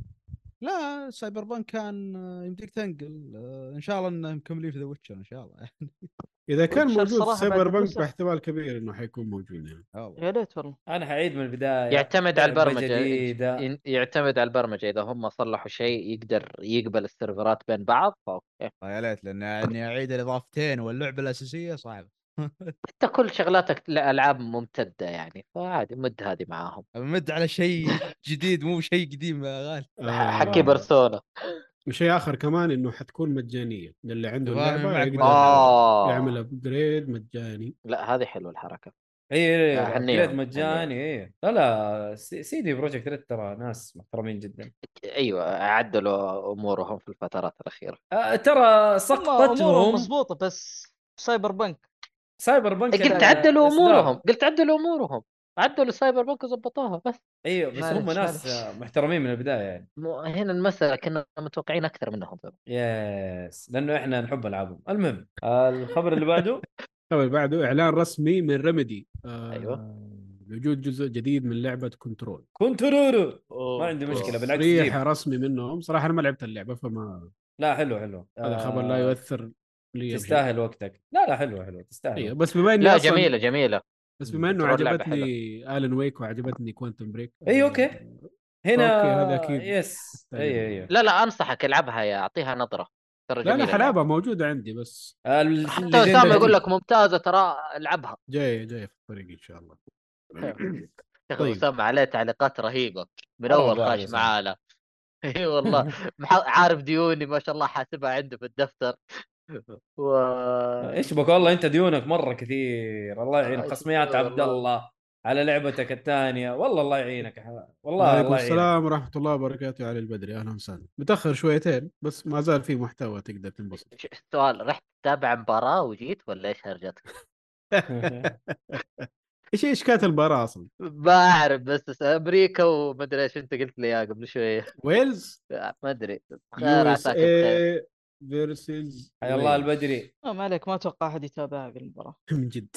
S5: لا Cyberpunk كان آه، يمديك تنقل. آه، إن شاء الله انهم مكملين في The Witcher إن شاء الله.
S4: إذا كان موجود
S6: Cyberpunk.
S4: باحتمال كبير إنه حيكون موجود يعني.
S5: يا
S6: ليت والله.
S2: أنا حعيد من البداية.
S3: يعتمد على البرمجة.
S2: جديدة.
S3: ين- يعتمد على البرمجة. إذا هم صلحوا شيء يقدر يقبل ال save ات بين بعض ف okay.
S5: آه، يا ليت لأن إني أعيد الإضافتين واللعبة الأساسية صعب
S3: أنت كل شغلاتك الالعاب ممتدة يعني فعادي مد هذه معاهم.
S5: امد على شيء جديد مو شيء قديم يا غالي.
S4: آه،
S3: حكي Persona.
S4: وشيء آخر كمان إنه حتكون مجانية اللي عنده
S5: اللعبة
S4: يقدر.
S3: آه.
S4: يعمل upgrade مجاني.
S3: لا هذه حلوة الحركة.
S2: إي
S3: آه،
S2: اي upgrade مجاني إي. لا لا C CD Projekt Red ترى ناس محترمين جدا.
S3: أيوه عدلوا أمورهم في الفترات الأخيرة.
S2: آه ترى سقطتهم.
S6: مضبوطة بس
S2: Cyberpunk. Cyberpunk
S3: قلت عدلوا أمورهم قلت عدلوا أمورهم. عدلوا ال Cyberpunk وظبطوها بس.
S2: أيوه بس هم ناس. آه، محترمين من البداية يعني.
S3: مو هنا المسألة كنا متوقعين أكثر منهم.
S2: yes لأنه إحنا نحب ألعابهم. المهم آه الخبر اللي بعده؟
S4: الخبر اللي بعده إعلان رسمي من Remedy آه
S3: أيوة.
S4: وجود جزء جديد من لعبة Control
S2: كنت رورو ما عندي مشكلة بالعكس
S4: تصريح
S2: جيب.
S4: رسمي منهم. صراحة أنا ما لعبت اللعبة فما
S2: لا حلو حلو.
S4: هذا خبر لا
S2: آه،
S4: يؤثر لي.
S2: تستاهل وقتك. لا لا حلو حلو تستاهل
S4: أيوه بس بما إني
S3: لا
S4: أصلاً-
S3: جميلة جميلة.
S4: بس بما
S3: إنه
S4: عجبتني Alan Wake وعجبتني Quantum Break
S2: أي، okay. هنا
S4: أوكي، هذا أكيد.
S2: yes. اي اي
S3: لا لا أنصحك ألعبها يا أعطيها نظرة. ترى
S4: لا لا
S3: جميلة
S4: حلابه موجودة عندي بس.
S3: حتى اسامه يقول لك ممتازة ترى ألعبها.
S4: جاية جاية في الطريق إن شاء الله.
S3: يا أخي
S4: طيب.
S3: اسامه عليه تعليقات رهيبة. من
S2: أول
S3: خاش. معانا. اي والله. مح- عارف ديوني ما شاء الله حاسبها عنده في الدفتر. و
S2: إيش بك والله أنت ديونك مرة كثير. الله يعين.
S3: آه،
S2: خصميات. عبد الله على لعبتك الثانية. والله الله يعينك. والله
S4: وعليكم
S2: الله يعينك.
S4: السلام ورحمة الله وبركاته يا علي البدري. أهلا وسهلا. متأخر شويتين بس ما زال في محتوى تقدر تنبسط.
S3: السؤال رحت تتابع مباراة وجيت ولا إيش هرجتك؟
S4: إيش إيش كانت المباراة أصلا؟
S3: ما أعرف بس أمريكا ومدري إيش أنت قلت لي اياه قبل شوية.
S4: ويلز؟
S3: ما
S4: أدري.
S3: خير عساك
S4: versus
S2: حيا الله البدري.
S6: آه، ما عليك ما أتوقع أحد يتابعها بالمباراة.
S4: من جد.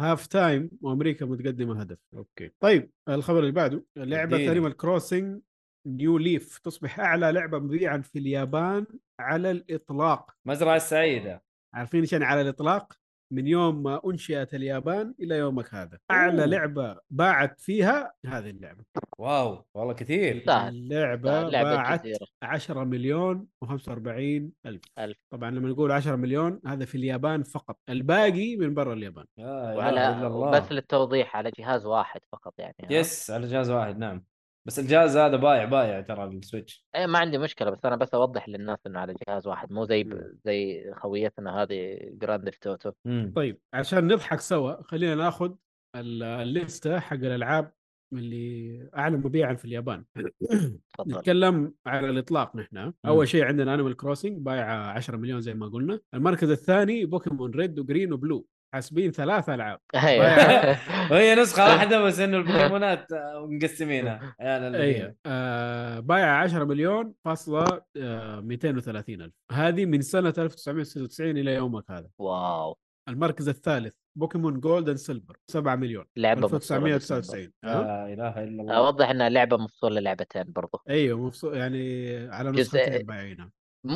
S4: half time وأمريكا متقدمة هدف. okay. طيب الخبر اللي بعده
S2: لعبة.
S4: Animal Crossing New Leaf تصبح أعلى لعبة مبيعا في اليابان على الإطلاق.
S2: مزرعة السعيده
S4: عارفين إيش يعني على الإطلاق؟ من يوم ما أنشئت اليابان إلى يومك هذا.
S2: أعلى.
S4: لعبة باعت فيها هذه اللعبة.
S2: واو والله كثير.
S4: اللعبة
S3: لعبه
S4: باعت
S3: الجزيره
S4: 10 مليون و45 ألف.
S3: ألف.
S4: طبعا لما نقول 10 مليون هذا في اليابان فقط. الباقي من برا اليابان.
S2: لا إله إلا
S3: وعلى بس للتوضيح على جهاز واحد فقط يعني؟
S2: يس على جهاز واحد نعم. بس الجهاز هذا بايع بايع ترى ال
S3: Switch. إيه ما عندي مشكلة بس أنا بس أوضح للناس إنه على جهاز واحد مو زي
S4: مم.
S3: زي خويتنا هذه Grand
S2: مم.
S4: طيب عشان نضحك سوا خلينا ناخذ ال- الليستة حق الألعاب اللي اعلى مبيعا في اليابان. نتكلم على الإطلاق نحن. أول شيء عندنا Animal Crossing بايعة 10 مليون زي ما قلنا. المركز الثاني Pokémon Red و Green و Blue حاسبين ثلاث ألعاب.
S3: أيوه.
S2: وهي نسخة واحدة بس إنه البوكيمونات مقسمينها. عيال الذين.
S4: أيوه. آه بايع 10 مليون فاصلة آه 230 ألف. هذه من سنة 1996 إلى يومك هذا.
S3: wow.
S4: المركز الثالث Pokémon Gold and Silver 7 مليون.
S3: لعبة مفصولة بس.
S4: 1999 ها؟
S2: لا إله إلا الله.
S3: أوضح إنها لعبة مفصولة لعبتين برضو.
S4: أيوه مبسوط يعني على
S3: جزء-
S4: نسختين بايعينها.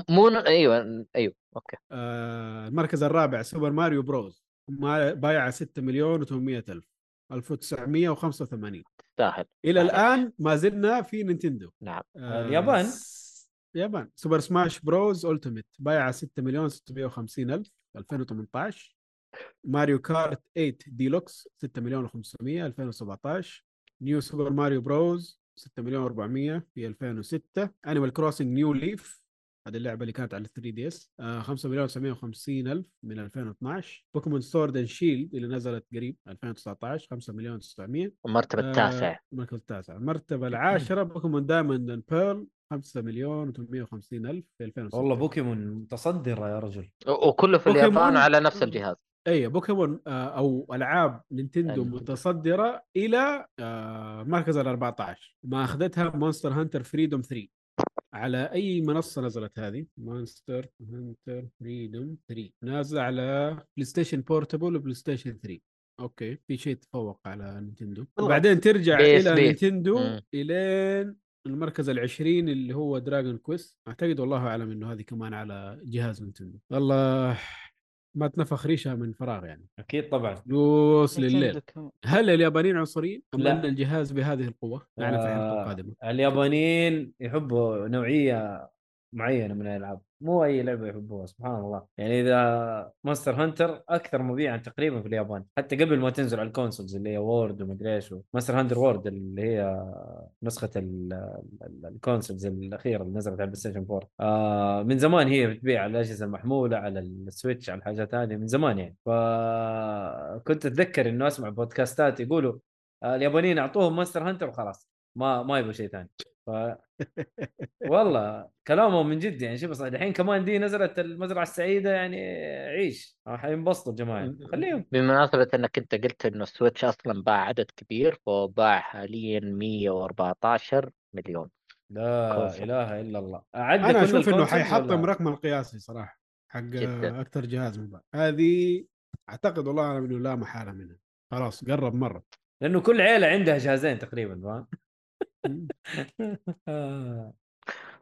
S3: مو أيوه أيوه okay.
S4: آه المركز الرابع Super Mario Bros. بايعه 6 مليون و800 ألف. 1985
S3: تستاهل إلى.
S4: الآن ما زلنا في Nintendo.
S3: نعم.
S4: آه،
S2: اليابان.
S4: اليابان. Super Smash Bros Ultimate. بايعه 6 مليون 650 ألف. 2018 Mario Kart 8 ديلوكس 6 مليون و500 2017 New Super Mario Bros 6 مليون و400 في 2006 Animal Crossing New Leaf هذه اللعبة اللي كانت على 3DS 5 مليون 750 ألف من 2012 Pokémon Sword and Shield اللي نزلت قريب 2019 5 مليون 900
S3: المرتبة التاسع
S4: المركز التاسع المرتبة العاشرة Pokemon Diamond and Pearl 5 مليون و850 ألف في 2006
S2: والله بوكيمون متصدرة يا رجل.
S3: وكله في اليابان على نفس الجهاز.
S4: اي بوكيمون آه، أو ألعاب
S3: Nintendo
S4: متصدرة إلى آه، مركز ال 14 ما أخذتها Monster Hunter Freedom 3 على أي منصة نزلت هذه؟ Monster Hunter Freedom 3 نازله على PlayStation Portable و PlayStation 3 okay في شيء تفوق على Nintendo. وبعدين ترجع بس
S3: إلى.
S4: Nintendo
S3: مم.
S4: إلين المركز العشرين اللي هو Dragon Quest أعتقد والله أعلم إنه هذه كمان على جهاز Nintendo. والله ما تنفخ ريشة من فراغ يعني.
S2: أكيد طبعا.
S4: دوس لليل. هل اليابانيين عنصريين؟ أم
S2: لا.
S4: أن الجهاز بهذه القوة؟ نعرف
S2: آه،
S4: القادمه
S2: اليابانيين يحبوا نوعية معينة من الألعاب. مو أي لعبة يحبوها سبحان الله. يعني إذا Monster Hunter أكثر مبيعا تقريبا في اليابان. حتى قبل ما تنزل على ال consoles اللي هي World ومدري إيش Monster Hunter World اللي هي نسخة ال- ال- ال consoles الأخيرة اللي نزلت على ال PlayStation 4 آه من زمان هي بتبيع على الأجهزة المحمولة على ال Switch على الحاجات هذه من زمان يعني. فكنت أتذكر إنه أسمع بودكاستات يقولوا آه اليابانيين أعطوهم Monster Hunter وخلاص ما ما يبغوا شيء ثاني. ف والله كلامهم من جد يعني شوف الحين كمان دي نزلت المزرعة السعيدة يعني إيش حينبسطوا الجماعة خليهم
S3: بمناسبة إنك أنت قلت إنه ال Switch أصلا باع عدد كبير فهو باع حاليا 114 مليون
S2: لا
S3: console.
S2: إله إلا الله
S4: أنا أشوف
S2: إنه
S4: حيحطم؟ رقم القياسي صراحة حق
S3: جداً.
S4: أكثر جهاز مباع هذه أعتقد والله أنا إنه لا محالة منها خلاص قرب مرة
S2: لأنه كل عيلة عندها جهازين تقريبا فاهم.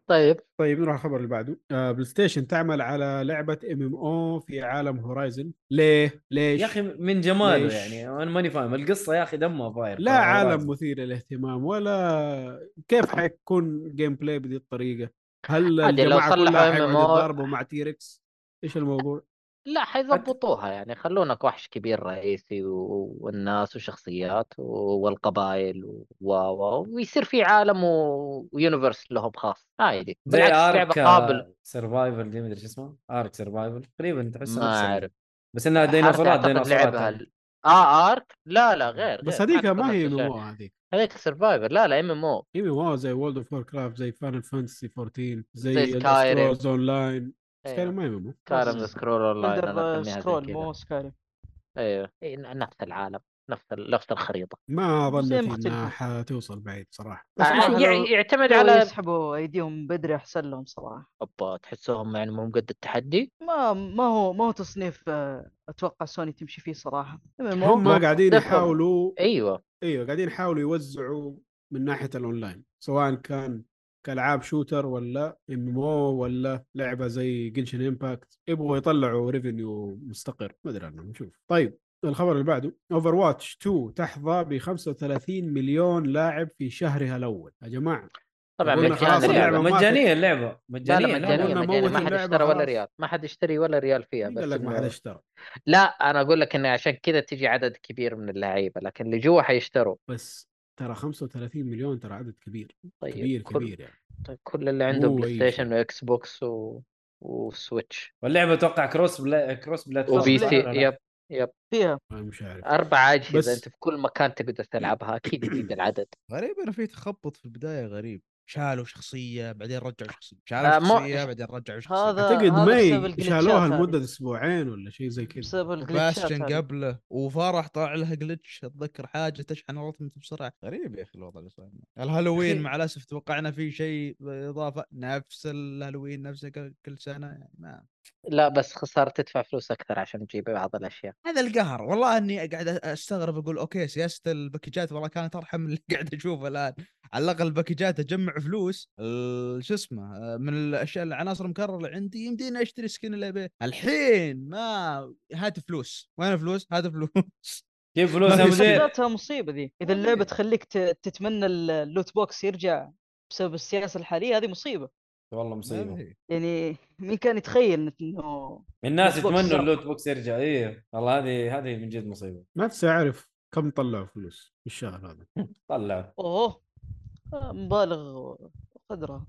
S3: طيب.
S4: طيب نروح الخبر اللي بعده. آه PlayStation تعمل على لعبة MMO في عالم Horizon ليه؟ ليش؟
S2: يا أخي من جماله
S4: ليش؟
S2: يعني أنا ماني فاهم. القصة يا أخي دمها فاير
S4: لا عالم مثير للاهتمام ولا كيف حيكون gameplay بهذه الطريقة؟ هل
S3: لو
S4: الجماعة
S3: صلحوا
S4: كلها حيقعدوا يتضاربوا مع T-Rex إيش الموضوع؟
S3: لا حيظبطوها يعني يخلونك وحش كبير رئيسي و... والناس وشخصيات و... والقبائل و... و... ويصير في عالم و... و universe لهم خاص. عادي.
S2: زي
S3: بالعكس
S2: Ark
S3: لعبه قابل.
S2: Survival دي مدري شو اسمه. Ark Survival تقريبا تحسها
S3: ما أعرف.
S2: بس
S3: إنها
S2: ديناصورات ديناصورات
S3: لعبها. ال- آه Ark لا لا غير
S4: بس
S3: غير.
S4: هذيك
S3: أعتقد
S4: ما هي ام
S3: الشيء.
S4: أو هذيك.
S3: هذيك survival لا لا
S4: MMO MM زي World of Warcraft زي Final Fantasy 14 زي,
S3: زي.
S4: Skyrim Online سكايريم
S3: أيوه
S4: ما
S3: كارم ذا سكرول اون لاين
S6: سكرول مو سكايريم
S3: أيوه. إيه، نفس العالم نفس ال- نفس الخريطة.
S4: ما
S6: مختلفة.
S4: انها حتوصل بعيد صراحة.
S3: آه،
S6: صراحة
S3: يع-
S6: لو-
S3: يعتمد على
S6: يسحبوا أيديهم بدري أحسن لهم صراحة.
S3: اوبا تحسهم يعني مو قد التحدي؟
S6: ما ما هو ما هو تصنيف آه، أتوقع سوني تمشي فيه صراحة.
S4: هم قاعدين. يحاولوا
S3: أيوه.
S4: إيوه قاعدين يحاولوا يوزعوا من ناحية الاونلاين سواء كان كألعاب shooter ولا MMO ولا لعبة زي Genshin Impact يبغوا يطلعوا revenue مستقر. ما أدري عنهم نشوف. طيب الخبر اللي بعده. Overwatch 2 تحظى ب 35 مليون لاعب في شهرها الأول. يا جماعة.
S3: طبعا
S4: اللعبة ما
S2: مجانية
S3: اللعبة.
S2: مجانيه
S3: لا
S2: لا،
S3: مجانية
S4: مجانية
S3: ما حد اشترى ولا. ريال. ما حد يشتري ولا ريال فيها بس
S4: قال لك ما حد اشترى.
S3: لا أنا أقول لك انه عشان كذا تجي عدد كبير من اللعيبة لكن اللي جوا حيشتروا.
S4: بس ترى 35 مليون ترى عدد كبير
S3: طيب
S4: كبير
S3: كل
S4: كبير يعني.
S3: طيب كل اللي عنده PlayStation. و
S2: Xbox و... و Switch. واللعبة أتوقع
S3: cross-pla...
S2: cross
S3: platform
S2: و PC؟
S3: yep yep.
S6: فيها.
S4: مش عارف.
S3: أربع أجهزة
S4: بس-
S3: أنت في كل مكان تقدر تلعبها أكيد يزيد العدد.
S5: غريب انه في تخبط في البداية غريب. شالوا شخصية بعدين رجعوا شخصية
S3: آه،
S5: شالوا
S3: مو-
S5: شخصيه بعدين رجعوا شخصية
S6: هذا
S4: أعتقد
S6: الجلتشات
S4: شالوها. لمدة أسبوعين ولا شيء زي كذا
S6: بسبب هذه.
S5: قبله وفرح طلع لها glitch اتذكر حاجة تشحن الرتم بسرعة غريب يا أخي الوضع اللي صاير الهالوين. مع الأسف توقعنا فيه شيء اضافه نفس الهالوين نفسه كل كل سنة يعني ما
S3: لا بس خسارة تدفع فلوس أكثر عشان تجيب بعض الأشياء
S5: هذا القهر والله أني قاعد أستغرب أقول okay سياسة الباكجات والله كانت أرحم من اللي قاعد أشوفه الآن على الأقل الباكجات اجمع فلوس ال- شو اسمه آه، من الأشياء العناصر المكررة اللي عندي يمديني أشتري skin اللي ابيه الحين ما هات فلوس. وين فلوس هات فلوس.
S2: كيف فلوس يا
S5: ما
S2: مدير
S6: ذاتها مصيبة ذي. إذا اللعبة تخليك ت- تتمنى ال- ال loot box يرجع بسبب السياسة الحالية هذه مصيبة.
S2: والله
S5: ما مصيبة.
S6: يعني مين كان يتخيل إنه
S2: الناس يتمنوا. اللوت بوكس يرجع. إيه. والله هذه هذه من جد مصيبة.
S4: نفسي أعرف كم طلعوا فلوس في الشهر هذا.
S2: طلعوا.
S6: أوه. مبالغ قدرها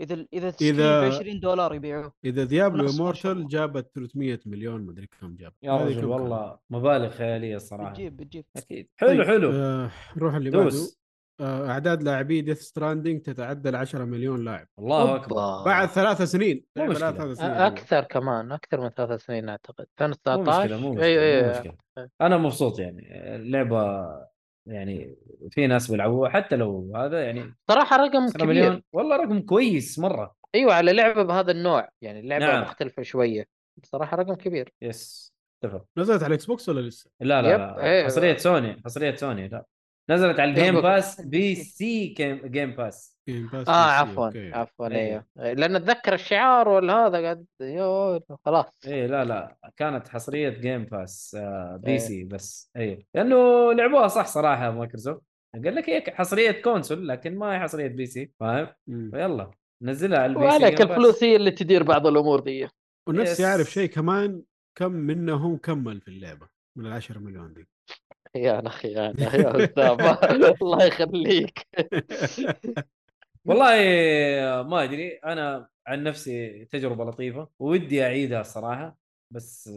S6: إذا إذا ب
S4: إذا-
S6: 20 دولار يبيعوه. إذا Diablo
S4: Immortal جابت 300 مليون مدري كم جاب
S2: يا رجل والله مبالغ خيالية الصراحه
S6: بتجيب بتجيب.
S4: أكيد؟
S2: حلو
S4: طيب،
S2: حلو.
S4: آه نروح اللي بعده.
S2: دوس
S4: آه أعداد لاعبي Death Stranding تتعدى ال 10 مليون لاعب.
S2: الله
S3: أكبر.
S4: بعد ثلاث سنين.
S2: مو مشكلة.
S4: ثلاث سنين
S3: أكثر كمان أكثر من ثلاث سنين أعتقد.
S2: مو
S3: 2019
S2: مشكلة مو مشكلة
S3: أيوه
S2: مو
S3: أيوه
S2: مشكلة. أنا مبسوط يعني. اللعبه يعني في ناس بيلعبوها حتى لو هذا يعني
S3: صراحة رقم
S2: 10
S3: كبير.
S2: مليون. والله رقم كويس مرة.
S3: أيوه على لعبة بهذا النوع. يعني اللعبة
S2: نعم.
S3: مختلفة شوية. بصراحه رقم كبير.
S2: yes اتفق.
S4: نزلت على ال Xbox ولا لسه؟
S2: لا لا, لا.
S3: إيه.
S2: حصرية سوني. حصرية سوني لا. نزلت على ال Game. Pass PC
S4: Game, Pass
S3: Game
S4: Pass آه
S3: عفوا
S4: أوكي.
S3: عفوا
S2: أيوه.
S3: أيوه لأن أتذكر الشعار ولا هذا قاعد يو خلاص
S2: إيه لا لا كانت حصرية Game Pass آه PC
S3: إيه.
S2: سي بس إيه لأنه لعبوها صح صراحة مايكروسوفت قال لك هيك حصرية console لكن ما هي حصرية PC فاهم. فيلا نزلها على ال PC
S3: وعليك
S2: بس.
S3: الفلوس هي اللي تدير بعض الأمور دي
S4: ونفسي
S2: yes.
S4: اعرف شيء كمان كم منهم كمل في اللعبة من العشرة مليون دي
S3: يا أخي يا اسامه الله يخليك.
S2: والله ما أدري أنا عن نفسي تجربة لطيفة ودي أعيدها الصراحه بس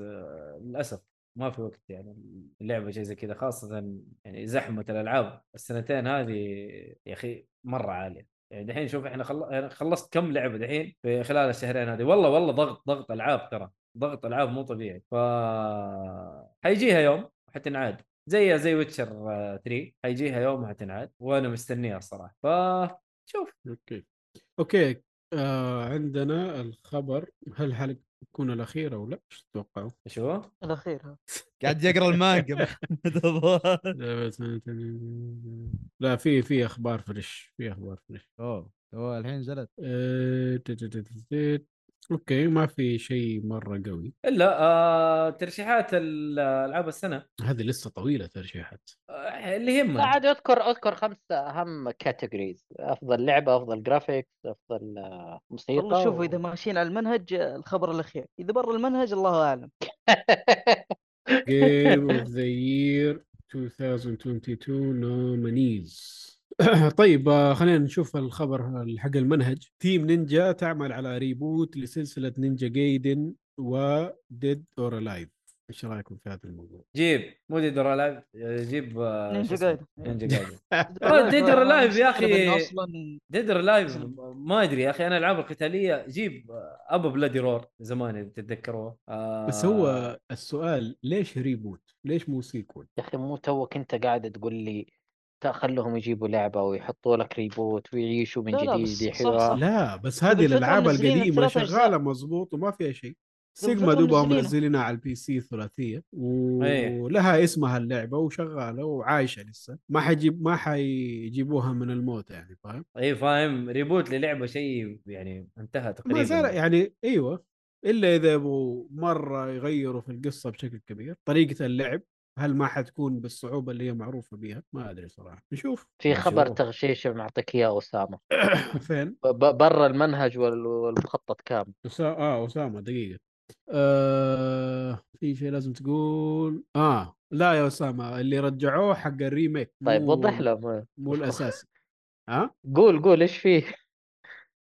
S2: للأسف ما في وقت يعني اللعبة شيء زي كذا خاصة يعني زحمة الألعاب السنتين هذه يا أخي مرة عالية. يعني دحين شوف إحنا خلصت كم لعبة دحين في خلال الشهرين هذه؟ والله والله ضغط ضغط ألعاب ترى ضغط ألعاب مو طبيعي. ف حيجيها يوم حتنعاد زي زي Witcher 3 حيجيها يوم وحتنعاد وأنا مستنيها الصراحه ف شوف.
S4: أوكي. أوكي آه عندنا الخبر هل الحلقة تكون الأخيرة ولا إيش تتوقعوا؟
S2: شو؟
S6: الاخير ها.
S5: قاعد يقرأ المانجا.
S4: لا في في أخبار fresh في أخبار fresh
S5: أوه هو الحين نزلت
S4: أوكي ما في شيء مرة قوي.
S2: إلا آه ترشيحات ال- ألعاب السنة.
S4: هذه لسه طويلة ترشيحات.
S2: آه اللي
S3: لا عاد اذكر اذكر خمسه أهم categories أفضل لعبة أفضل graphics أفضل آه، موسيقى
S6: والله شوفوا
S3: و-
S6: إذا ماشيين على المنهج الخبر الأخير. إذا برا المنهج الله أعلم.
S4: جيم اوف ذا يير 2022 نومينيز طيب آه، خلينا نشوف الخبر حق المنهج تيم نينجا تعمل على ريبوت لسلسلة نينجا جايدن وديد اور الايف إيش رأيكم في هذا الموضوع؟
S2: جيب مو ديدر لايف جيب آه،
S6: نينجا؟ جايدن.
S2: نينجا جايدن ديدر لايف يا
S6: مستغرب إنه
S2: أخي
S6: أصلا
S2: ديدر لايف ما أدري يا أخي أنا الألعاب القتالية جيب آه، أبو بلادي رور زمان إذا تتذكروه آه
S4: بس هو السؤال ليش ريبوت؟ ليش مو سيكول؟
S3: يا أخي مو توك أنت قاعد تقول لي خلهم يجيبوا لعبة ويحطوا لك ريبوت ويعيشوا من
S6: لا لا،
S3: جديد
S6: بس صح- صح.
S4: لا بس هذه
S6: الألعاب القديمة.
S4: شغالة مضبوط وما فيها شيء سيجما دوبها
S6: منزلينها.
S4: منزلينها على البي سي ثلاثية
S2: إيه.
S4: ولها اسمها اللعبة وشغالة وعايشة لسه ما حيجيب ما حيجيبوها من الموت يعني فاهم؟
S2: اي فاهم reboot للعبة شيء يعني انتهى تقريبا
S4: ما زال يعني إيوه إلا إذا يبغوا مرة يغيروا في القصة بشكل كبير طريقة اللعب هل ما حتكون بالصعوبة اللي هي معروفة بها؟ ما أدري صراحة. نشوف.
S3: في خبر
S2: نشوف.
S3: تغشيش معطيك إياه أسامة.
S4: فين؟
S3: برا المنهج وال- والمخطط كامل.
S4: أسا... آه أسامة دقيقة. آه... في شيء لازم تقول؟ آه لا يا أسامة اللي رجعوه حق ال remake
S3: طيب
S4: مو-
S3: وضح لهم
S4: مو الاساسي ها؟
S3: قول قول إيش فيه؟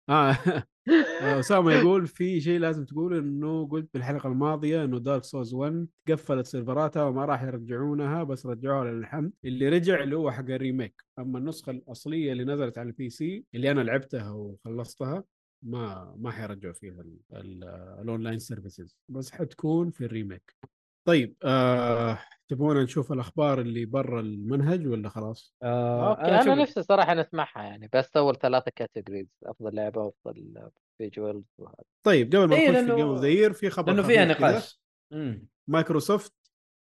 S4: آه آه، أسامة يقول في شيء لازم تقول إنه قلت بالحلقة الماضية إنه Dark Souls 1 قفلت سيرفراتها وما راح يرجعونها بس رجعوها للحمد. اللي رجع اللي هو حق ال remake. أما النسخة الأصلية اللي نزلت على ال PC اللي أنا لعبتها وخلصتها ما ما حيرجعوا فيها ال- ال- ال online services بس حتكون في ال remake. طيب آه تبغون نشوف الأخبار اللي برا المنهج ولا خلاص؟
S2: آه
S3: أوكي أنا
S2: شوف-
S3: نفسي صراحة نسمعها يعني بس أول ثلاثة categories أفضل لعبة وافضل visuals وهذا
S4: طيب قبل ما
S2: إيه،
S4: نخش في Game of the في خبر
S2: لأنه فيها. نقاش.
S4: مايكروسوفت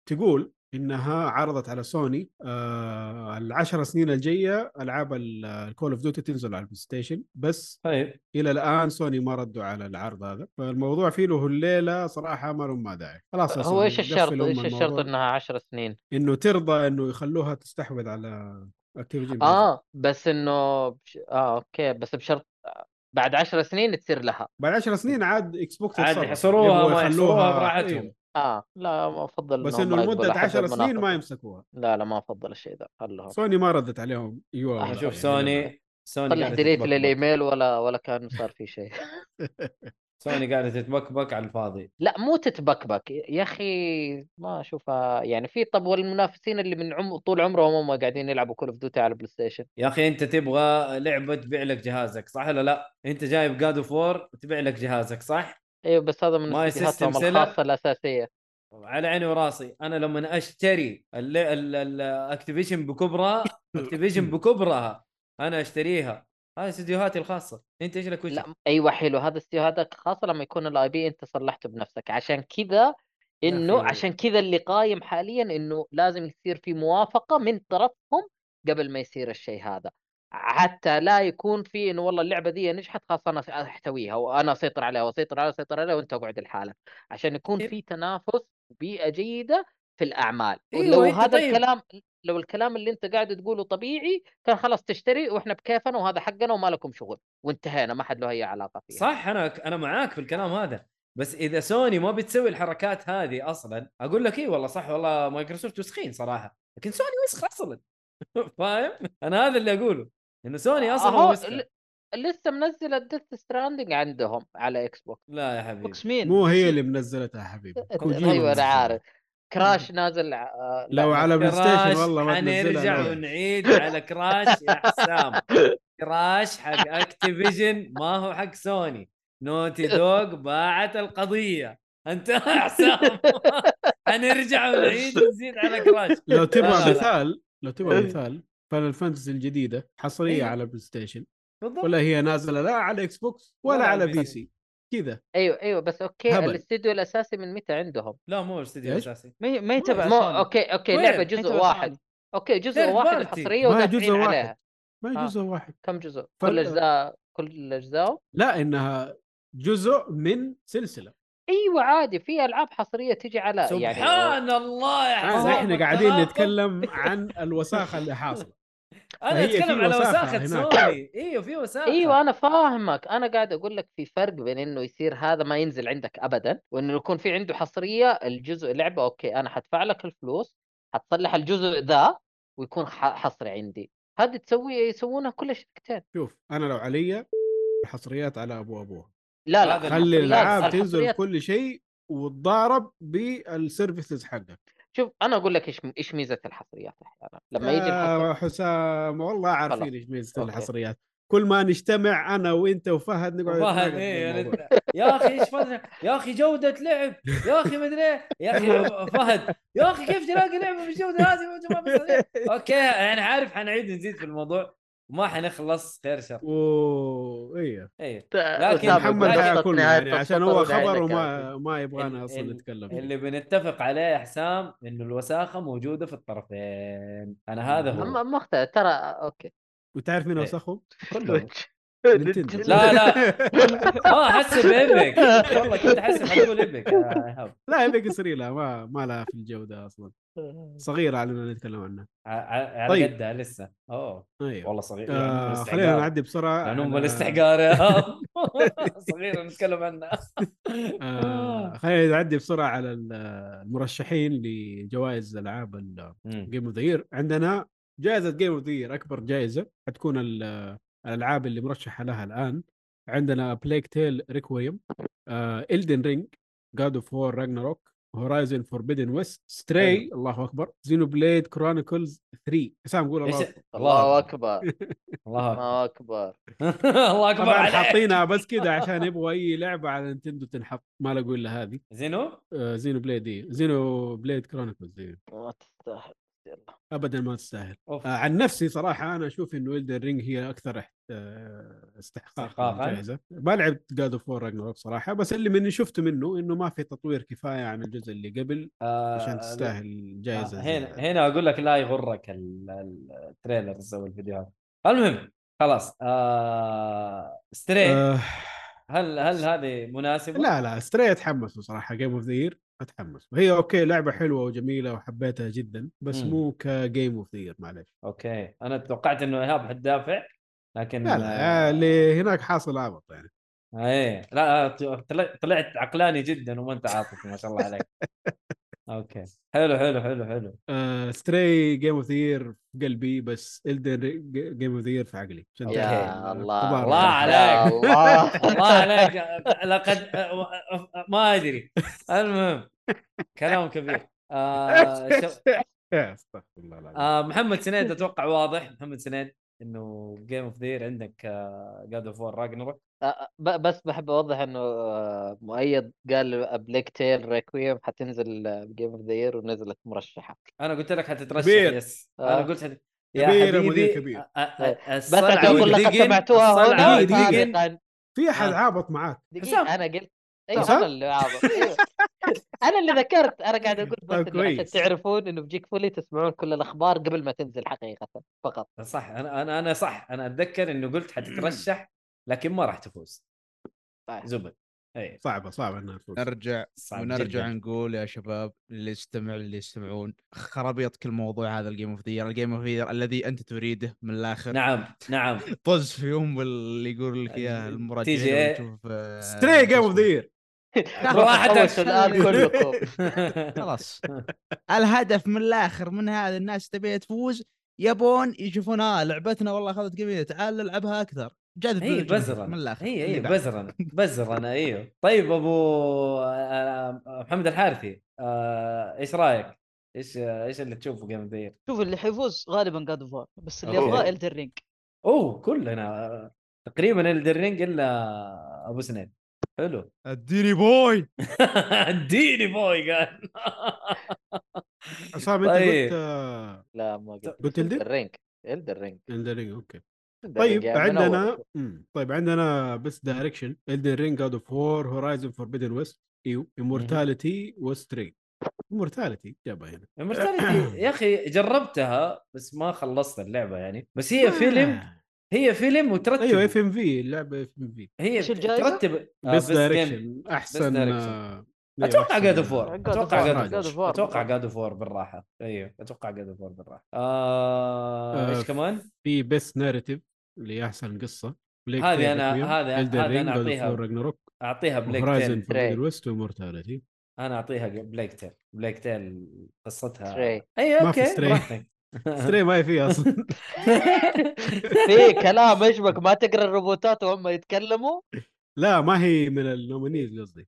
S4: تقول إنها عرضت على سوني آه العشر سنين الجاية ألعاب ال Call of Duty تنزل على ال PlayStation بس
S2: طيب
S4: إلى الآن سوني ما ردوا على العرض هذا فالموضوع فيه له الليلة صراحة ما لهم ما داعي خلاص
S3: هو إيش الشرط
S4: إيش
S3: الشرط. إنها 10 سنين
S4: إنه ترضى إنه يخلوها تستحوذ على Activision
S3: آه بس إنه. آه أوكي بس بشرط بعد 10 سنين تصير لها
S4: بعد 10 سنين عاد Xbox
S2: عاد. يحصروها ما يحصروها براحتهم
S4: أيوه.
S3: آه لا أفضل
S4: بس
S3: إنه
S4: لمدة
S3: أحد
S4: 10 سنين ما. يمسكوها.
S3: لا لا ما أفضل الشيء ده خلهم
S4: سوني ما ردت عليهم. أيوه
S2: شوف
S4: يعني
S2: سوني سوني
S3: طلع delete.
S2: لل
S3: email ولا ولا كان صار في شيء.
S2: سوني قاعدة تتبكبك على الفاضي.
S3: لا مو تتبكبك يا أخي ما أشوفها. يعني في طب والمنافسين اللي من عم طول عمرهم هم قاعدين يلعبوا Call of Duty على PlayStation
S2: يا أخي أنت تبغى لعبة تبيع لك جهازك صح ولا لا؟ أنت جايب God of War تبيع لك جهازك صح؟
S3: أيوه بس هذا من
S2: my system.
S3: الخاصة الأساسية.
S2: على عيني وراسي. أنا لما أشتري ال Activision بكبرها Activision بكبرها أنا أشتريها. هذه استديوهاتي الخاصة. أنت إيش لك
S3: لا أيوه حلو. هذا استديوهاتك خاصة لما يكون ال IP أنت صلحته بنفسك. عشان كذا
S2: إنه.
S3: عشان كذا اللي قايم حاليا إنه لازم يصير في موافقة من طرفهم قبل ما يصير الشيء هذا. حتى لا يكون في إنه والله اللعبة دي نجحت خلاص أنا أحتويها وأنا اسيطر عليها واسيطر عليها واسيطر عليها وأنت أقعد لحالك. عشان يكون
S2: إيه.
S3: في تنافس وبيئه جيدة في الأعمال.
S2: أيوة،
S3: لو
S2: أنت
S3: هذا
S2: طيب.
S3: الكلام لو الكلام اللي أنت قاعد تقوله طبيعي كان خلاص تشتري وإحنا بكيفنا وهذا حقنا وما لكم شغل. وانتهينا ما حد له أي علاقة فيها.
S2: صح أنا أنا معاك في الكلام هذا. بس إذا سوني ما بتسوي الحركات هذه أصلا أقول لك إيه والله صح والله مايكروسوفت وسخين صراحة. لكن سوني وسخ أصلا. فاهم؟ أنا هذا اللي أقوله. انه سوني أصلا
S3: أهو ل- لسه منزله Death Stranding عندهم على إكس بوكس
S2: لا يا حبيبي.
S6: بوكس مين؟
S4: مو هي اللي منزلتها يا حبيبي.
S3: أيوه
S4: أنا.
S3: عارف. Crash نازل آه،
S4: لو على بلاي ستيشن والله ما
S2: حنرجع ونعيد على Crash يا حسام. Crash حق Activision ما هو حق سوني Naughty Dog باعت القضية. أنت يا حسام. حنرجع ونعيد ونزيد على Crash
S4: لو تبغى. مثال لو تبغى
S2: إيه.
S4: مثال Final Fantasy الجديدة حصرية
S2: أيوه.
S4: على بلاي ستيشن
S2: بالضبط
S4: ولا هي نازلة لا على إكس بوكس ولا,
S2: ولا على
S4: PC. كذا
S3: أيوه أيوه بس okay
S4: هبل.
S3: الاستديو الأساسي من متى عندهم؟
S2: لا مو استديو
S4: إيش؟
S2: اساسي
S6: ما ما يتبع
S3: مو.
S2: okay
S3: okay؟
S6: لعبة
S3: جزء واحد
S6: سوني.
S3: okay جزء واحد. الحصريه
S4: هي
S3: ودافعين
S4: جزء واحد.
S3: عليها
S4: ما هي
S3: آه.
S4: جزء واحد
S3: كم جزء؟ كل أجزاء كل اجزاء؟
S4: لا إنها جزء من سلسلة
S3: أيوه عادي في ألعاب حصرية تيجي على يعني
S2: سبحان الله يا حسام
S4: إحنا قاعدين
S2: التناقض.
S4: نتكلم عن الوساخة اللي حاصلة.
S2: أنا
S4: أتكلم
S2: على
S4: وساخة.
S2: سوني. إيوه في وساخة.
S3: أيوه أنا فاهمك. أنا قاعد أقول لك في فرق بين إنه يصير هذا ما ينزل عندك ابدا وإنه يكون في عنده حصرية الجزء لعبة okay أنا حدفع لك الفلوس حتصلح الجزء ذا ويكون ح- حصري عندي. هذه تسوي يسوونها كل الشركتين
S4: شوف أنا لو علي الحصريات على أبو ابوها
S3: لا لا
S2: هذا
S4: خلي الألعاب تنزل كل شيء وتضارب بال services حقك
S3: شوف أنا أقول لك إيش إيش ميزة الحصريات أحيانا لما يجي
S4: يا حسام والله عارفين. إيش ميزة
S3: okay.
S4: الحصريات كل ما نجتمع أنا وأنت وفهد نقعد
S2: فهد
S4: إيه الموضوع.
S2: يعني يا أخي إيش فهد يا أخي جودة لعب يا أخي مدري إيه. يا أخي فهد يا أخي كيف تلاقي لعبة بالجوده هذه. okay يعني عارف حنعيد نزيد في الموضوع وما حنخلص خير شر.
S4: و إيه.
S2: إيه.
S3: لكن
S4: محمد يعني عشان هو خبر
S3: وما
S4: ما يبغانا
S2: أصلا
S4: نتكلم.
S2: اللي بنتفق عليه يا حسام إنه الوساخة موجودة في الطرفين. أنا هذا هو.
S3: مختلف ترى أوكي.
S4: وتعرف مين
S2: إيه.
S4: اوسخهم؟
S2: كلهم. لا لا. آه احسب ايبك والله كنت احسب حتقول إيبك. ايهاب
S4: لا يبقى يصير لها ما ما لها في الجودة أصلا. صغيره على نتكلم عنها
S2: ع- ع- على
S4: طيب.
S2: قدها لسه. أوه.
S4: أيوه.
S2: والله صغير.
S4: آه
S2: يعني
S4: خلينا. نعدي بسرعة.
S2: يعني ام
S4: على-
S2: الاستحقار يا إيهاب صغيره نتكلم عنها
S4: آه خلينا نعدي بسرعة على ال- المرشحين لجوائز
S2: ألعاب.
S4: Game of the Year عندنا جائزة Game of the Year أكبر جائزة. حتكون ال- الألعاب اللي مرشحة لها الآن عندنا Plague Tale Requiem Elden Ring God of War Ragnarok Horizon Forbidden West Stray الله أكبر Xenoblade Chronicles 3 حسام قول الله أكبر.
S3: الله أكبر.
S2: الله
S3: أكبر.
S2: الله أكبر
S4: طبعا
S2: عليك.
S4: حاطينها بس كذا عشان يبغوا أي لعبة على نينتندو تنحط. ما لقوا إلا هذه.
S2: Xeno؟
S4: آه Xenoblade Xenoblade Chronicles دي
S3: ما تستاهل يلا
S4: ابدا ما تستاهل
S2: أوف.
S4: آه عن نفسي صراحة أنا أشوف انه Elden Ring هي أكثر آه، استحقاق
S2: استحقاقاً.
S4: الجائزه ما لعبت God of War Ragnarok صراحة بس اللي من شفته منه إنه ما في تطوير كفاية عن الجزء اللي قبل
S2: آه،
S4: عشان تستاهل الجائزه
S2: آه، هنا. هنا أقول لك لا يغرك ال- ال- ال trailers أو الفيديوهات المهم خلاص آه Stray
S4: آه
S2: هل هل هذه مناسبة؟
S4: لا لا Stray اتحمس بصراحه Game of the Year أتحمس. وهي okay لعبة حلوة وجميلة وحبيتها جدا بس
S2: مم.
S4: مو ك Game of the معلش
S2: okay. أنا توقعت إنه إيهاب حتدافع لكن
S4: لا لا آه، اللي هناك حاصل عبط يعني.
S2: إيه. لا طلع- طلعت عقلاني جدا وما أنت عاطفي ما شاء الله عليك. okay. حلو حلو حلو حلو.
S4: آه Stray Game of Year في قلبي بس Elden Game of Year في عقلي.
S3: يا الله.
S2: الله
S3: يا
S2: عليك.
S3: الله.
S2: الله عليك. لقد ما أدري. المهم كلام كبير. آه شو...
S4: يا أستغفر الله العظيم.
S2: آه محمد سنيد أتوقع واضح؟ محمد سنيد إنه Game of the Year عندك God of War
S3: Ragnarok ب- بس بحب أوضح إنه آه، مؤيد قال Plague Tale Requiem حتنزل ب Game of the Year ونزلت مرشحة
S2: أنا قلت لك حتترشح
S4: كبير.
S2: yes
S3: آه.
S2: أنا قلت حت... يا
S4: كبير يا
S2: حبيبي
S4: مدير كبير.
S2: أ- أ- أ-
S3: بس أقول
S2: والدقن-
S3: سمعتوها هنا سابقا
S4: في احد. عابط معاك.
S3: أنا قلت
S4: أيوه؟
S3: أنا اللي عابط أيوه أنا اللي ذكرت أنا قاعد أقول بس
S4: طيب
S3: إنه عشان. تعرفون إنه بجيك فولي تسمعون كل الأخبار قبل ما تنزل حقيقة فقط.
S2: صح. أنا أنا أنا صح. أنا أتذكر إنه قلت حتترشح لكن ما راح تفوز.
S3: طيب.
S2: زبد. اي
S4: صعبة صعبة إنها تفوز.
S5: نرجع
S2: صعب
S5: ونرجع
S2: جداً.
S5: نقول يا شباب اللي يستمع اللي يستمعون خرابيط كل موضوع هذا الجيم اوف ذا الجيم اوف ذا الذي أنت تريده من الآخر.
S2: نعم نعم.
S5: طز في ام اللي يقول لك إياه المراجعين
S2: تيجي إيه؟
S5: آه،
S4: ستري جيم اوف ذا
S3: خوشوا الآن كلكم
S5: خلاص. الهدف من الآخر من هذا الناس تبي تفوز يبون يشوفون آه لعبتنا والله أخذت قيمه تعال نلعبها أكثر. جذب الجمهور
S2: بزرا
S5: من الآخر
S2: هي
S5: اللي
S2: هي
S5: بعد.
S2: بزرا بزرا أيوه طيب أبو آه، محمد الحارثي آه، إيش رأيك؟ إيش إيش اللي تشوفه جيم ذا
S6: شوف اللي حيفوز غالبا جاد اوف بس اللي
S2: أوكي.
S6: ابغاه الدر رينج
S2: أوه كلنا آه، تقريبا الدرينج إلا أبو سنين. حلو.
S5: اديني بوي.
S2: اديني بوي قال
S4: عصام انت
S2: طيب.
S4: قلت آه،
S3: لا ما قلت
S4: قلت إلدر؟
S3: الرينج الدرينج
S4: Elden Ring، أوكي. طيب عندنا. طيب عندنا best direction Elden Ring God of War Horizon Forbidden West أيوه Immortality و Stray Immortality جابها هنا.
S2: Immortality. يا أخي جربتها بس ما خلصت اللعبة يعني. بس هي فيلم
S4: آه.
S2: هي فيلم وترتب
S4: أيوه اف ام في اللعبة اف ام في
S2: هي؟ ترتب
S4: بس
S2: Game. direction
S4: أحسن. آه،
S2: أيوة، أتوقع
S6: God of
S2: آه،
S6: War
S2: أتوقع.
S6: God of War.
S2: أتوقع God of War بالراحة أيوه أتوقع God of War بالراحة آه،
S4: آه،
S2: إيش كمان؟
S4: في best narrative اللي هي أحسن قصة
S2: هذه أنا- هذا- هذا أنا أعطيها
S4: Ragnarok
S2: أعطيها Plague
S4: Horizon
S2: Tale
S4: Forbidden West و
S2: Immortality أنا أعطيها Plague Tale Plague Tale
S3: قصتها.
S2: أيوه
S4: ما في
S2: okay
S4: Stray ما هي فيها أصلا.
S3: في كلام يشبك ما تقرأ الروبوتات وهم يتكلموا؟
S4: لا ما هي من ال nominees قصدي.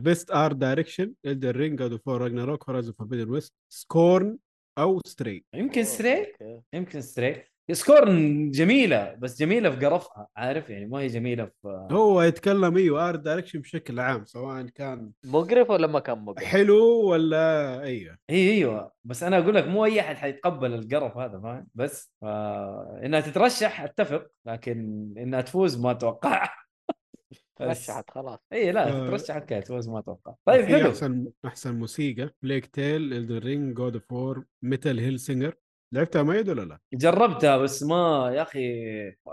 S4: best art direction Elden Ring God of Ragnarok Horizon Forbidden West Scorn أو Stray
S2: يمكن Stray يمكن Stray Scorn جميلة بس جميلة في قرفها عارف؟ يعني ما هي جميلة في
S4: هو يتكلم إيوه art direction بشكل عام سواء كان
S3: مقرف ولا ما كان مقرف؟
S4: حلو ولا إيوه.
S2: إي إيوه. بس أنا أقول لك مو أي أحد حيتقبل القرف هذا فاهم؟ بس آه إنها تترشح أتفق لكن إنها تفوز ما أتوقع. بس
S3: رشحت خلاص.
S2: إي لا
S4: آه.
S2: تترشح كذا تفوز ما أتوقع. طيب
S4: في
S2: حلو.
S4: أحسن أحسن موسيقى Plague Tale Elden Ring God of War Metal Hellsinger لعبتها مؤيد ولا لا؟
S2: جربتها بس ما يا
S4: أخي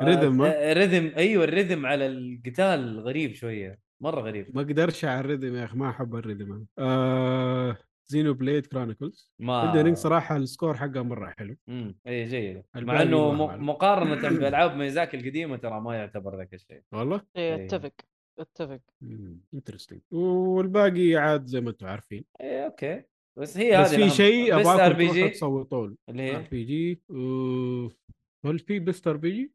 S4: rhythm،؟
S2: آه، rhythm أيوه ال rhythm على القتال غريب شوية مرة غريب.
S4: ما أقدرش على ال rhythm يا أخي ما أحب ال rhythm. آه Xenoblade Chronicles.
S2: ما
S4: Ring صراحة ال score حقها مرة حلو.
S2: امم اي جيد. مع
S4: إنه.
S2: مقارنة بألعاب ميزاكي القديمة ترى ما يعتبر ذاك الشيء.
S4: والله؟
S6: إيه،
S2: إيه.
S6: أتفق أتفق.
S4: interesting والباقي عاد زي ما أنتم عارفين.
S2: اي okay. بس هي
S4: بس
S2: هذه
S4: في. شيء best
S2: RPG
S4: تصوتوا له
S2: اللي
S4: R
S2: هي
S4: PG هل في best RPG؟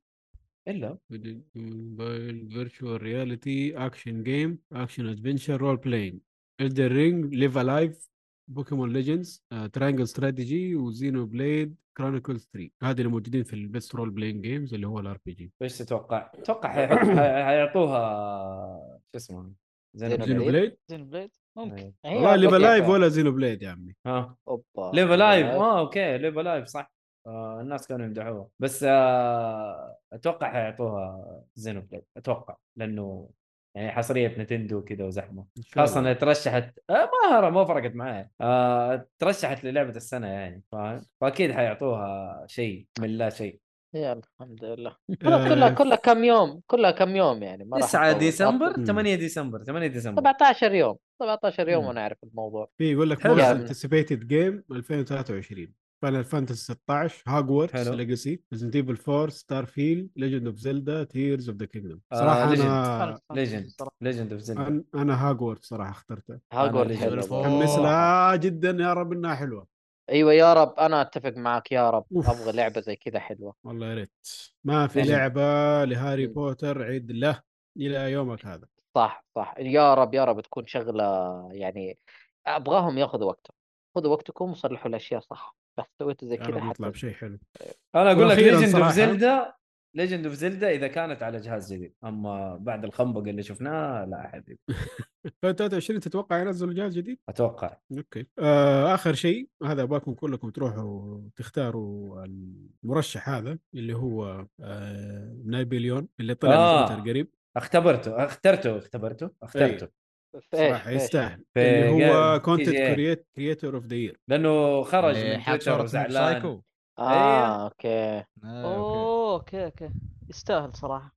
S4: إلا
S2: mobile
S4: virtual reality action game action adventure role playing Elden Ring Live A Live Pokémon Legends Triangle Strategy و Xenoblade Chronicles 3 هذه اللي موجودين في ال best role playing games اللي هو ال RPG
S2: إيش تتوقع؟ أتوقع حيعطوها شو اسمه
S4: Xen
S3: Xeno
S4: Xenoblade؟
S6: Blade Xenoblade ممكن.
S2: إيه.
S3: هي
S4: والله Live
S3: أعتقد
S4: A Live
S3: يعني.
S4: ولا Xenoblade يا عمي.
S2: ها.
S3: أوبا.
S2: Live A Live. آه okay. Live A Live صح. آه الناس كانوا يمدحوها. بس آه أتوقع حيعطوها Xenoblade. أتوقع. لأنه يعني حصرية Nintendo كذا وزحمة.
S4: خاصة.
S2: إنها ترشحت. آه ما ما فرقت معايا. آه ترشحت للعبة السنة يعني فاهم؟ فأكيد حيعطوها شيء من لا شيء.
S3: يلا الحمد لله
S4: آه،
S3: كلها كلها كم يوم كلها كم يوم يعني ما راح
S2: 9
S3: أطول.
S2: ديسمبر
S4: مم.
S2: 8 ديسمبر 8 ديسمبر
S3: 17 يوم 17 يوم
S2: مم.
S3: ونعرف الموضوع
S4: في يقول لك. anticipated game 2023 Final Fantasy 16
S2: Hogwarts.
S4: Legacy Resident Evil 4 Starfield Legend of Zelda Tears of the Kingdom
S2: آه، صراحة.
S4: أنا
S2: Legend Legend of Zelda
S4: أنا- أنا هاجورت صراحة اخترته.
S5: فوق.
S4: متحمس لها جدا يا رب إنها حلوة
S3: أيوه يا رب. أنا أتفق معك يا رب.
S4: أوف.
S3: أبغى لعبة زي كذا حلوة.
S4: والله يا ريت. ما في
S2: Legend.
S4: لعبة لهاري. بوتر عيد له إلى يومك هذا.
S3: صح صح. يا رب يا رب تكون شغلة يعني أبغاهم ياخذوا وقتهم. خذوا وقتكم وصلحوا الأشياء صح. بس سويتوا زي كذا حتى
S4: بشيء حلو.
S2: أنا أقول لك Legend
S4: of
S2: Zelda Legend of Zelda إذا كانت على جهاز جديد. أما بعد الخنبق اللي شفناه لا حبيبي.
S4: 2023 تتوقع ينزلوا جهاز جديد؟
S2: أتوقع.
S4: okay. آه آخر شيء هذا ابغاكم كلكم تروحوا تختاروا المرشح هذا اللي هو آه Nibellion اللي طلع
S2: آه.
S4: من قريب.
S2: اختبرته. اخترته اختبرته اخترته.
S3: في إيش صراحة؟
S4: يستاهل.
S2: في
S4: اللي هو
S2: content.
S4: creator of the year
S2: لأنه خرج
S5: اللي
S2: من تويتر وزعلان.
S5: سايكو
S3: آه okay.
S5: آه، okay.
S6: أوه okay okay. يستاهل صراحة.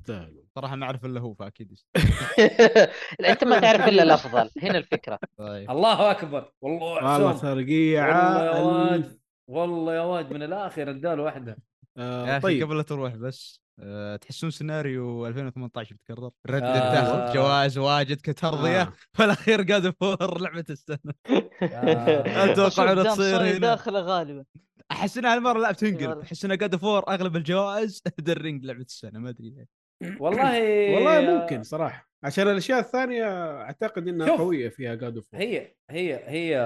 S4: يستاهلوا
S5: صراحة ما أعرف إلا هو فأكيد
S3: أنت ما تعرف إلا الأفضل. هنا الفكرة.
S5: طيب.
S2: الله أكبر. والله
S4: والله
S2: عصام والله يا واد. والله يا واد من الآخر اداله واحدة.
S4: آه،
S5: يا أخي
S4: طيب.
S5: قبل لا تروح بس أه تحسون سيناريو 2018 بتكرر Red
S2: آه.
S5: تاخذ جوائز واجد كترضية.
S4: آه.
S5: في الاخير War لعبة السنة.
S2: آه.
S5: إنها
S6: دام
S5: تصير هنا.
S6: داخله غالبا.
S5: أحس انها هالمرة لا بتنقلب
S6: والله.
S5: أحس انها God of War أغلب الجوائز Elden Ring لعبة السنة ما أدري ليه.
S2: والله
S4: والله ممكن صراحة. عشان الأشياء الثانية أعتقد إنها
S2: شوف.
S4: قوية فيها God of
S2: هي هي هي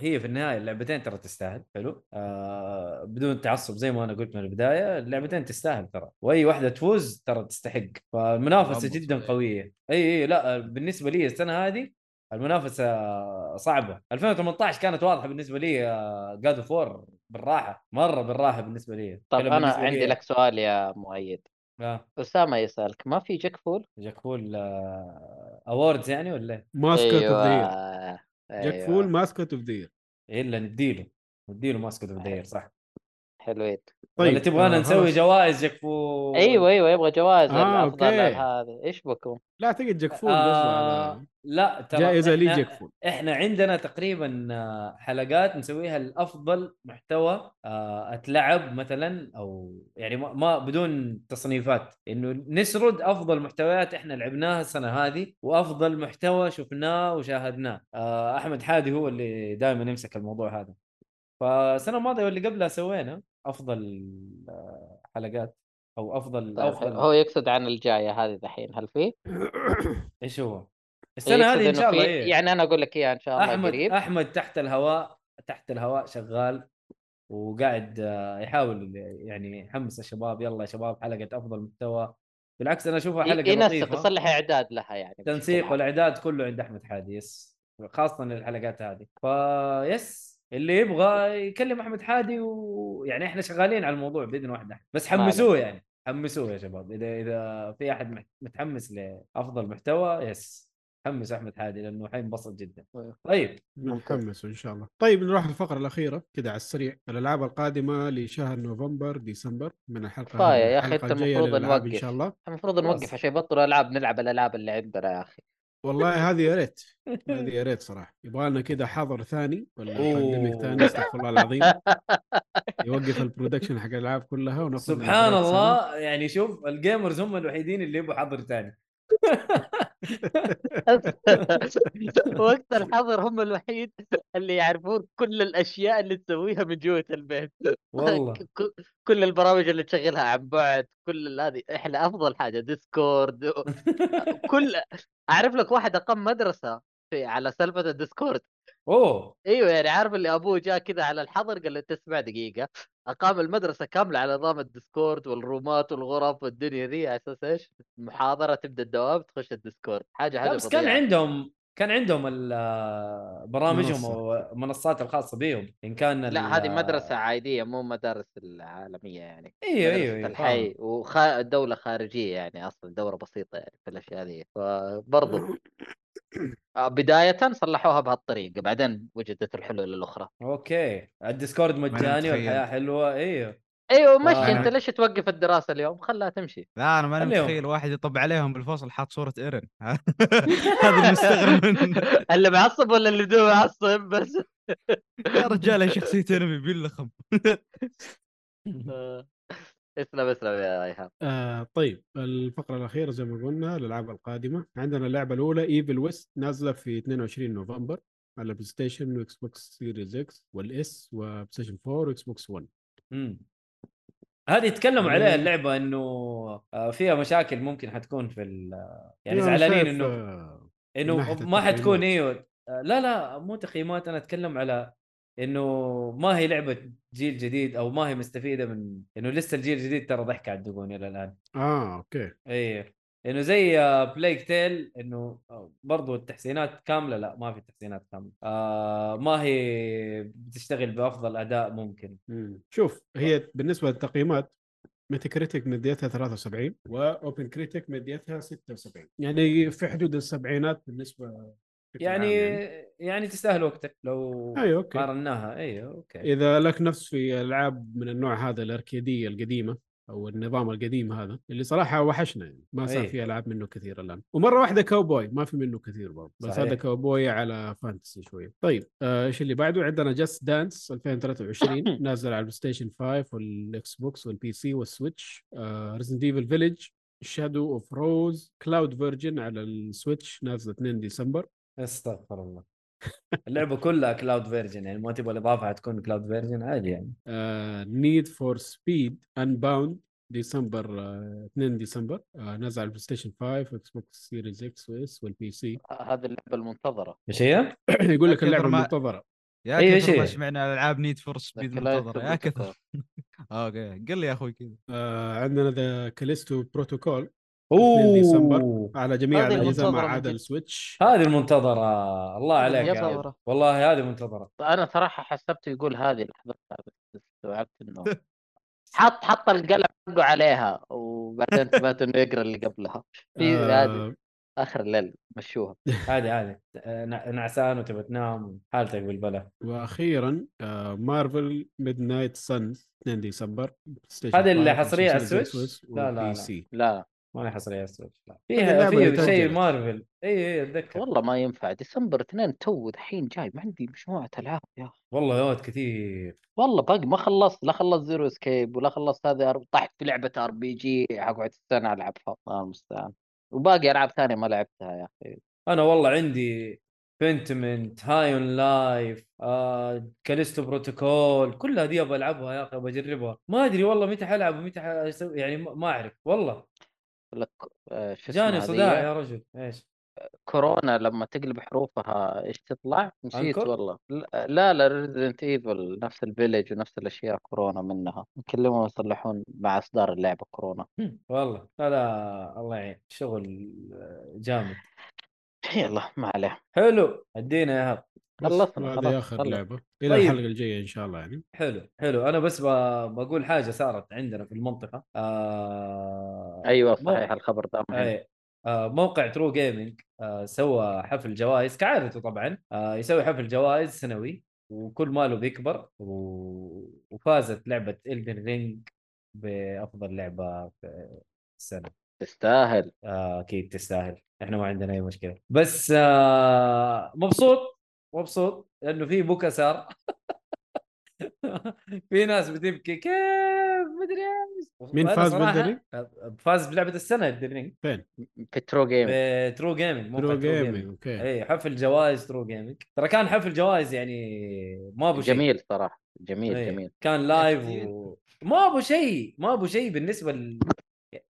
S2: هي في النهاية اللعبتين ترى تستاهل. حلو. آه بدون تعصب زي ما أنا قلت من البداية اللعبتين تستاهل ترى. وأي واحدة تفوز ترى تستحق.
S5: فالمنافسة
S2: جدا
S5: صحيح.
S2: قوية. إي إي لا بالنسبة لي السنة هذه المنافسة صعبة. 2018 كانت واضحة بالنسبة لي جاد فور بالراحة مرة بالراحة بالنسبة لي.
S3: طيب أنا
S2: بالنسبة لي-
S3: عندي لك سؤال يا مؤيد.
S2: آه.
S3: أسامة يسألك ما في جاك فول؟
S2: جاك فول آه اووردز يعني ولا إيه؟
S4: ماسكت اوف
S3: أيوه
S4: جاك
S3: أيوة.
S4: فول ماسكت اوف ذا
S2: إلا نديله نديله ماسكت اوف داير صح.
S3: حلوين.
S2: طيب ولا تبغانا
S4: آه،
S2: نسوي. جوائز جاك فول
S3: أيوه أيوه يبغى جوائز
S4: آه،
S3: الافضل
S4: okay.
S3: هذا؟ إيش بكم؟
S4: لا اعتقد جاك فول قصده
S2: آه لا ترى
S4: جائزة لي
S2: إحنا-
S4: جاك فول
S2: إحنا عندنا تقريبا آه، حلقات نسويها لأفضل محتوى آه، أتلعب مثلا أو يعني ما, ما بدون تصنيفات. إنه نسرد أفضل محتويات إحنا لعبناها السنة هذه وأفضل محتوى شفناه وشاهدناه. آه، أحمد حادي هو اللي دائما يمسك الموضوع هذا. فالسنة الماضية واللي قبلها سوينا. أفضل آه، حلقات أو أفضل
S3: طيب
S2: أفضل
S3: هو يقصد عن الجاية هذه دحين هل في؟
S2: إيش هو؟ السنة هذه
S3: إن
S2: شاء الله إيه.
S3: يعني أنا أقول لك إياها إن شاء الله
S2: أحمد
S3: قريب
S2: أحمد تحت الهواء تحت الهواء شغال وقاعد آه، يحاول يعني يحمس الشباب يلا يا شباب حلقة أفضل محتوى بالعكس أنا أشوفها حلقة
S3: ينسق
S2: لطيفة
S3: يصلح إعداد لها يعني
S2: تنسيق. والإعداد كله عند أحمد حادي يس خاصة الحلقات هذه فيس اللي يبغى يكلم أحمد حادي ويعني إحنا شغالين على الموضوع بإذن واحد أحد. بس حمسوه. يعني حمسوه يا شباب. إذا إذا في أحد متحمس لأفضل محتوى يس. حمس أحمد حادي لأنه حينبسط جدا. طيب.
S4: متحمس إن شاء الله. طيب نروح للفقره الأخيرة كده على السريع. الألعاب القادمة لشهر نوفمبر ديسمبر من
S3: الحلقة
S4: هذه
S3: يا أنت
S4: الجاية
S3: المفروض
S4: للألعاب إن
S3: نوقف.
S4: شاء الله.
S3: المفروض. نوقف عشان يبطلوا ألعاب نلعب الألعاب اللي عندنا يا أخي.
S4: والله هذه يا ريت. هذه يا ريت صراحة. يبغى لنا كده حظر ثاني ولا. pandemic ثاني؟ استغفر الله العظيم. يوقف ال production حق الألعاب كلها وناخذ
S2: سبحان
S4: break سنة.
S2: الله يعني شوف ال gamers هم الوحيدين اللي يبغوا حظر ثاني.
S3: وقت الحظر هم الوحيد اللي يعرفون كل الأشياء اللي تسويها من جوة البيت.
S2: والله.
S3: كل البرامج اللي تشغلها عن بعد كل هذه إحنا أفضل حاجة Discord كل أعرف لك واحد أقام مدرسة في على سالفة ال
S2: Discord
S3: أوه. إيوه يعني عارف اللي أبوه جاء كذا على الحظر قال له تسمع دقيقة. أقام المدرسة كاملة على نظام ال Discord والرومات والغرف والدنيا ذي على أساس إيش؟ محاضرة تبدأ الدوام تخش ال Discord
S2: حاجة
S3: حاجة
S2: بس كان. عندهم كان عندهم برامجهم
S4: منصة.
S2: والمنصات الخاصة بهم إن كان
S3: لا هذه مدرسة عادية مو مدارس العالمية يعني إيوه
S2: إيوه إيوه
S3: الحي ودوله خارجية يعني أصلا دوره بسيطة يعني في الأشياء ذي فبرضه آه، بداية صلحوها بهالطريقة بعدين وجدت الحلول الأخرى
S2: فاهم. okay ال Discord مجاني
S5: متخيل.
S2: والحياة حلوة إيوه
S3: أيوه مشي
S2: آه.
S3: أنت ليش توقف الدراسة اليوم خلها تمشي
S5: لا أنا ماني. متخيل واحد يطب عليهم بالفصل حاط صورة Eren هذا المستغرب منه
S3: اللي معصب ولا اللي بدون معصب بس
S5: يا رجال هي شخصيته أنا بيلخم
S3: آه. اسلم اسلم يا ايهاب
S4: آه طيب الفقرة الأخيرة زي ما قلنا الألعاب القادمة عندنا اللعبة الأولى Evil West نازلة في 22 نوفمبر على بلاي ستيشن واكس بوكس سيريز إكس والاس وبلاي ستيشن 4 واكس بوكس 1
S2: مم. هذه تكلموا
S4: يعني-
S2: عليها اللعبة إنه آه، فيها مشاكل ممكن حتكون في ال- يعني زعلانين إنه
S4: آه، إنه
S2: ما حتكون. أيوه لا لا مو تقييمات أنا أتكلم على إنه ما هي لعبة جيل جديد أو ما هي مستفيدة من إنه لسه الجيل الجديد ترى ضحك على الدقون إلى الآن.
S4: آه okay.
S2: إيه إنه زي Plague Tale إنه آه، برضو التحسينات كاملة لا ما في تحسينات كاملة. آه ما هي بتشتغل بأفضل أداء ممكن.
S4: مم. شوف هي بالنسبة للتقييمات Metacritic مديتها 73 و OpenCritic مديتها 76 يعني في حدود السبعينات بالنسبة
S2: يعني يعني. تستاهل وقتك لو
S4: أيوه okay.
S2: قارناها. أيوه okay.
S4: إذا لك نفس في ألعاب من النوع هذا الأركيدية القديمة أو النظام القديم هذا اللي صراحة وحشنا يعني. ما صار
S2: إيه.
S4: في ألعاب منه كثير الآن. ومرة واحدة كاوبوي ما في منه كثير برضه. بس
S2: صحيح.
S4: هذا كاوبوي على fantasy شوية. طيب آه، إيش اللي بعده؟ عندنا Just Dance 2023 نازل على ال PlayStation 5 وال Xbox وال PC وال Switch Resident Evil Village Shadow of Rose cloud version على ال Switch نازلة 2 ديسمبر.
S2: استغفر الله. اللعبة كلها cloud version يعني ما تبغى الإضافة تكون cloud version عادي يعني.
S4: Need for Speed Unbound ديسمبر آه، 2 ديسمبر آه، نازل على ال PlayStation 5 و Xbox Series X و S وال PC
S3: هذه اللعبة المنتظرة.
S2: إيش هي؟
S4: يقول لك اللعبة
S5: ما-
S4: المنتظرة.
S5: يا كثر ما
S2: هي؟
S5: سمعنا ألعاب Need for Speed
S3: لكن لا
S5: منتظرة؟ يا كثر. okay. قل لي يا أخوي كذا.
S4: آه، عندنا The Callisto Protocol 2 ديسمبر
S2: أوه.
S4: على جميع الأجهزة ما عدا.
S6: ال
S4: Switch.
S2: هذه المنتظرة. الله عليك يا. والله هذه منتظرة.
S3: أنا صراحة حسبته يقول هذه اللي حضرتها بس استوعبت إنه حط حط القلم حقه عليها وبعدين انتبهت إنه يقرأ اللي قبلها. في هذه
S4: آه،
S3: آخر الليل مشوها.
S2: عادي عادي نع- نعسان وتبى تنام حالتك بالبلا
S4: وأخيرا Marvel Midnight Suns 2 ديسمبر PlayStation
S2: هذه اللي
S4: 5
S2: حصرية على ال
S4: Switch؟
S2: لا، لا، لا.
S3: لا.
S2: ما حصريه
S4: هذه
S2: فيها في شيء. مارفل. اي اي أتذكر.
S3: والله ما ينفع. ديسمبر اثنين تو دحين جاي ما عندي مجموعة ألعاب يا أخي.
S2: والله يا كثير.
S3: والله باقي ما خلصت لا خلصت Zero Escape ولا خلصت هذه طحت في لعبة RPG حقعد السنة ألعبها. الله المستعان وباقي ألعاب ثانية ما لعبتها يا أخي.
S2: أنا والله عندي Pentiment High on Life آه، Callisto Protocol كل هذه أبغى ألعبها يا أخي أبغى أجربها. ما أدري والله متى حلعب ومتى حاسوي يعني ما ما أعرف. والله.
S3: لك آه، شو
S2: جاني صداع؟ يا رجل إيش؟
S3: كورونا لما تقلب حروفها إيش تطلع؟ نسيت
S2: أنكر؟
S3: والله. لا- لا Resident Evil نفس ال Village ونفس الأشياء كورونا منها. يكلمون يصلحون مع إصدار اللعبة كورونا.
S2: والله. لا لا الله يعين. شغل آه، جامد.
S3: يلا ما عليه.
S2: حلو. ادينا يا
S4: ايهاب.
S3: خلصنا، خلاص،
S4: آخر
S3: خلص.
S4: لعبة. إلى
S2: طيب.
S4: الحلقة الجاية إن شاء الله يعني.
S2: حلو حلو. أنا بس بقول حاجة صارت عندنا في المنطقة. آه
S3: أيوه
S2: مو-
S3: صحيح. الخبر ده مهم.
S2: آه موقع True Gaming آه سوى حفل جوائز كعادته طبعا. آه يسوي حفل جوائز سنوي وكل ماله بيكبر. و... وفازت لعبة Elden Ring بأفضل لعبة في السنة.
S3: تستاهل.
S2: آه أكيد تستاهل. إحنا ما عندنا أي مشكلة. بس آه مبسوط؟ مبسوط لأنه في بكا صار في ناس بتبكي كيف؟ مدري إيش.
S4: مين فاز
S2: ب
S4: Elden
S2: Ring؟ فاز بلعبة السنة
S3: Elden Ring في
S2: True Game True
S4: Gaming
S2: True
S4: Gaming
S2: Gaming.
S4: Okay.
S2: اي حفل جوائز True Gaming. ترى كان حفل جوائز يعني ما أبو شيء.
S3: جميل صراحة جميل
S2: إيه.
S3: جميل.
S2: كان
S5: live.
S2: و... ما أبو شيء ما أبو شيء بالنسبة ل...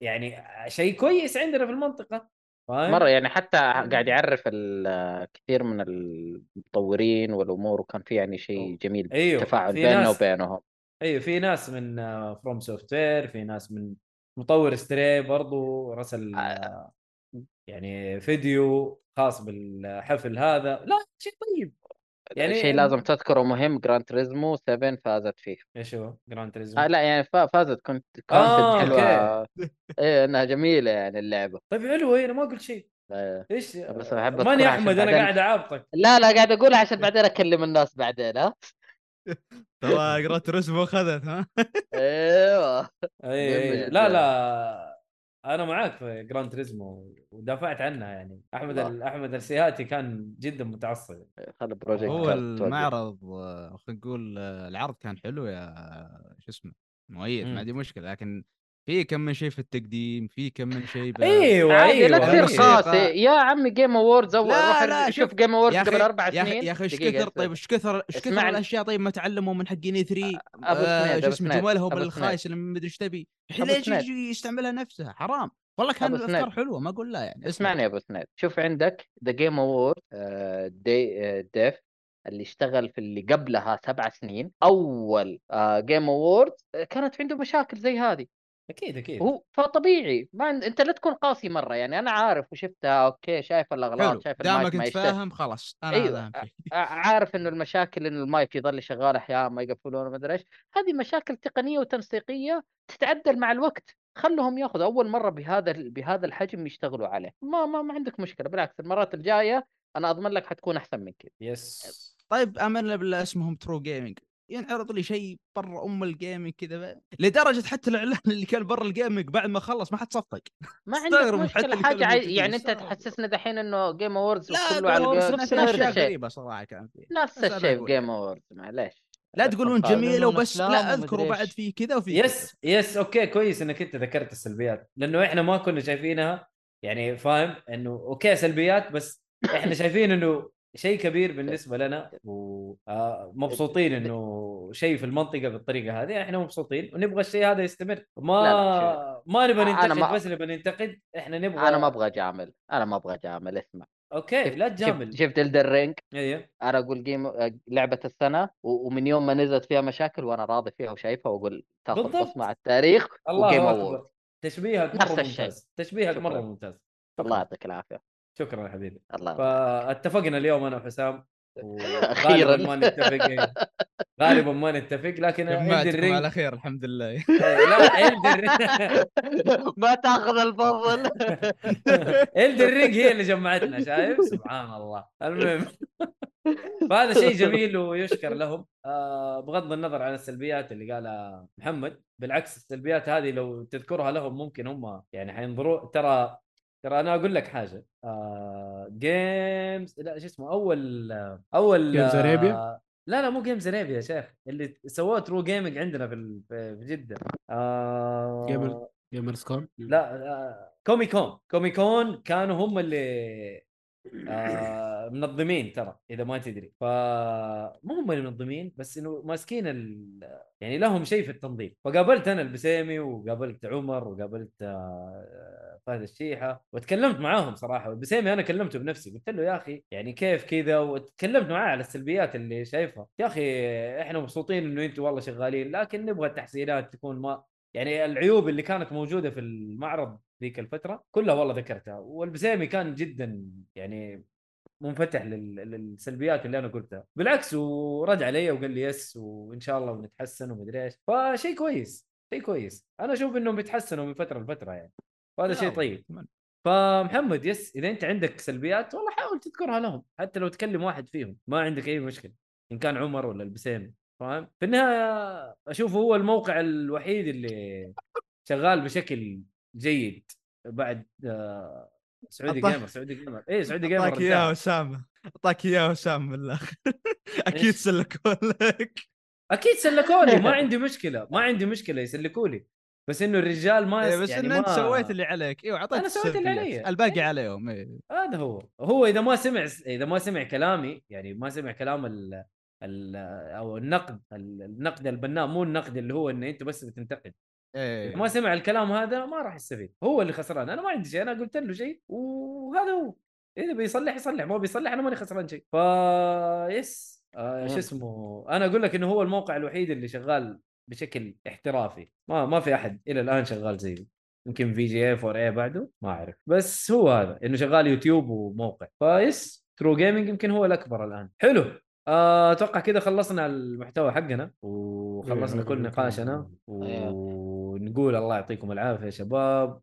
S2: يعني شيء كويس عندنا في المنطقة. فاهم؟
S3: مرة يعني حتى قاعد يعرف ال- كثير من المطورين والأمور وكان في يعني شيء جميل
S2: أيوه
S3: تفاعل
S2: في
S3: بيننا
S2: ناس
S3: وبينهم.
S2: أيوه في ناس من FromSoftware في ناس من مطور Stray برضو رسل آه، يعني فيديو خاص بالحفل هذا. لا شيء طيب. يعني
S3: شيء لازم تذكره مهم Gran Turismo 7 فازت فيه.
S2: إيش هو؟ Gran Turismo
S3: آه لا يعني فا- فازت كنت content
S2: آه،
S3: حلوة. إيه إنها جميلة يعني اللعبة.
S2: طيب حلو أنا ما قلت شيء.
S3: آه.
S2: إيش؟
S3: بس أحب
S2: ماني أحمد
S3: أنا
S2: قاعد اعابطك
S3: لا لا قاعد أقولها عشان بعدين أكلم الناس بعدين ها؟
S5: ترى Gran Turismo اخذت ها؟
S3: أيوه.
S2: اي
S3: جداً.
S2: لا لا. أنا معاك في Gran Turismo ودافعت عنها يعني
S3: أحمد.
S2: ال- أحمد السياتي كان جدا متعصب
S3: خلي project
S5: هو المعرض آه، خلينا نقول آه، العرض كان حلو يا شو اسمه مؤيد. ما عندي مشكلة لكن في كم من شيء في التقديم في كم من شيء ب-
S2: أيوه
S3: عادي لا
S2: أيوه
S3: تصير
S5: الموسيقى.
S3: قاسي يا عمي Game Awards أول
S5: لا،
S3: روح
S5: لا،
S3: شوف. Game
S5: Awards
S3: قبل أربع
S5: يا أخي
S3: سنين
S5: يا أخي
S3: إيش
S5: كثر. طيب إيش كثر إيش كثر. الأشياء طيب ما تعلموا من حقين اي 3
S3: أبو سنيد
S5: شو اسمه جمالهم الخايس اللي مدري إيش تبي الحين
S3: أبو
S5: ليش. يجي يستعملها نفسها حرام والله كان
S3: الأفكار.
S5: حلوة ما أقول لا يعني أسمع.
S3: اسمعني يا أبو سنيد شوف عندك ذا جيم اوورد دي ديف اللي اشتغل في اللي قبلها سبع سنين أول جيم اوورد كانت عنده مشاكل زي هذه
S2: أكيد أكيد.
S3: هو فطبيعي. ما. أنت لا تكون قاسي مرة يعني أنا عارف وشفتها أوكي شايف الأغلاط شايف
S5: دامك
S3: أنت
S5: فاهم خلاص أنا
S3: أيوة. عارف إنه المشاكل انه المايك يظل شغال أحيانا ما يقفلونه ما أدري إيش. هذه مشاكل تقنية وتنسيقية تتعدل مع الوقت. خلهم ياخذ أول مرة بهذا بهذا الحجم يشتغلوا عليه. ما ما, ما عندك مشكلة. بالعكس المرات الجاية أنا أضمن لك حتكون أحسن من كذا
S2: yes
S5: طيب بالله اسمهم True Gaming ينعرض لي شيء برا أم ال gaming كذا لدرجة حتى الإعلان اللي كان برا ال gaming بعد ما خلص ما حد صفق
S3: ما عندك مشكلة
S5: حاجة
S3: عاي... يعني
S5: أنت.
S3: تحسسنا دحين إنه Game
S5: Awards
S3: كله على
S6: نفس
S3: الشيء
S5: غريبة صراحة كان فيه
S3: نفس الشيء
S5: أقول.
S3: ب Game Awards معليش
S5: لا تقولون.
S6: جميلة
S5: وبس لا اذكروا بعد. في كذا وفي
S2: yes yes okay كويس إنك أنت ذكرت السلبيات لأنه إحنا ما كنا شايفينها يعني فاهم إنه okay سلبيات بس إحنا شايفين إنه شيء كبير بالنسبة لنا ومبسوطين إنه شيء في المنطقة بالطريقة هذه إحنا مبسوطين ونبغى الشيء هذا يستمر. ما
S3: لا لا،
S2: ما نبغى ننتقد
S3: ما-
S2: بس نبغى ننتقد إحنا نبغى
S3: أنا ما أبغى اجامل أنا ما أبغى اجامل اسمع.
S2: Okay لا تجامل.
S3: شفت شفت Elden
S2: Ring
S3: أيوه. أنا أقول game لعبة السنة ومن يوم ما نزلت فيها مشاكل وأنا راضي فيها وشايفها وأقول تاخذ. بصمة على التاريخ و Game
S2: الله
S3: Award
S2: أكبر. تشبيهك
S3: مرة.
S2: ممتاز. تشبيهك. مرة ممتاز.
S3: الله يعطيك العافية.
S2: شكرا يا حبيبي.
S3: الله
S2: فاتفقنا اليوم أنا وحسام. وغالبا ما نتفق. غالبا ما نتفق لكن Ring-
S5: على خير الحمد لله.
S2: إيه، لا Ring-
S3: ما تأخذ الفضل.
S2: Ring هي اللي جمعتنا شايف؟ سبحان الله. المهم. فهذا شيء جميل ويشكر لهم. آه بغض النظر عن السلبيات اللي قالها محمد بالعكس السلبيات هذه لو تذكرها لهم ممكن هم يعني حينظروا. ترى ترى أنا أقول لك حاجة آه جيمز لا شو اسمه أول أول
S4: Games
S2: آه
S4: Arabia؟
S2: لا لا مو Games Arabia يا شيخ اللي سووه True Gaming عندنا في في جدة آه
S4: Gamer- Gamers Con
S2: لا آه Comic Con Comic Con كانوا هم اللي آه منظمين ترى إذا ما تدري. ف مو هم منظمين بس إنه ماسكين ال... يعني لهم شيء في التنظيم. فقابلت أنا البسيمي وقابلت عمر وقابلت آه فهد الشيحة وتكلمت معاهم صراحة. البسيمي أنا كلمته بنفسي قلت له يا أخي يعني كيف كذا؟ وتكلمت معاه على السلبيات اللي شايفها. يا أخي إحنا مبسوطين إنه أنتم والله شغالين لكن نبغى التحسينات تكون ما يعني العيوب اللي كانت موجودة في المعرض ذيك الفترة كلها والله ذكرتها والبسيمي كان جدا يعني منفتح لل- للسلبيات اللي أنا قلتها. بالعكس ورد علي وقال لي يس وإن شاء الله ونتحسن ومدري إيش. فشيء كويس شيء كويس. أنا أشوف إنهم بيتحسنوا من فترة لفترة يعني. وهذا شيء طيب. فمحمد يس إذا أنت عندك سلبيات والله حاول تذكرها لهم حتى لو تكلم واحد فيهم. ما عندك أي مشكلة إن كان عمر ولا البسيمي. فاهم؟ في النهاية أشوفه هو الموقع الوحيد اللي شغال بشكل جيد. بعد آه،
S5: Saudi
S2: Gamer Saudi Gamer إيه Saudi Gamer
S5: اعطاك
S2: إياه.
S5: أسامة. أعطاك إياه أسامة من الآخر.
S2: أكيد؟
S5: سلكوا لك
S2: أكيد سلكوني ما عندي مشكلة ما عندي مشكلة يسلكوا لي بس إنه الرجال ما
S5: إيه
S2: yes...
S5: بس
S2: يعني
S5: ان
S2: ما...
S5: انت سويت اللي عليك. أيوه اعطيت
S2: أنا سويت اللي. علي.
S5: الباقي عليهم. إيه.
S2: هذا هو. هو إذا ما سمع إذا ما سمع كلامي يعني ما سمع كلام ال... ال... أو النقد ال- النقد البناء مو النقد اللي هو ان أنت بس بتنتقد. اذا ما سمع الكلام هذا ما راح يستفيد. هو اللي خسران. أنا ما عندي شيء. أنا قلت له شيء وهذا هو. إذا بيصلح يصلح ما بيصلح أنا ماني خسران شيء. ف yes. آه شو. اسمه أنا أقول لك إنه هو الموقع الوحيد اللي شغال بشكل احترافي. ما ما في أحد إلى الآن شغال زيه يمكن في GA4A بعده ما أعرف. بس هو هذا إنه شغال يوتيوب وموقع. ف yes True Gaming يمكن هو الأكبر الآن. حلو. آه، أتوقع كذا خلصنا المحتوى حقنا وخلصنا
S4: إيه،
S2: كل نقاشنا
S3: أيوه.
S2: ونقول الله يعطيكم العافية يا شباب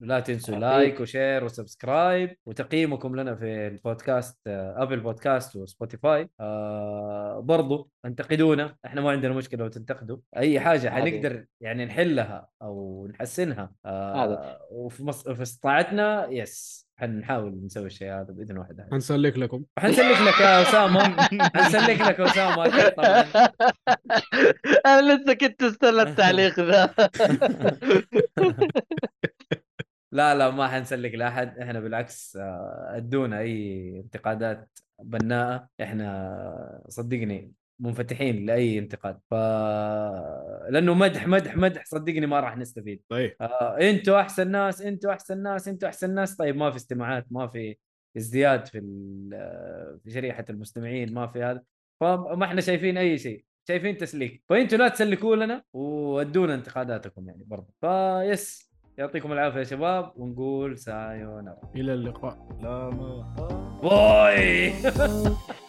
S2: ولا تنسوا.
S3: like
S2: و share و subscribe وتقييمكم لنا في البودكاست Apple Podcast و Spotify آه برضو انتقدونا إحنا ما عندنا مشكلة لو تنتقدوا أي
S3: حاجة.
S2: حنقدر يعني نحلها أو نحسنها آه
S3: هذا.
S2: وفي مص... في استطاعتنا yes حنحاول نسوي الشيء هذا بإذن واحد أحد.
S4: حنسلك لكم.
S2: حنسلك لك يا أسامة. حنسلك لك يا أسامة.
S3: أنا لسه كنت استنى التعليق ذا.
S2: لا لا ما حنسلك لأحد. إحنا بالعكس آه، أدونا أي انتقادات بناءة. إحنا صدقني منفتحين لأي انتقاد. ف لأنه مدح مدح مدح صدقني ما راح نستفيد.
S4: طيب.
S2: آه أنتوا أحسن ناس أنتوا أحسن ناس أنتوا أحسن ناس. طيب ما في استماعات ما في ازدياد في ال- آه، في شريحة المستمعين ما في هذا. فما إحنا شايفين أي شيء شايفين تسليك. فانتوا لا تسلكوا لنا وادونا انتقاداتكم يعني برضه. فيس يعطيكم العافية يا شباب ونقول سايونارا
S4: إلى اللقاء.
S2: باي.